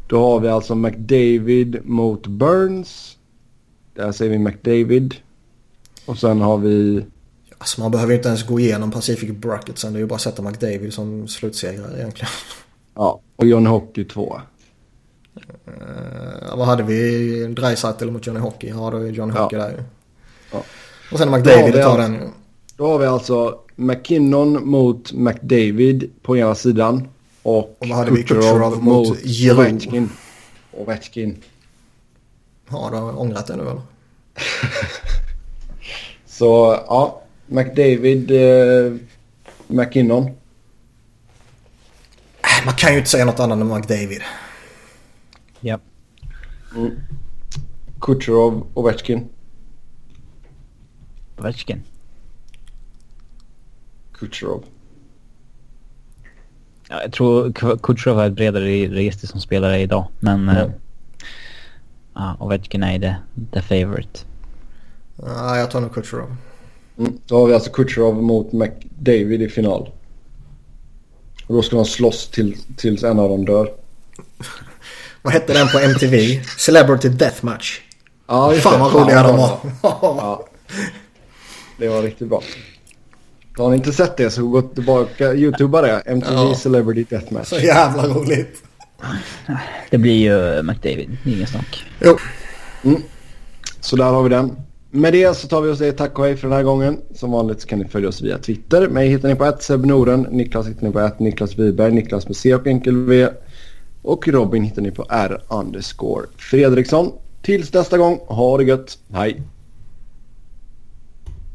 Då har vi alltså McDavid mot Burns. Där säger vi McDavid. Och sen har vi... Alltså man behöver ju inte ens gå igenom Pacific Bracketsen. Det är ju bara att sätta McDavid som slutsegrare egentligen. Ja, och Johnny Hockey två. Uh, vad hade vi? Dreisaitl mot Johnny Hockey. Ja, då är Johnny Ja. Hockey där ju. Ja. Och sen McDavid vi tar alltså- den. Då har vi alltså McKinnon mot McDavid på ena sidan. Och, Och vad hade vi? Kucherov mot. Ovechkin. Ovechkin. Ja, du har ångrat det nu eller? Så ja, McDavid, eh, McKinnon. Äh, Man kan ju inte säga något annat än McDavid. Ja. Kucherov, Ovechkin. Ovechkin. Kucherov. Ja, jag tror Kutjerov har ett bredare register som spelare idag. Men Ja. eh, ja, Ovechkin är the, the favorite. Ja, jag tar nog Kucherov. Mm. Då har vi alltså Kucherov mot McDavid i final. Och då ska de slåss till, tills en av dem dör. Vad hette den på MTV? Celebrity Deathmatch. Ja, just Fan det. vad roliga de var. Ja. Det var riktigt bra. Har ni inte sett det så gå tillbaka, youtuba det. MTV Ja. Celebrity Deathmatch. Så jävla roligt. Det blir ju McDavid, ingen snack. Jo. Så där har vi den. Med det så tar vi oss det. Tack och hej för den här gången. Som vanligt så kan ni följa oss via Twitter. Mig hittar ni på ett Norden. Niklas hittar ni på ett Niklas Wiberg. Niklas med C och enkel V. Och Robin hittar ni på R underscore Fredriksson. Tills nästa gång, ha det gött. Hej!